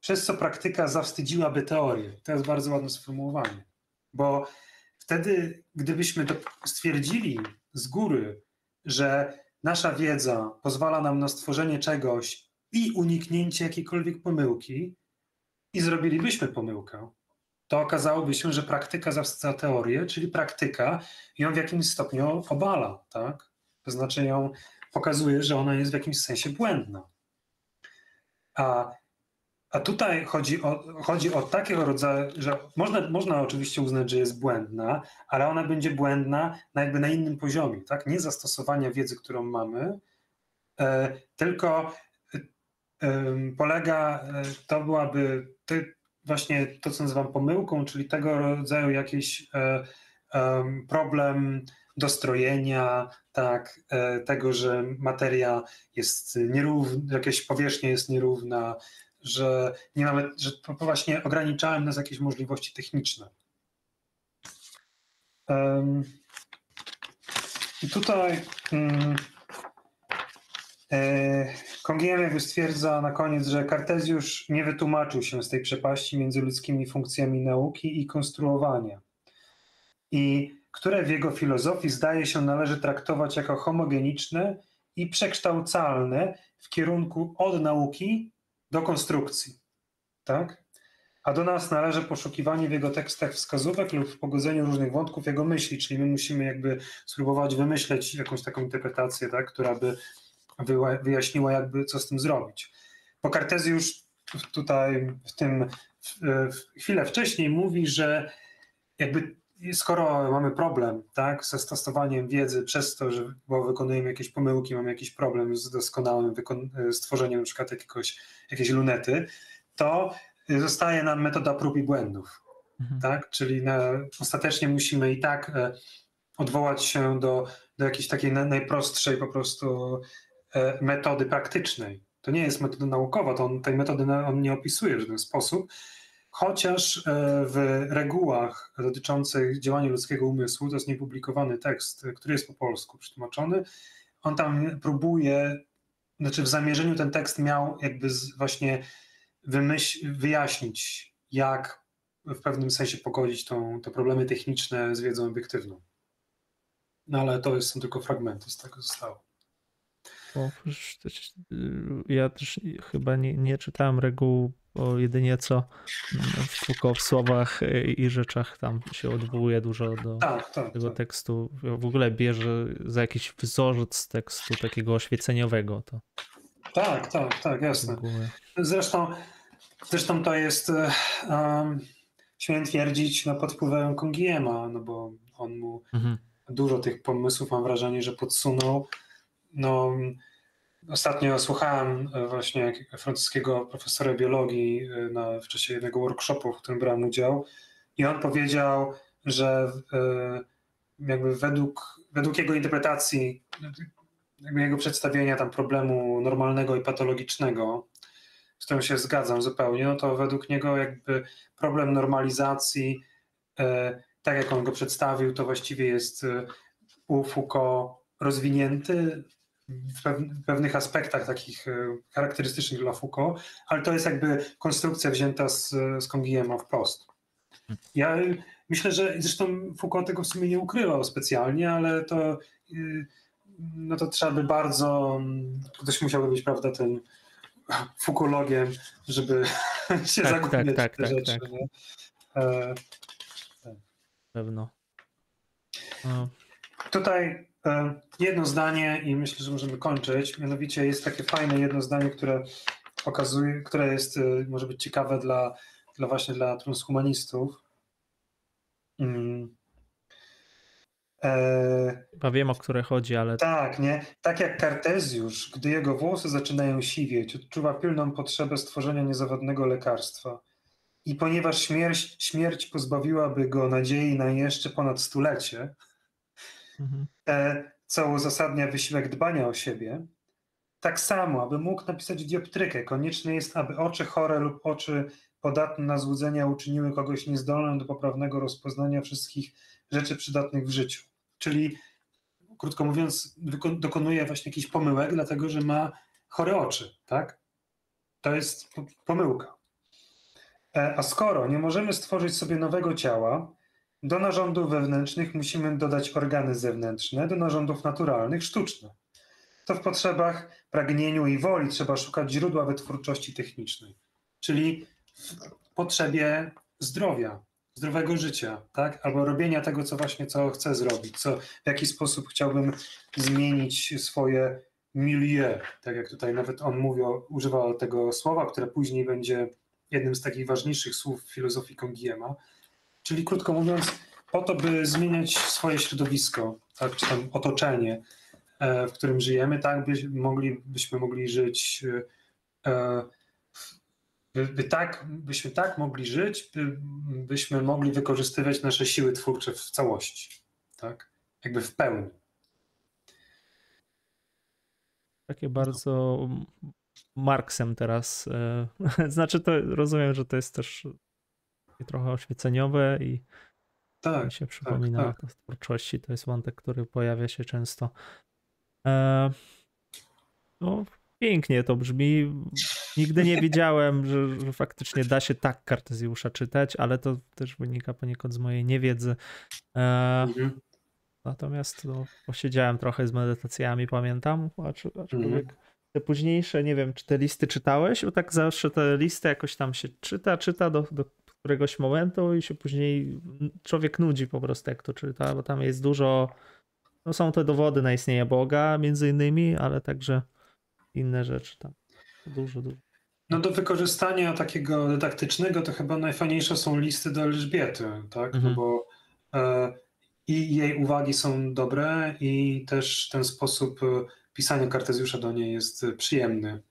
Przez co praktyka zawstydziłaby teorię. To jest bardzo ładne sformułowanie. Bo wtedy, gdybyśmy stwierdzili z góry, że nasza wiedza pozwala nam na stworzenie czegoś i uniknięcie jakiejkolwiek pomyłki, i zrobilibyśmy pomyłkę, to okazałoby się, że praktyka zawstydza teorię, czyli praktyka ją w jakimś stopniu obala, tak? To znaczy ją pokazuje, że ona jest w jakimś sensie błędna. A, a tutaj chodzi o, chodzi o takiego rodzaju, że można, można oczywiście uznać, że jest błędna, ale ona będzie błędna na jakby na innym poziomie, tak? Nie zastosowania wiedzy, którą mamy, e, tylko e, polega, e, to byłaby ty, właśnie to, co nazywam pomyłką, czyli tego rodzaju jakiś e, em, problem dostrojenia, tak, e, tego, że materia jest nierówna, jakaś powierzchnia jest nierówna, że nie mamy, że właśnie ograniczałem nas jakieś możliwości techniczne. I tutaj e, Kongiem jakby stwierdza na koniec, że Kartezjusz nie wytłumaczył się z tej przepaści między ludzkimi funkcjami nauki i konstruowania. I które w jego filozofii zdaje się należy traktować jako homogeniczne i przekształcalne w kierunku od nauki do konstrukcji. Tak? a do nas należy poszukiwanie w jego tekstach wskazówek lub w pogodzeniu różnych wątków jego myśli, czyli my musimy jakby spróbować wymyśleć jakąś taką interpretację, tak, która by wyjaśniła jakby co z tym zrobić. Bo Kartezjusz tutaj w tym w chwilę wcześniej mówi, że jakby skoro mamy problem tak, ze stosowaniem wiedzy przez to, że bo wykonujemy jakieś pomyłki, mamy jakiś problem z doskonałym stworzeniem przykład jakiegoś, jakiejś lunety, to zostaje nam metoda prób i błędów. Mhm. Tak? Czyli na, ostatecznie musimy i tak e, odwołać się do, do jakiejś takiej najprostszej po prostu metody praktycznej. To nie jest metoda naukowa, to on, tej metody on nie opisuje w żaden sposób, chociaż e, w regułach dotyczących działania ludzkiego umysłu, to jest niepublikowany tekst, który jest po polsku przetłumaczony, on tam próbuje, znaczy w zamierzeniu ten tekst miał jakby właśnie wymyśl, wyjaśnić, jak w pewnym sensie pogodzić tą, te problemy techniczne z wiedzą obiektywną. No ale to są tylko fragmenty z tego zostało. Bo ja też chyba nie, nie czytałem reguł, bo jedynie co tylko w słowach i rzeczach tam się odwołuje dużo do tak, tak, tego tak. tekstu. W ogóle bierze za jakiś wzorzec tekstu takiego oświeceniowego. To tak, tak, tak, jasne. Zresztą Zresztą to jest, um, śmiem twierdzić, no, pod wpływem Kongiema, no bo on mu mhm. dużo tych pomysłów, mam wrażenie, że podsunął. No, ostatnio słuchałem e, właśnie francuskiego profesora biologii e, na, w czasie jednego workshopu, w którym brałem udział i on powiedział, że jakby według, według jego interpretacji, jego przedstawienia tam problemu normalnego i patologicznego, z którą się zgadzam zupełnie, no to według niego jakby problem normalizacji, e, tak jak on go przedstawił, to właściwie jest e, u Foucault rozwinięty w pewnych aspektach takich e, charakterystycznych dla Foucault, ale to jest jakby konstrukcja wzięta z, z Conguillema wprost. Ja myślę, że zresztą Foucault tego w sumie nie ukrywał specjalnie, ale to no to trzeba by bardzo, ktoś musiałby być, prawda, ten fukologiem, żeby (laughs) się tak, tak, tak, te tak, rzeczy. Tak. E, tak. Pewno. No. Tutaj e, jedno zdanie i myślę, że możemy kończyć. Mianowicie jest takie fajne jedno zdanie, które pokazuje, które jest, e, może być ciekawe dla, dla właśnie dla transhumanistów. Mm. E, Chyba wiem, o które chodzi, ale... Tak, nie? Tak jak Kartezjusz, gdy jego włosy zaczynają siwieć, odczuwa pilną potrzebę stworzenia niezawodnego lekarstwa. I ponieważ śmierć, śmierć pozbawiłaby go nadziei na jeszcze ponad stulecie, mhm. e, co uzasadnia wysiłek dbania o siebie, tak samo, aby mógł napisać dioptrykę, konieczne jest, aby oczy chore lub oczy podatne na złudzenia uczyniły kogoś niezdolnym do poprawnego rozpoznania wszystkich rzeczy przydatnych w życiu. Czyli, krótko mówiąc, dokonuje właśnie jakichś pomyłek, dlatego że ma chore oczy, tak? To jest pomyłka. E, a skoro nie możemy stworzyć sobie nowego ciała, do narządów wewnętrznych musimy dodać organy zewnętrzne, do narządów naturalnych sztuczne. To w potrzebach, pragnieniu i woli trzeba szukać źródła wytwórczości technicznej, czyli w potrzebie zdrowia, zdrowego życia, tak? Albo robienia tego, co właśnie co chcę zrobić, co, w jaki sposób chciałbym zmienić swoje milieu, tak jak tutaj nawet on mówił, używał tego słowa, które później będzie jednym z takich ważniejszych słów filozofii Kongiema, czyli krótko mówiąc, po to, by zmieniać swoje środowisko, tak, czy tam otoczenie, e, w którym żyjemy, tak, by mogli, byśmy mogli żyć e, by, by tak, byśmy tak mogli żyć, by, byśmy mogli wykorzystywać nasze siły twórcze w całości, tak? Jakby w pełni. Takie bardzo Marksem teraz. E, (laughs) znaczy to rozumiem, że to jest też trochę oświeceniowe i tak, mi się przypomina tak, tak. twórczości. To jest wątek, który pojawia się często. E, no, pięknie to brzmi. Nigdy nie (laughs) wiedziałem, że, że, faktycznie da się tak Kartezjusza czytać, ale to też wynika poniekąd z mojej niewiedzy. E, mhm. Natomiast no, posiedziałem trochę z medytacjami, pamiętam, aczkolwiek mhm. te późniejsze, nie wiem, czy te listy czytałeś, bo tak zawsze te listy jakoś tam się czyta, czyta do, do któregoś momentu i się później człowiek nudzi po prostu, jak to czyta, bo tam jest dużo, no są te dowody na istnienie Boga między innymi, ale także inne rzeczy tam. Dużo, dużo. No do wykorzystania takiego dydaktycznego to chyba najfajniejsze są listy do Elżbiety, tak? No mhm. No bo e, i jej uwagi są dobre i też ten sposób e, pisania Kartezjusza do niej jest e, przyjemny,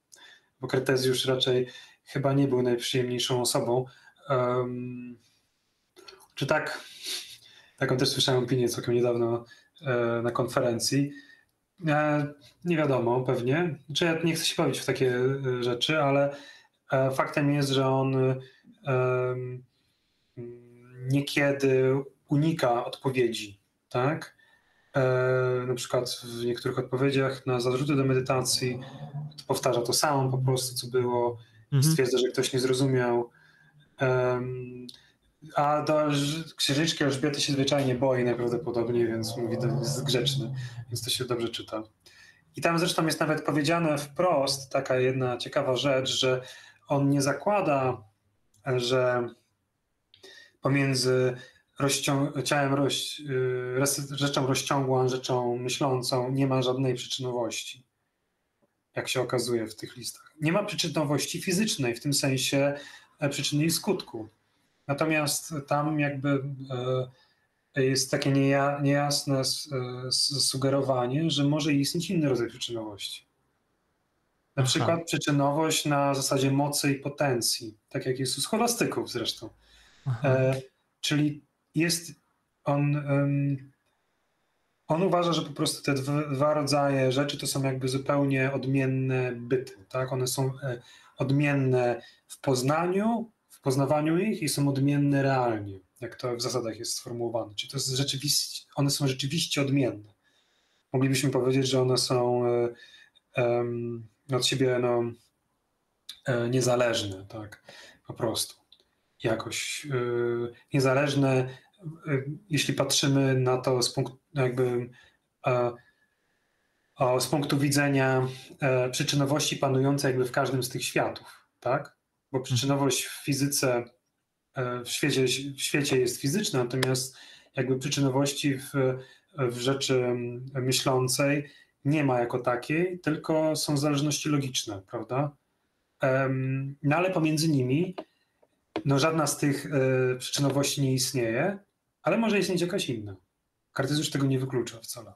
bo Kartezjusz raczej chyba nie był najprzyjemniejszą osobą. Um, czy tak? Taką też słyszałem opinię całkiem niedawno e, na konferencji. E, nie wiadomo, pewnie. Znaczy ja nie chcę się bawić w takie e, rzeczy, ale e, faktem jest, że on niekiedy unika odpowiedzi, tak? E, na przykład w niektórych odpowiedziach na zarzuty do medytacji to powtarza to samo po prostu, co było, mhm. stwierdza, że ktoś nie zrozumiał. A do księżniczki Elżbiety się zwyczajnie boi najprawdopodobniej, więc mówi, że jest grzeczny, więc to się dobrze czyta. I tam zresztą jest nawet powiedziane wprost taka jedna ciekawa rzecz, że on nie zakłada, że pomiędzy rozcią- ciałem y, rzeczą rozciągłą, rzeczą myślącą nie ma żadnej przyczynowości, jak się okazuje w tych listach. Nie ma przyczynowości fizycznej, w tym sensie przyczyny i skutku. Natomiast tam jakby e, jest takie niejasne sugerowanie, że może istnieć inny rodzaj przyczynowości. Na Aha. przykład przyczynowość na zasadzie mocy i potencji, tak jak jest u scholastyków zresztą. E, czyli jest on, on uważa, że po prostu te dwa rodzaje rzeczy to są jakby zupełnie odmienne byty. Tak? One są e, odmienne w poznaniu, w poznawaniu ich i są odmienne realnie, jak to w zasadach jest sformułowane. Czyli to jest rzeczywiście, one są rzeczywiście odmienne. Moglibyśmy powiedzieć, że one są um, od siebie no, niezależne, tak, po prostu. Jakoś niezależne Y, jeśli patrzymy na to z punktu, jakby, z punktu widzenia e, przyczynowości panującej jakby w każdym z tych światów, tak? Bo przyczynowość w fizyce, e, w świecie, w świecie jest fizyczna, natomiast jakby przyczynowości w, w rzeczy myślącej nie ma jako takiej, tylko są zależności logiczne, prawda? No ale pomiędzy nimi no żadna z tych e, przyczynowości nie istnieje, ale może istnieć jakaś inna. Kartezjusz tego nie wyklucza wcale.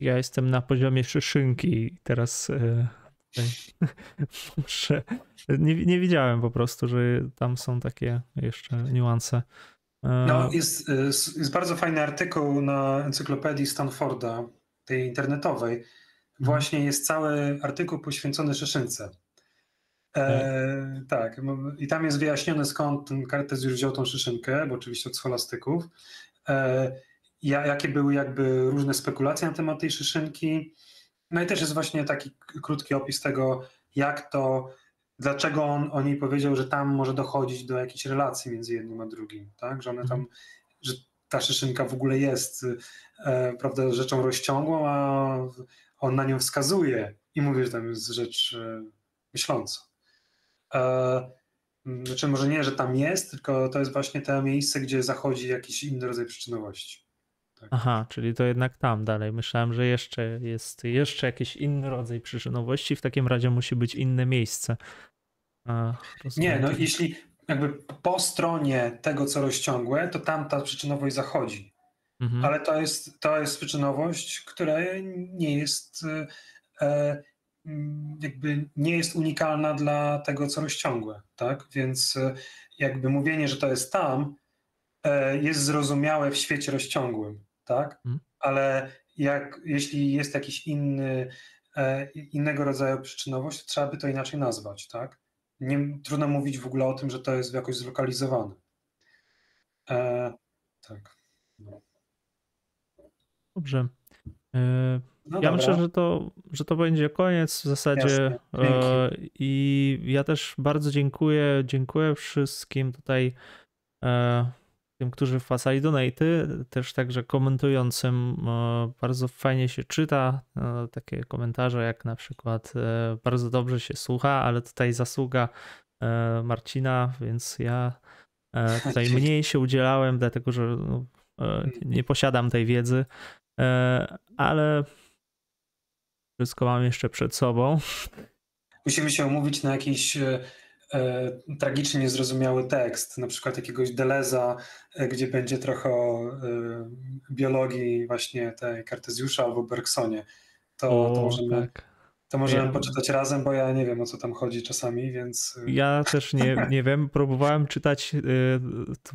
Ja jestem na poziomie szyszynki i teraz e, (laughs) muszę. Nie, nie widziałem po prostu, że tam są takie jeszcze niuanse. E, no, jest, jest bardzo fajny artykuł na encyklopedii Stanforda, tej internetowej. Mhm. Właśnie jest cały artykuł poświęcony szyszynce. E, tak, i tam jest wyjaśnione skąd ten Kartezjusz wziął tą szyszynkę, bo oczywiście od scholastyków. E, jakie były jakby różne spekulacje na temat tej szyszynki. No i też jest właśnie taki krótki opis tego, jak to, dlaczego on o niej powiedział, że tam może dochodzić do jakiejś relacji między jednym a drugim, tak? Że one tam, mhm. że ta szyszynka w ogóle jest, e, prawda, rzeczą rozciągłą, a on na nią wskazuje i mówi, że tam jest rzecz e, myśląca. E, znaczy może nie, że tam jest, tylko to jest właśnie to miejsce, gdzie zachodzi jakiś inny rodzaj przyczynowości. Tak. Aha, czyli to jednak tam dalej. Myślałem, że jeszcze jest jeszcze jakiś inny rodzaj przyczynowości, w takim razie musi być inne miejsce. A, nie, no jeśli jakby po stronie tego, co rozciągłe, to tam ta przyczynowość zachodzi. Mhm. Ale to jest, to jest przyczynowość, która nie jest e, Mm, jakby nie jest unikalna dla tego, co rozciągłe, tak? Więc e, jakby mówienie, że to jest tam, e, jest zrozumiałe w świecie rozciągłym, tak? Hmm. Ale jak, jeśli jest jakiś inny, e, innego rodzaju przyczynowość, to trzeba by to inaczej nazwać, tak? Nie, trudno mówić w ogóle o tym, że to jest jakoś zlokalizowane. E, tak. Dobrze. E, no ja dobra. myślę, że to, że to będzie koniec w zasadzie. E, I ja też bardzo dziękuję. Dziękuję wszystkim tutaj e, tym, którzy wpłacali donaty, też także komentującym e, bardzo fajnie się czyta. Takie komentarze jak na przykład bardzo dobrze się słucha, ale tutaj zasługa Marcina, więc ja tutaj (laughs) mniej się udzielałem, dlatego że no, nie posiadam tej wiedzy, ale wszystko mam jeszcze przed sobą. Musimy się umówić na jakiś e, tragicznie niezrozumiały tekst, na przykład jakiegoś Deleza, e, gdzie będzie trochę o e, biologii właśnie tej Kartezjusza albo Bergsonie. To, o, to możemy, tak. to możemy poczytać razem, bo ja nie wiem o co tam chodzi czasami, więc... E, ja też nie, nie wiem. Próbowałem czytać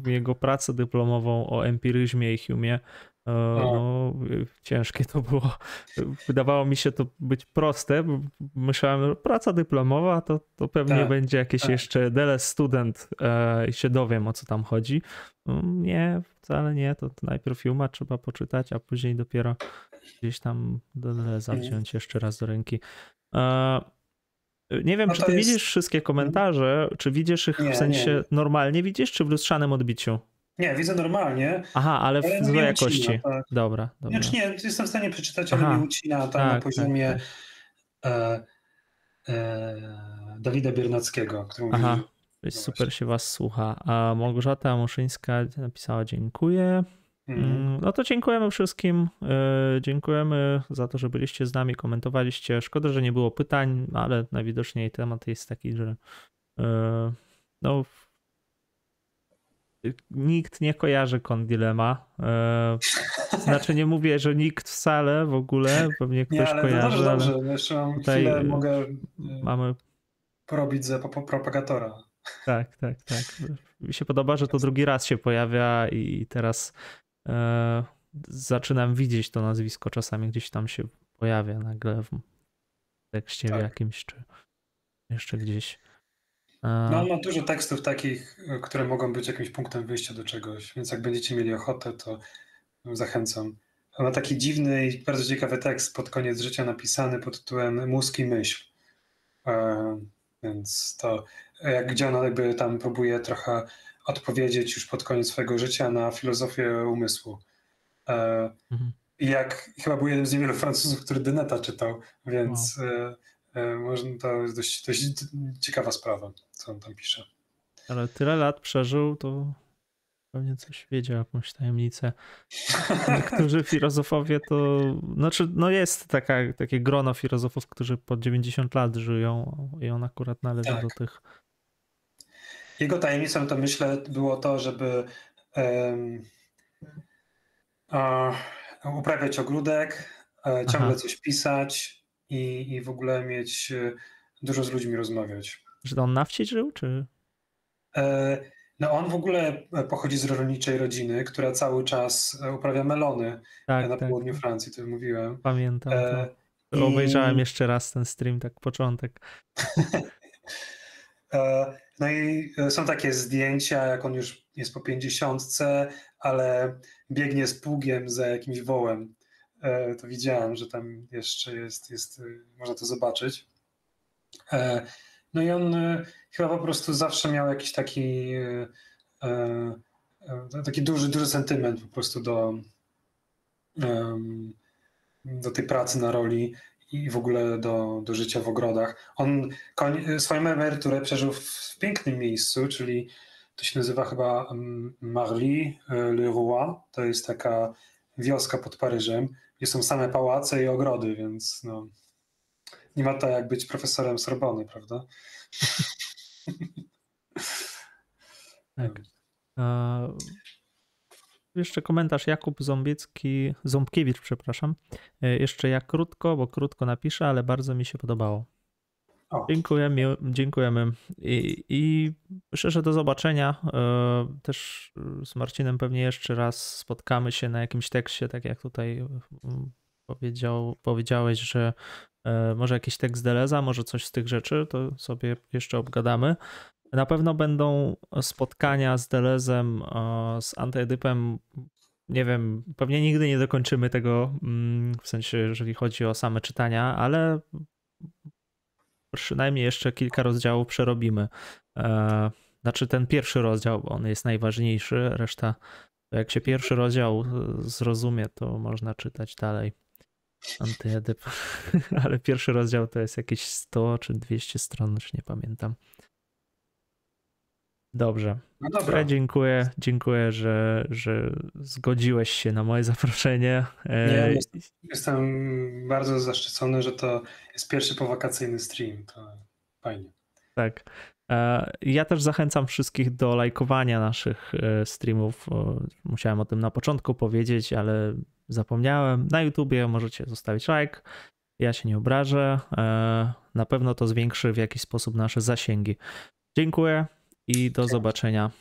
y, jego pracę dyplomową o empiryzmie i Humie E, no, ciężkie to było. Wydawało mi się to być proste. Myślałem, że praca dyplomowa to, to pewnie tak, będzie jakieś tak. jeszcze DLS student e, i się dowiem o co tam chodzi. No, nie, wcale nie. To, to najpierw Juma trzeba poczytać, a później dopiero gdzieś tam mhm. wziąć jeszcze raz do ręki. E, nie wiem, no czy ty jest... widzisz wszystkie komentarze, czy widzisz ich nie, w sensie nie. normalnie widzisz, czy w lustrzanym odbiciu? Nie, widzę normalnie. Aha, ale w złej jakości. Ucina, tak. Dobra, dobra. Znaczy nie, jestem w stanie przeczytać, ale Aha. nie ucina tam tak, na poziomie tak, tak. E, e, Dawida Biernackiego, który Aha, mówi, no super się was słucha. A Małgorzata Muszyńska napisała dziękuję. Mhm. Mm, no to dziękujemy wszystkim. E, dziękujemy za to, że byliście z nami, komentowaliście. Szkoda, że nie było pytań, ale najwidoczniej temat jest taki, że e, no nikt nie kojarzy Kondilema. E, znaczy nie mówię, że nikt wcale w ogóle, pewnie ktoś nie, ale kojarzy. To dobrze, dobrze. Jeszcze tutaj chwilę mogę e, mamy... porobić za propagatora. Tak, tak, tak. Mi się podoba, że to drugi raz się pojawia i teraz e, zaczynam widzieć to nazwisko czasami gdzieś tam się pojawia nagle w tekście tak. jakimś, czy jeszcze gdzieś. No, on ma dużo tekstów takich, które mogą być jakimś punktem wyjścia do czegoś, więc jak będziecie mieli ochotę, to zachęcam. On ma taki dziwny i bardzo ciekawy tekst pod koniec życia napisany pod tytułem Mózg i myśl. E, więc to, jak gdzie on jakby tam próbuje trochę odpowiedzieć już pod koniec swojego życia na filozofię umysłu. E, mhm. Jak chyba był jeden z niewielu Francuzów, który Dyneta czytał, więc wow. E, to jest dość, dość ciekawa sprawa, co on tam pisze. Ale tyle lat przeżył, to pewnie coś wiedział, jakąś tajemnicę. Niektórzy filozofowie to, znaczy, no jest taka, takie grono filozofów, którzy po 90 lat żyją i on akurat należy tak. do tych. Jego tajemnicą to myślę było to, żeby um, uh, uprawiać ogródek, uh, ciągle Aha. coś pisać, i, i w ogóle mieć e, dużo z ludźmi rozmawiać. Że to on na wsi żył, czy? E, no on w ogóle e, pochodzi z rolniczej rodziny, która cały czas uprawia melony tak, na tak. południu Francji, to mówiłem. Pamiętam. E, I... Obejrzałem jeszcze raz ten stream, tak początek. (laughs) no i są takie zdjęcia, jak on już jest po pięćdziesiątce, ale biegnie z pługiem za jakimś wołem. E, to widziałem, że tam jeszcze jest, jest y, można to zobaczyć. E, no i on y, chyba po prostu zawsze miał jakiś taki y, e, taki duży, duży sentyment po prostu do, do tej pracy na roli i w ogóle do, do życia w ogrodach. On swoją emeryturę przeżył w pięknym miejscu, czyli to się nazywa chyba mm, Marly-le-Roi. To jest taka wioska pod Paryżem gdzie są same pałace i ogrody, więc no, nie ma to jak być profesorem Sorbony, prawda? (laughs) tak. jeszcze komentarz Jakub Ząbiecki, Ząbkiewicz, przepraszam. E, jeszcze jak krótko, bo krótko napiszę, ale bardzo mi się podobało. Dziękujemy, dziękujemy. I, I myślę, że do zobaczenia. E, też z Marcinem pewnie jeszcze raz spotkamy się na jakimś tekście, tak jak tutaj mm, powiedział, powiedziałeś, że e, może jakiś tekst Deleza, może coś z tych rzeczy, to sobie jeszcze obgadamy. Na pewno będą spotkania z Delezem, e, z Antyedypem. Nie wiem, pewnie nigdy nie dokończymy tego, mm, w sensie, jeżeli chodzi o same czytania, ale przynajmniej jeszcze kilka rozdziałów przerobimy. E, Znaczy ten pierwszy rozdział, bo on jest najważniejszy, reszta jak się pierwszy rozdział y, zrozumie, to można czytać dalej. Antyedyp. (laughs) Ale pierwszy rozdział to jest jakieś 100 czy 200 stron, już nie pamiętam. Dobrze. No dobra. dziękuję, dziękuję, że, że zgodziłeś się na moje zaproszenie. E, Nie, Jestem bardzo zaszczycony, że to jest pierwszy powakacyjny stream. To fajnie. Tak. E, Ja też zachęcam wszystkich do lajkowania naszych e, streamów. Musiałem o tym na początku powiedzieć, ale zapomniałem. Na YouTubie możecie zostawić like. Ja się nie obrażę. Na pewno to zwiększy w jakiś sposób nasze zasięgi. Dziękuję i do zobaczenia